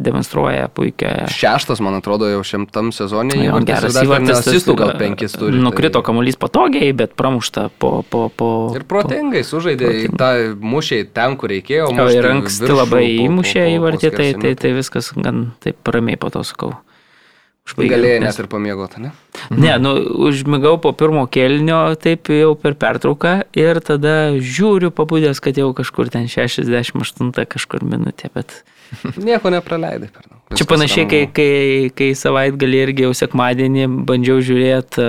demonstruoja, puikia. Šeštas, man atrodo, jau šiam sezonė. Jo, geras įvartis. Asistų gal penkis turi. Nukrito tai... kamuolys patogiai, bet pramušta po... po, po ir protingai sužaidė, protingai. tą mušiai ten, kur reikėjo. O ir anksti labai įmušė įvartį, tai, tai, tai viskas gan taip ramiai po to sakau. Galėjai net ir pamiegoti, ne? Ne, nu, užmigau po pirmo kelnio, taip jau per pertrauką ir tada žiūriu pabudęs, kad jau kažkur ten 68 kažkur minutė, bet... Nieko nepraleidai per daug. Čia panašiai, kai, kai, kai savaitgalį irgi jau sekmadienį bandžiau žiūrėti,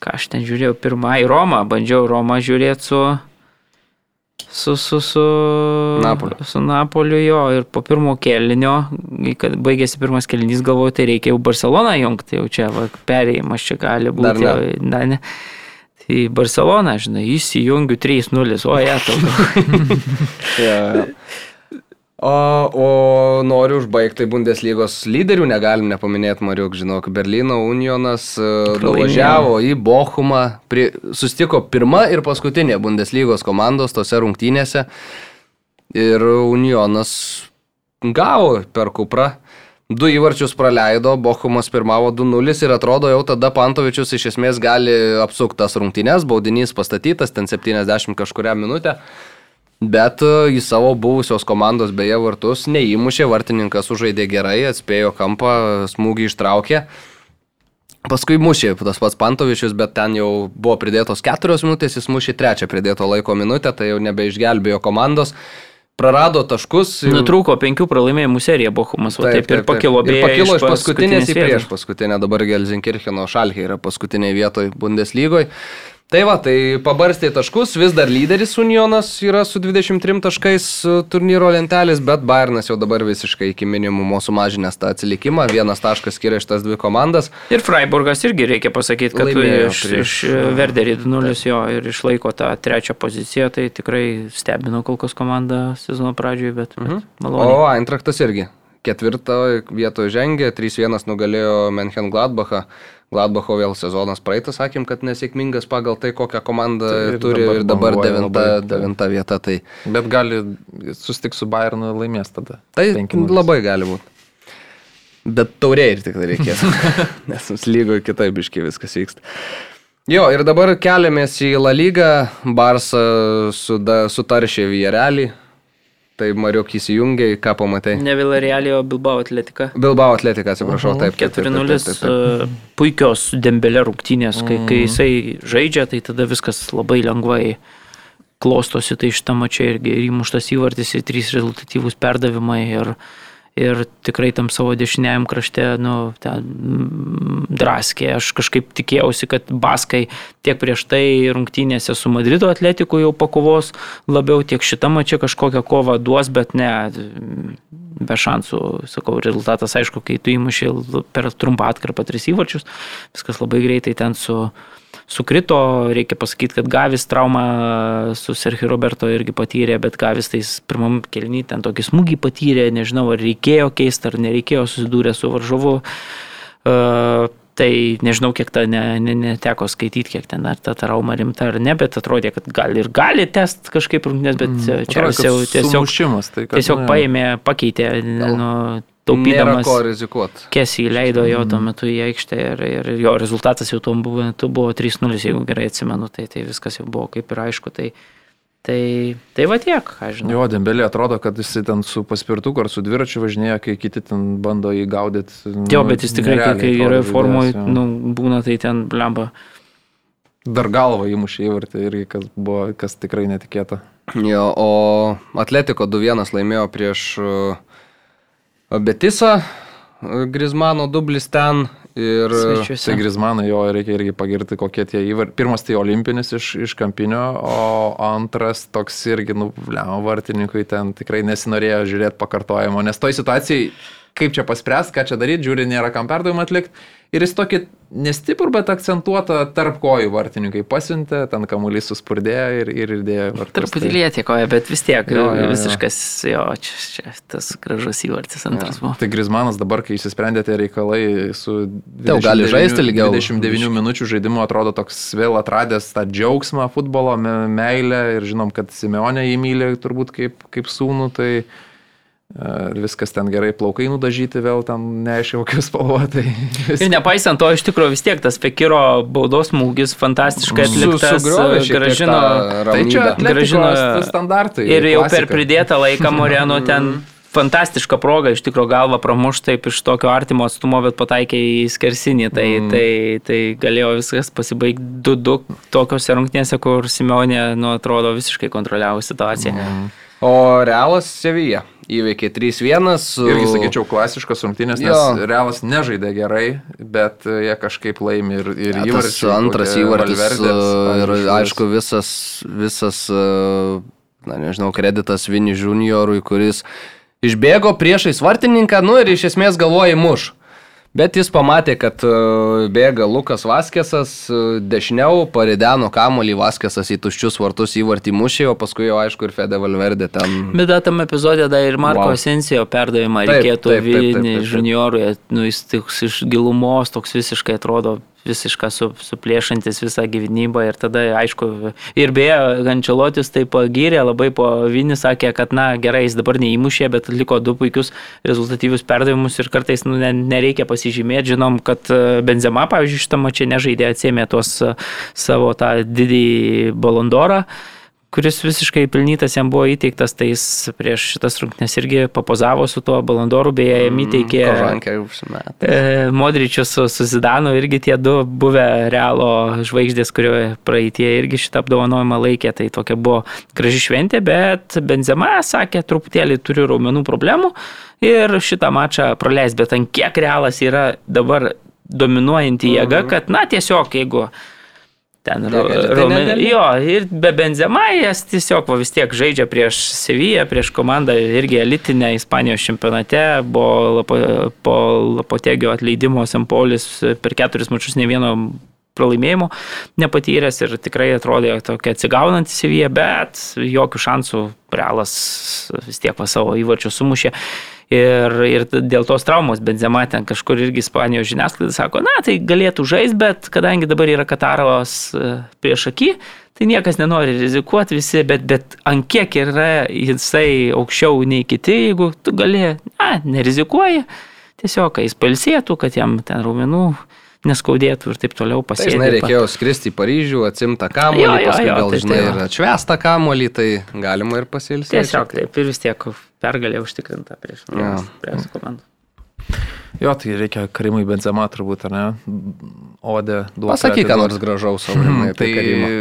ką aš ten žiūrėjau, pirmą į Romą, bandžiau Romą žiūrėti su su, su, su, Napoliu. su Napoliu jo ir po pirmo kelnio, kad baigėsi pirmas kelnys, galvoju, tai reikia jau Barceloną jungti, jau čia va, perėjimas čia gali būti. Dar ne. Na, ne. Tai Barcelona, žinai, įsijungiu 3-0, o ja, tau. O, o noriu užbaigti Bundeslygos lyderių, negalim nepaminėti, Mariuk, žinok, Berlyno Unionas e, nuvažiavo į Bochumą, prie, sustiko pirma ir paskutinė Bundeslygos komandos tose rungtynėse ir Unionas gavo per kuprą. Du įvarčius praleido, Bochumas pirmavo 2-0 ir atrodo jau tada Pantovičius iš esmės gali apsuktas rungtynės, baudinys pastatytas, ten 70 kažkuria minutę. Bet e, į savo buvusios komandos beje vartus neįmušė, vartininkas sužaidė gerai, atspėjo kampą, smūgį ištraukė. Paskui mušė tas pats Pantovičius, bet ten jau buvo pridėtos keturios minutės, jis mušė trečią pridėto laiko minutę, tai jau nebeišgelbėjo komandos. Prarado taškus. Nutrūko penkių pralaimėjimų seriją Bochumas, taip, taip, taip ir pakilo beje. Ir pakilo iš paskutinės į prieš paskutinę, dabar Gelsinkircheno šalkė yra paskutinėje vietoje Bundeslygoje. Tai va, tai pabarstė taškus, vis dar lyderis Unionas yra su 23 taškais e, turnyro lentelės, bet Bayernas jau dabar visiškai iki minimumo sumažinęs tą atsilikimą, vienas taškas skiria šitas dvi komandas. Ir Freiburgas irgi reikia pasakyti, kad Laimėjo iš, prieš- iš Verderį 2-0 jo ir išlaiko tą trečią poziciją, tai tikrai stebino kol kas komanda sezono pradžioje, bet, bet malonu. O Eintraktas irgi. Ketvirtą vietoje žengė, 3-1 nugalėjo Menchen Gladbachą. Gladbacho vėl sezonas praeitas, sakėm, kad nesėkmingas pagal tai, kokią komandą Tai ir turi dabar ir dabar devinta, labai, devinta vieta. Tai, Bet gali sustikti su Bayernu ir laimės tada. tai 5:0. labai gali būti. Bet tauriai ir tik tai reikės. Nes mums lygo kitai biški viskas vyksta. Jo, ir dabar keliamės į La Lygą, Barsa suda, sutaršė Vierelį. Tai Mariuk įsijungia, ką pamatai. Ne Villarealio Bilbao atletika. Bilbao atletika, atsiprašau, taip. taip, taip, taip, 4-0 taip, taip, taip. e, puikios dembelė rungtynės, kai, kai jisai žaidžia, tai tada viskas labai lengvai klostosi, tai šitą mačią irgi ir įmuštas įvartis, ir trys rezultatyvūs perdavimai ir, ir tikrai tam savo dešiniajam krašte, nu, ten mm, draskė. Aš kažkaip tikėjausi, kad Baskai tiek prieš tai rungtynėse su Madrido atletiku jau pakovos labiau, tiek šitą mačią kažkokią kovą duos, bet ne, be šansų, sakau, rezultatas aišku, kai tu įmuši per trumpą atkarpą tris įvarčius, viskas labai greitai ten su, sukrito, reikia pasakyti, kad Gavis traumą su Sergio Roberto irgi patyrė, bet Gavis tais pirmam kelny ten tokį smūgį patyrė, nežinau, ar reikėjo keisti, ar nereikėjo susidūrę su varžovu. Uh, Tai nežinau, kiek tą ne, ne, neteko skaityti, kiek ten ar ta trauma rimta ar ne, bet atrodė, kad gali ir gali test kažkaip rungtynės, bet mm, čia Atrodo, jau tiesiog, tai tiesiog nu, paėmė, pakeitė, nu, Nėra taupydamas. ko rizikuoti. Kesį įleido jo tuo metu į aikštę ir, ir jo rezultatas jau tuo buvo, metu buvo 3-0, jeigu gerai atsimenu, tai, tai viskas jau buvo kaip ir aišku. Tai, tai, tai va tiek, ką žinau. Jo, Dembelė atrodo, kad jis ten su paspirtuku ar su dviračiu važinėja, kai kiti ten bando jį gaudyti. Jo, bet jis tikrai, kai, kai yra formoje, nu, būna tai ten blemba. Dar galvą įmušė įvartį irgi, kas buvo, kas tikrai netikėta. Jo, o Atletiko 2-1 laimėjo prieš uh, Betisą, uh, Grizmano dublis ten ir... Svečiuose. Tai Grizmaną jo reikia irgi pagirti, kokie tie įvarčiai. Pirmas tai olimpinis iš, iš kampinio, o antras toks irgi, nu, blemo, vartininkui ten tikrai nesinorėjo žiūrėti pakartojimo, nes toj situacijai, kaip čia paspręs, ką čia daryti, žiūri, nėra kam perdavimą atlikti. Ir jis tokį nestiprų, bet akcentuotą tarp kojų vartininkai pasiuntė, ten kamuolys suspurdėjo ir, ir įdėjo vartus. Truputį lietėkoja, bet vis tiek Jo, jo, jo. visiškas, jo, čia, čia tas gražus įvartis antras buvo. Tai Grizmanas dabar, kai išsisprendė tie reikalai su Jau gali žaisti ilgiau. 29 minučių žaidimu, atrodo toks vėl atradęs tą džiaugsmą futbolo, me- meilę ir žinom, kad Simeonė jį myli turbūt kaip, kaip sūnų, tai e, viskas ten gerai, plaukai nudažyti vėl ten neaiškiai kokius spalvotai. Ir nepaisant to, iš tikrųjų vis tiek tas Pekiro baudos smūgis fantastiškai Su- atliktas, tiek gražino. Tai čia. Gražino- standartai. Ir jau per klasika. pridėtą laiką Moreno ten fantastiška proga, iš tikrųjų galva pramuš taip iš tokio artimo atstumo, bet pataikė į skersinį, tai, mm. tai, tai galėjo viskas pasibaigti 2-2 tokiuose rungtynėse, kur Simeonė, nu, atrodo, visiškai kontroliavo situaciją. Mm. O Realas Sevija įveikė 3-1. Su... Irgi sakyčiau, klasiškos rungtynės, nes Jo. Realas nežaidė gerai, bet e, jie kažkaip laimi ir, ir Ja, įvarčiai, antras įvartis Valverdės, ir aišku visas, visas uh, na nežinau, kreditas Vini Juniorui, kuris išbėgo priešais vartininką, nu ir iš esmės galvoja muš. Bet jis pamatė, kad uh, bėga Lukas Vaskesas, uh, dešiniau parideno kamolį Vaskesas į tuščius vartus įvartį mušė, o paskui jau aišku ir Fede Valverde ten. Bet tam epizode dar ir Marko Wow. Esencijo perdavimą Taip, reikėtų taip. juniorui, nu jis toks iš gilumos, toks visiškai atrodo visišką su, suplėšantis visą gyvenybą ir tada aišku ir beje Gančialotis tai pagyrė, labai po Vini sakė, kad na gerai, jis dabar neįmušė, bet atliko du puikius rezultatyvius perdavimus ir kartais nu, ne, nereikia pasižymėti, žinom, kad e, Benzema, pavyzdžiui, šitą mačią nežaidė, atsėmė tuos e, savo tą didį balondorą kuris visiškai pelnytas jam buvo įteiktas, tai jis prieš šitas rungtynes irgi papozavo su tuo balandoru, beje, jam įteikė Kožankė užsimetė. e, Modričius su, su Zidanu, irgi tie du buvę realo žvaigždės, kurio praeitie irgi šitą apdovanojimą laikė, tai tokia buvo graži šventė, bet Benzema sakė, truputėlį turiu raumenų problemų ir šitą mačą praleis, bet ant kiek realas yra dabar dominuojanti jėga, kad na tiesiog jeigu ten Negali, tai jo, ir be Benzema jas tiesiog va, vis tiek žaidžia prieš Seviją, prieš komandą irgi elitinę Ispanijos čempionate, buvo lapo, po Lapotegio atleidimo Sempolis per keturis mačius ne vieno pralaimėjimo nepatyręs ir tikrai atrodė tokia atsigaunanti Sevija, bet jokių šansų Realas vis tiek va savo įvarčių sumušė. Ir, ir dėl tos traumos Benzema ten kažkur irgi Ispanijos žiniasklaida sako, na tai galėtų žaisti, bet kadangi dabar yra Kataros e, prieš akį, tai niekas nenori rizikuoti visi, bet, bet ant kiek yra jisai aukščiau nei kiti, jeigu tu gali, na, nerizikuoji, tiesiog, kad jis palsėtų, kad jam ten raumenų neskaudėtų ir taip toliau Tai, pasėdėtų. žinai, reikėjo skristi į Paryžių, atsimtą kamuolį, Jo, jo, paskui jo, gal, tai žinai, tai ir atšvestą kamuolį, tai galima ir pasilsėti. Tiesiog taip ir vis tiek pergalė užtikrinta prieš, Jo. prieš komandą. Jo, tai reikia Karimui Benzema turbūt, ar ne? Odė duoti. Pasakyk, ką nors gražaus, Aurimai, Tai apie Karimą.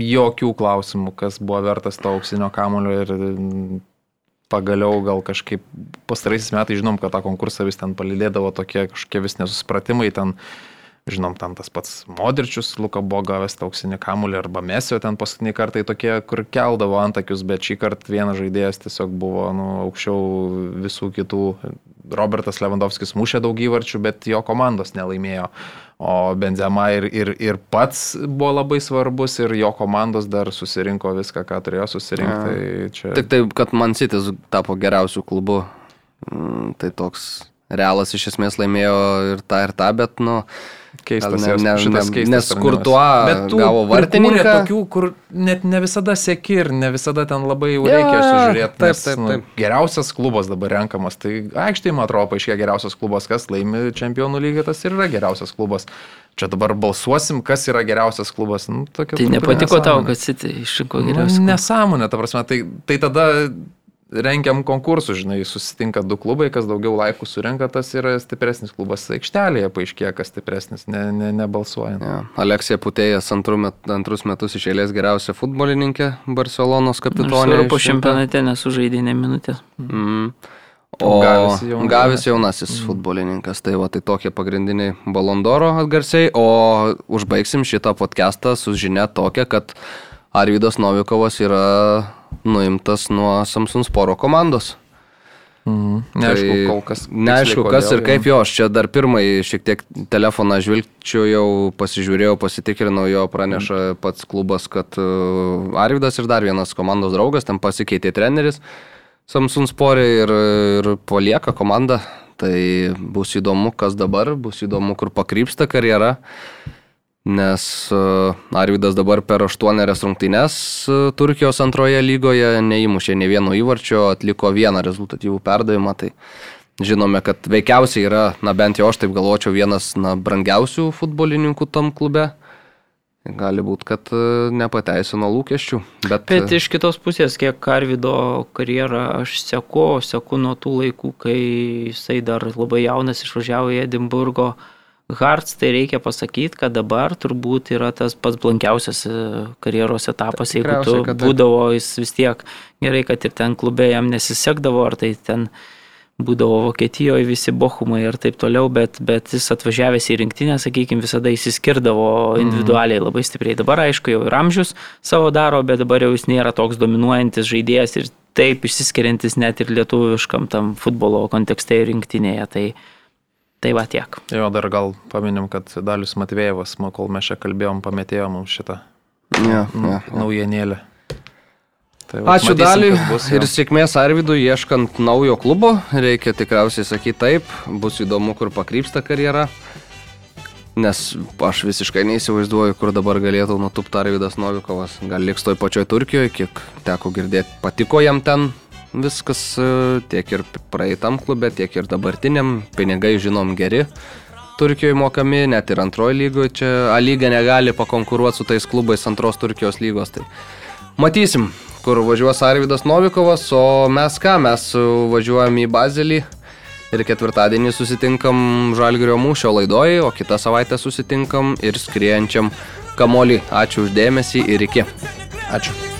jokių klausimų, kas buvo vertas to auksinio kamulio ir mm, pagaliau gal kažkaip pastaraisiais metais žinom, kad tą konkursą vis ten palidėdavo tokie kažkokie vis nesusipratimai ten. Žinom, ten tas pats Modričius, Luka buvo gavęs tą auksinį kamulį arba Mesio ten paskutinį kartą tokie, kur keldavo antakius, bet šį kartą vienas žaidėjas tiesiog buvo nu, aukščiau visų kitų. Robertas Lewandowskis mušė daug įvarčių, bet jo komandos nelaimėjo. O Benzema ir, ir, ir pats buvo labai svarbus ir jo komandos dar susirinko viską, ką turėjo susirinkti. Tai čia... Tik tai, kad Man City tapo geriausių klubu, mm, tai toks realas iš esmės laimėjo ir tą, ir tą, bet, nu, Keistas, ne- ne, šitas keistas nes tų gavo vartininką. Tokių, kur net ne visada sėki ir ne visada ten labai jau reikia jo, sužiūrėti. taip, nes, taip, nu, taip. Geriausias klubas dabar renkamas. Tai aikštėje, man atrodo, paaiškėjo geriausias klubas, kas laimi čempionų lygį, tas ir yra geriausias klubas. Čia dabar balsuosim, kas yra geriausias klubas. Nu, tokia Tai nepatiko tau, nesąmonė. kad City išrinko Nu, geriausią. Nesąmonė, ta prasme, tai, tai tada rengiam konkursų, žinai, susitinka du klubai, kas daugiau laikų surenka, tas yra stipresnis klubas. Aikštelėje paaiškėja, kas stipresnis, ne, ne, nebalsuojant. Ja. Aleksija Putėjas antru met, antrus metus iš eilės geriausia futbolininkė Barcelonos kapitonė. Po išrinkta. čempionate nesužaidė ne minutės. Mm. O O Gavis jaunas. Gavis jaunasis futbolininkas, tai va, tai tokie pagrindiniai Balondoro atgarsiai, o užbaigsim šitą podcastą su žinia tokia, kad Arvidas Novikovas yra nuimtas nuo Samsung Sporo komandos. Mhm. Neaišku, Tai kol kas. Neaišku, tiksliai, kas kodėl ir kaip jo, aš čia dar pirmąjį šiek tiek telefoną žvilgčiau, pasižiūrėjau, pasitikrinau, jo praneša pats klubas, kad uh, Arvidas ir dar vienas komandos draugas, ten pasikeitė treneris Samsung Sporė ir, ir palieka komanda. Tai bus įdomu, kas dabar, bus įdomu, kur pakrypsta karjera. Nes uh, Arvidas dabar per aštuonerias rungtynes uh, Turkijos antroje lygoje neįmušė ne vieno įvarčio, atliko vieną rezultatyvų perdavimą. Tai žinome, kad veikiausiai yra, na bent jau aš taip galvočiau, vienas na, brangiausių futbolininkų tam klube. Gali būti, kad uh, nepateisino lūkesčių. Bet, Bet iš kitos pusės, kiek Karvido karjerą aš seku, seku nuo tų laikų, kai jisai dar labai jaunas išvažiavo į Edinburgo Hearts, tai reikia pasakyti, kad dabar turbūt yra tas pats blankiausias e, karjeros etapas, jeigu tu kad būdavo jis vis tiek gerai, kad ir ten klube jam nesisekdavo, ar tai ten būdavo Vokietijoje visi bohumai ir taip toliau, bet, bet jis atvažiavęs į rinktinę, sakykime, visada įsiskirdavo individualiai labai stipriai. Dabar, aišku, jau ir amžius savo daro, bet dabar jau jis nėra toks dominuojantis žaidėjas ir taip išsiskiriantis net ir lietuviškam tam futbolo kontekste ir rinktinėje. Tai, tai va tiek. Jo, dar gal paminim, kad Dalius Matvėjevas, kol mes čia kalbėjom, pametėjo mums šitą ja, nu, ja. naujienėlę. Tai vat Ačiū jo. ir sėkmės Arvidui ieškant naujo klubo. Reikia tikriausiai sakyti taip, bus įdomu, kur pakrypsta karjera. Nes aš visiškai neįsivaizduoju, kur dabar galėtų nutupti Arvidas Novikovas. Gal liks toj pačioj Turkijoje, kiek teko girdėti, patiko jam ten viskas e, tiek ir praeitam klube, tiek ir dabartiniam. Pinigai, žinom, geri. Turkijoje mokami, net ir antroji lygoje. Čia A lyga negali pakonkuruoti su tais klubais antros Turkijos lygos. Tai Matysim, kur važiuos Arvidas Novikovas, o mes ką, mes važiuojam į Bazelį ir ketvirtadienį susitinkam Žalgirio mūšio laidoje, o kitą savaitę susitinkam ir skriejančiam kamolį. Ačiū uždėmesį ir iki. Ačiū.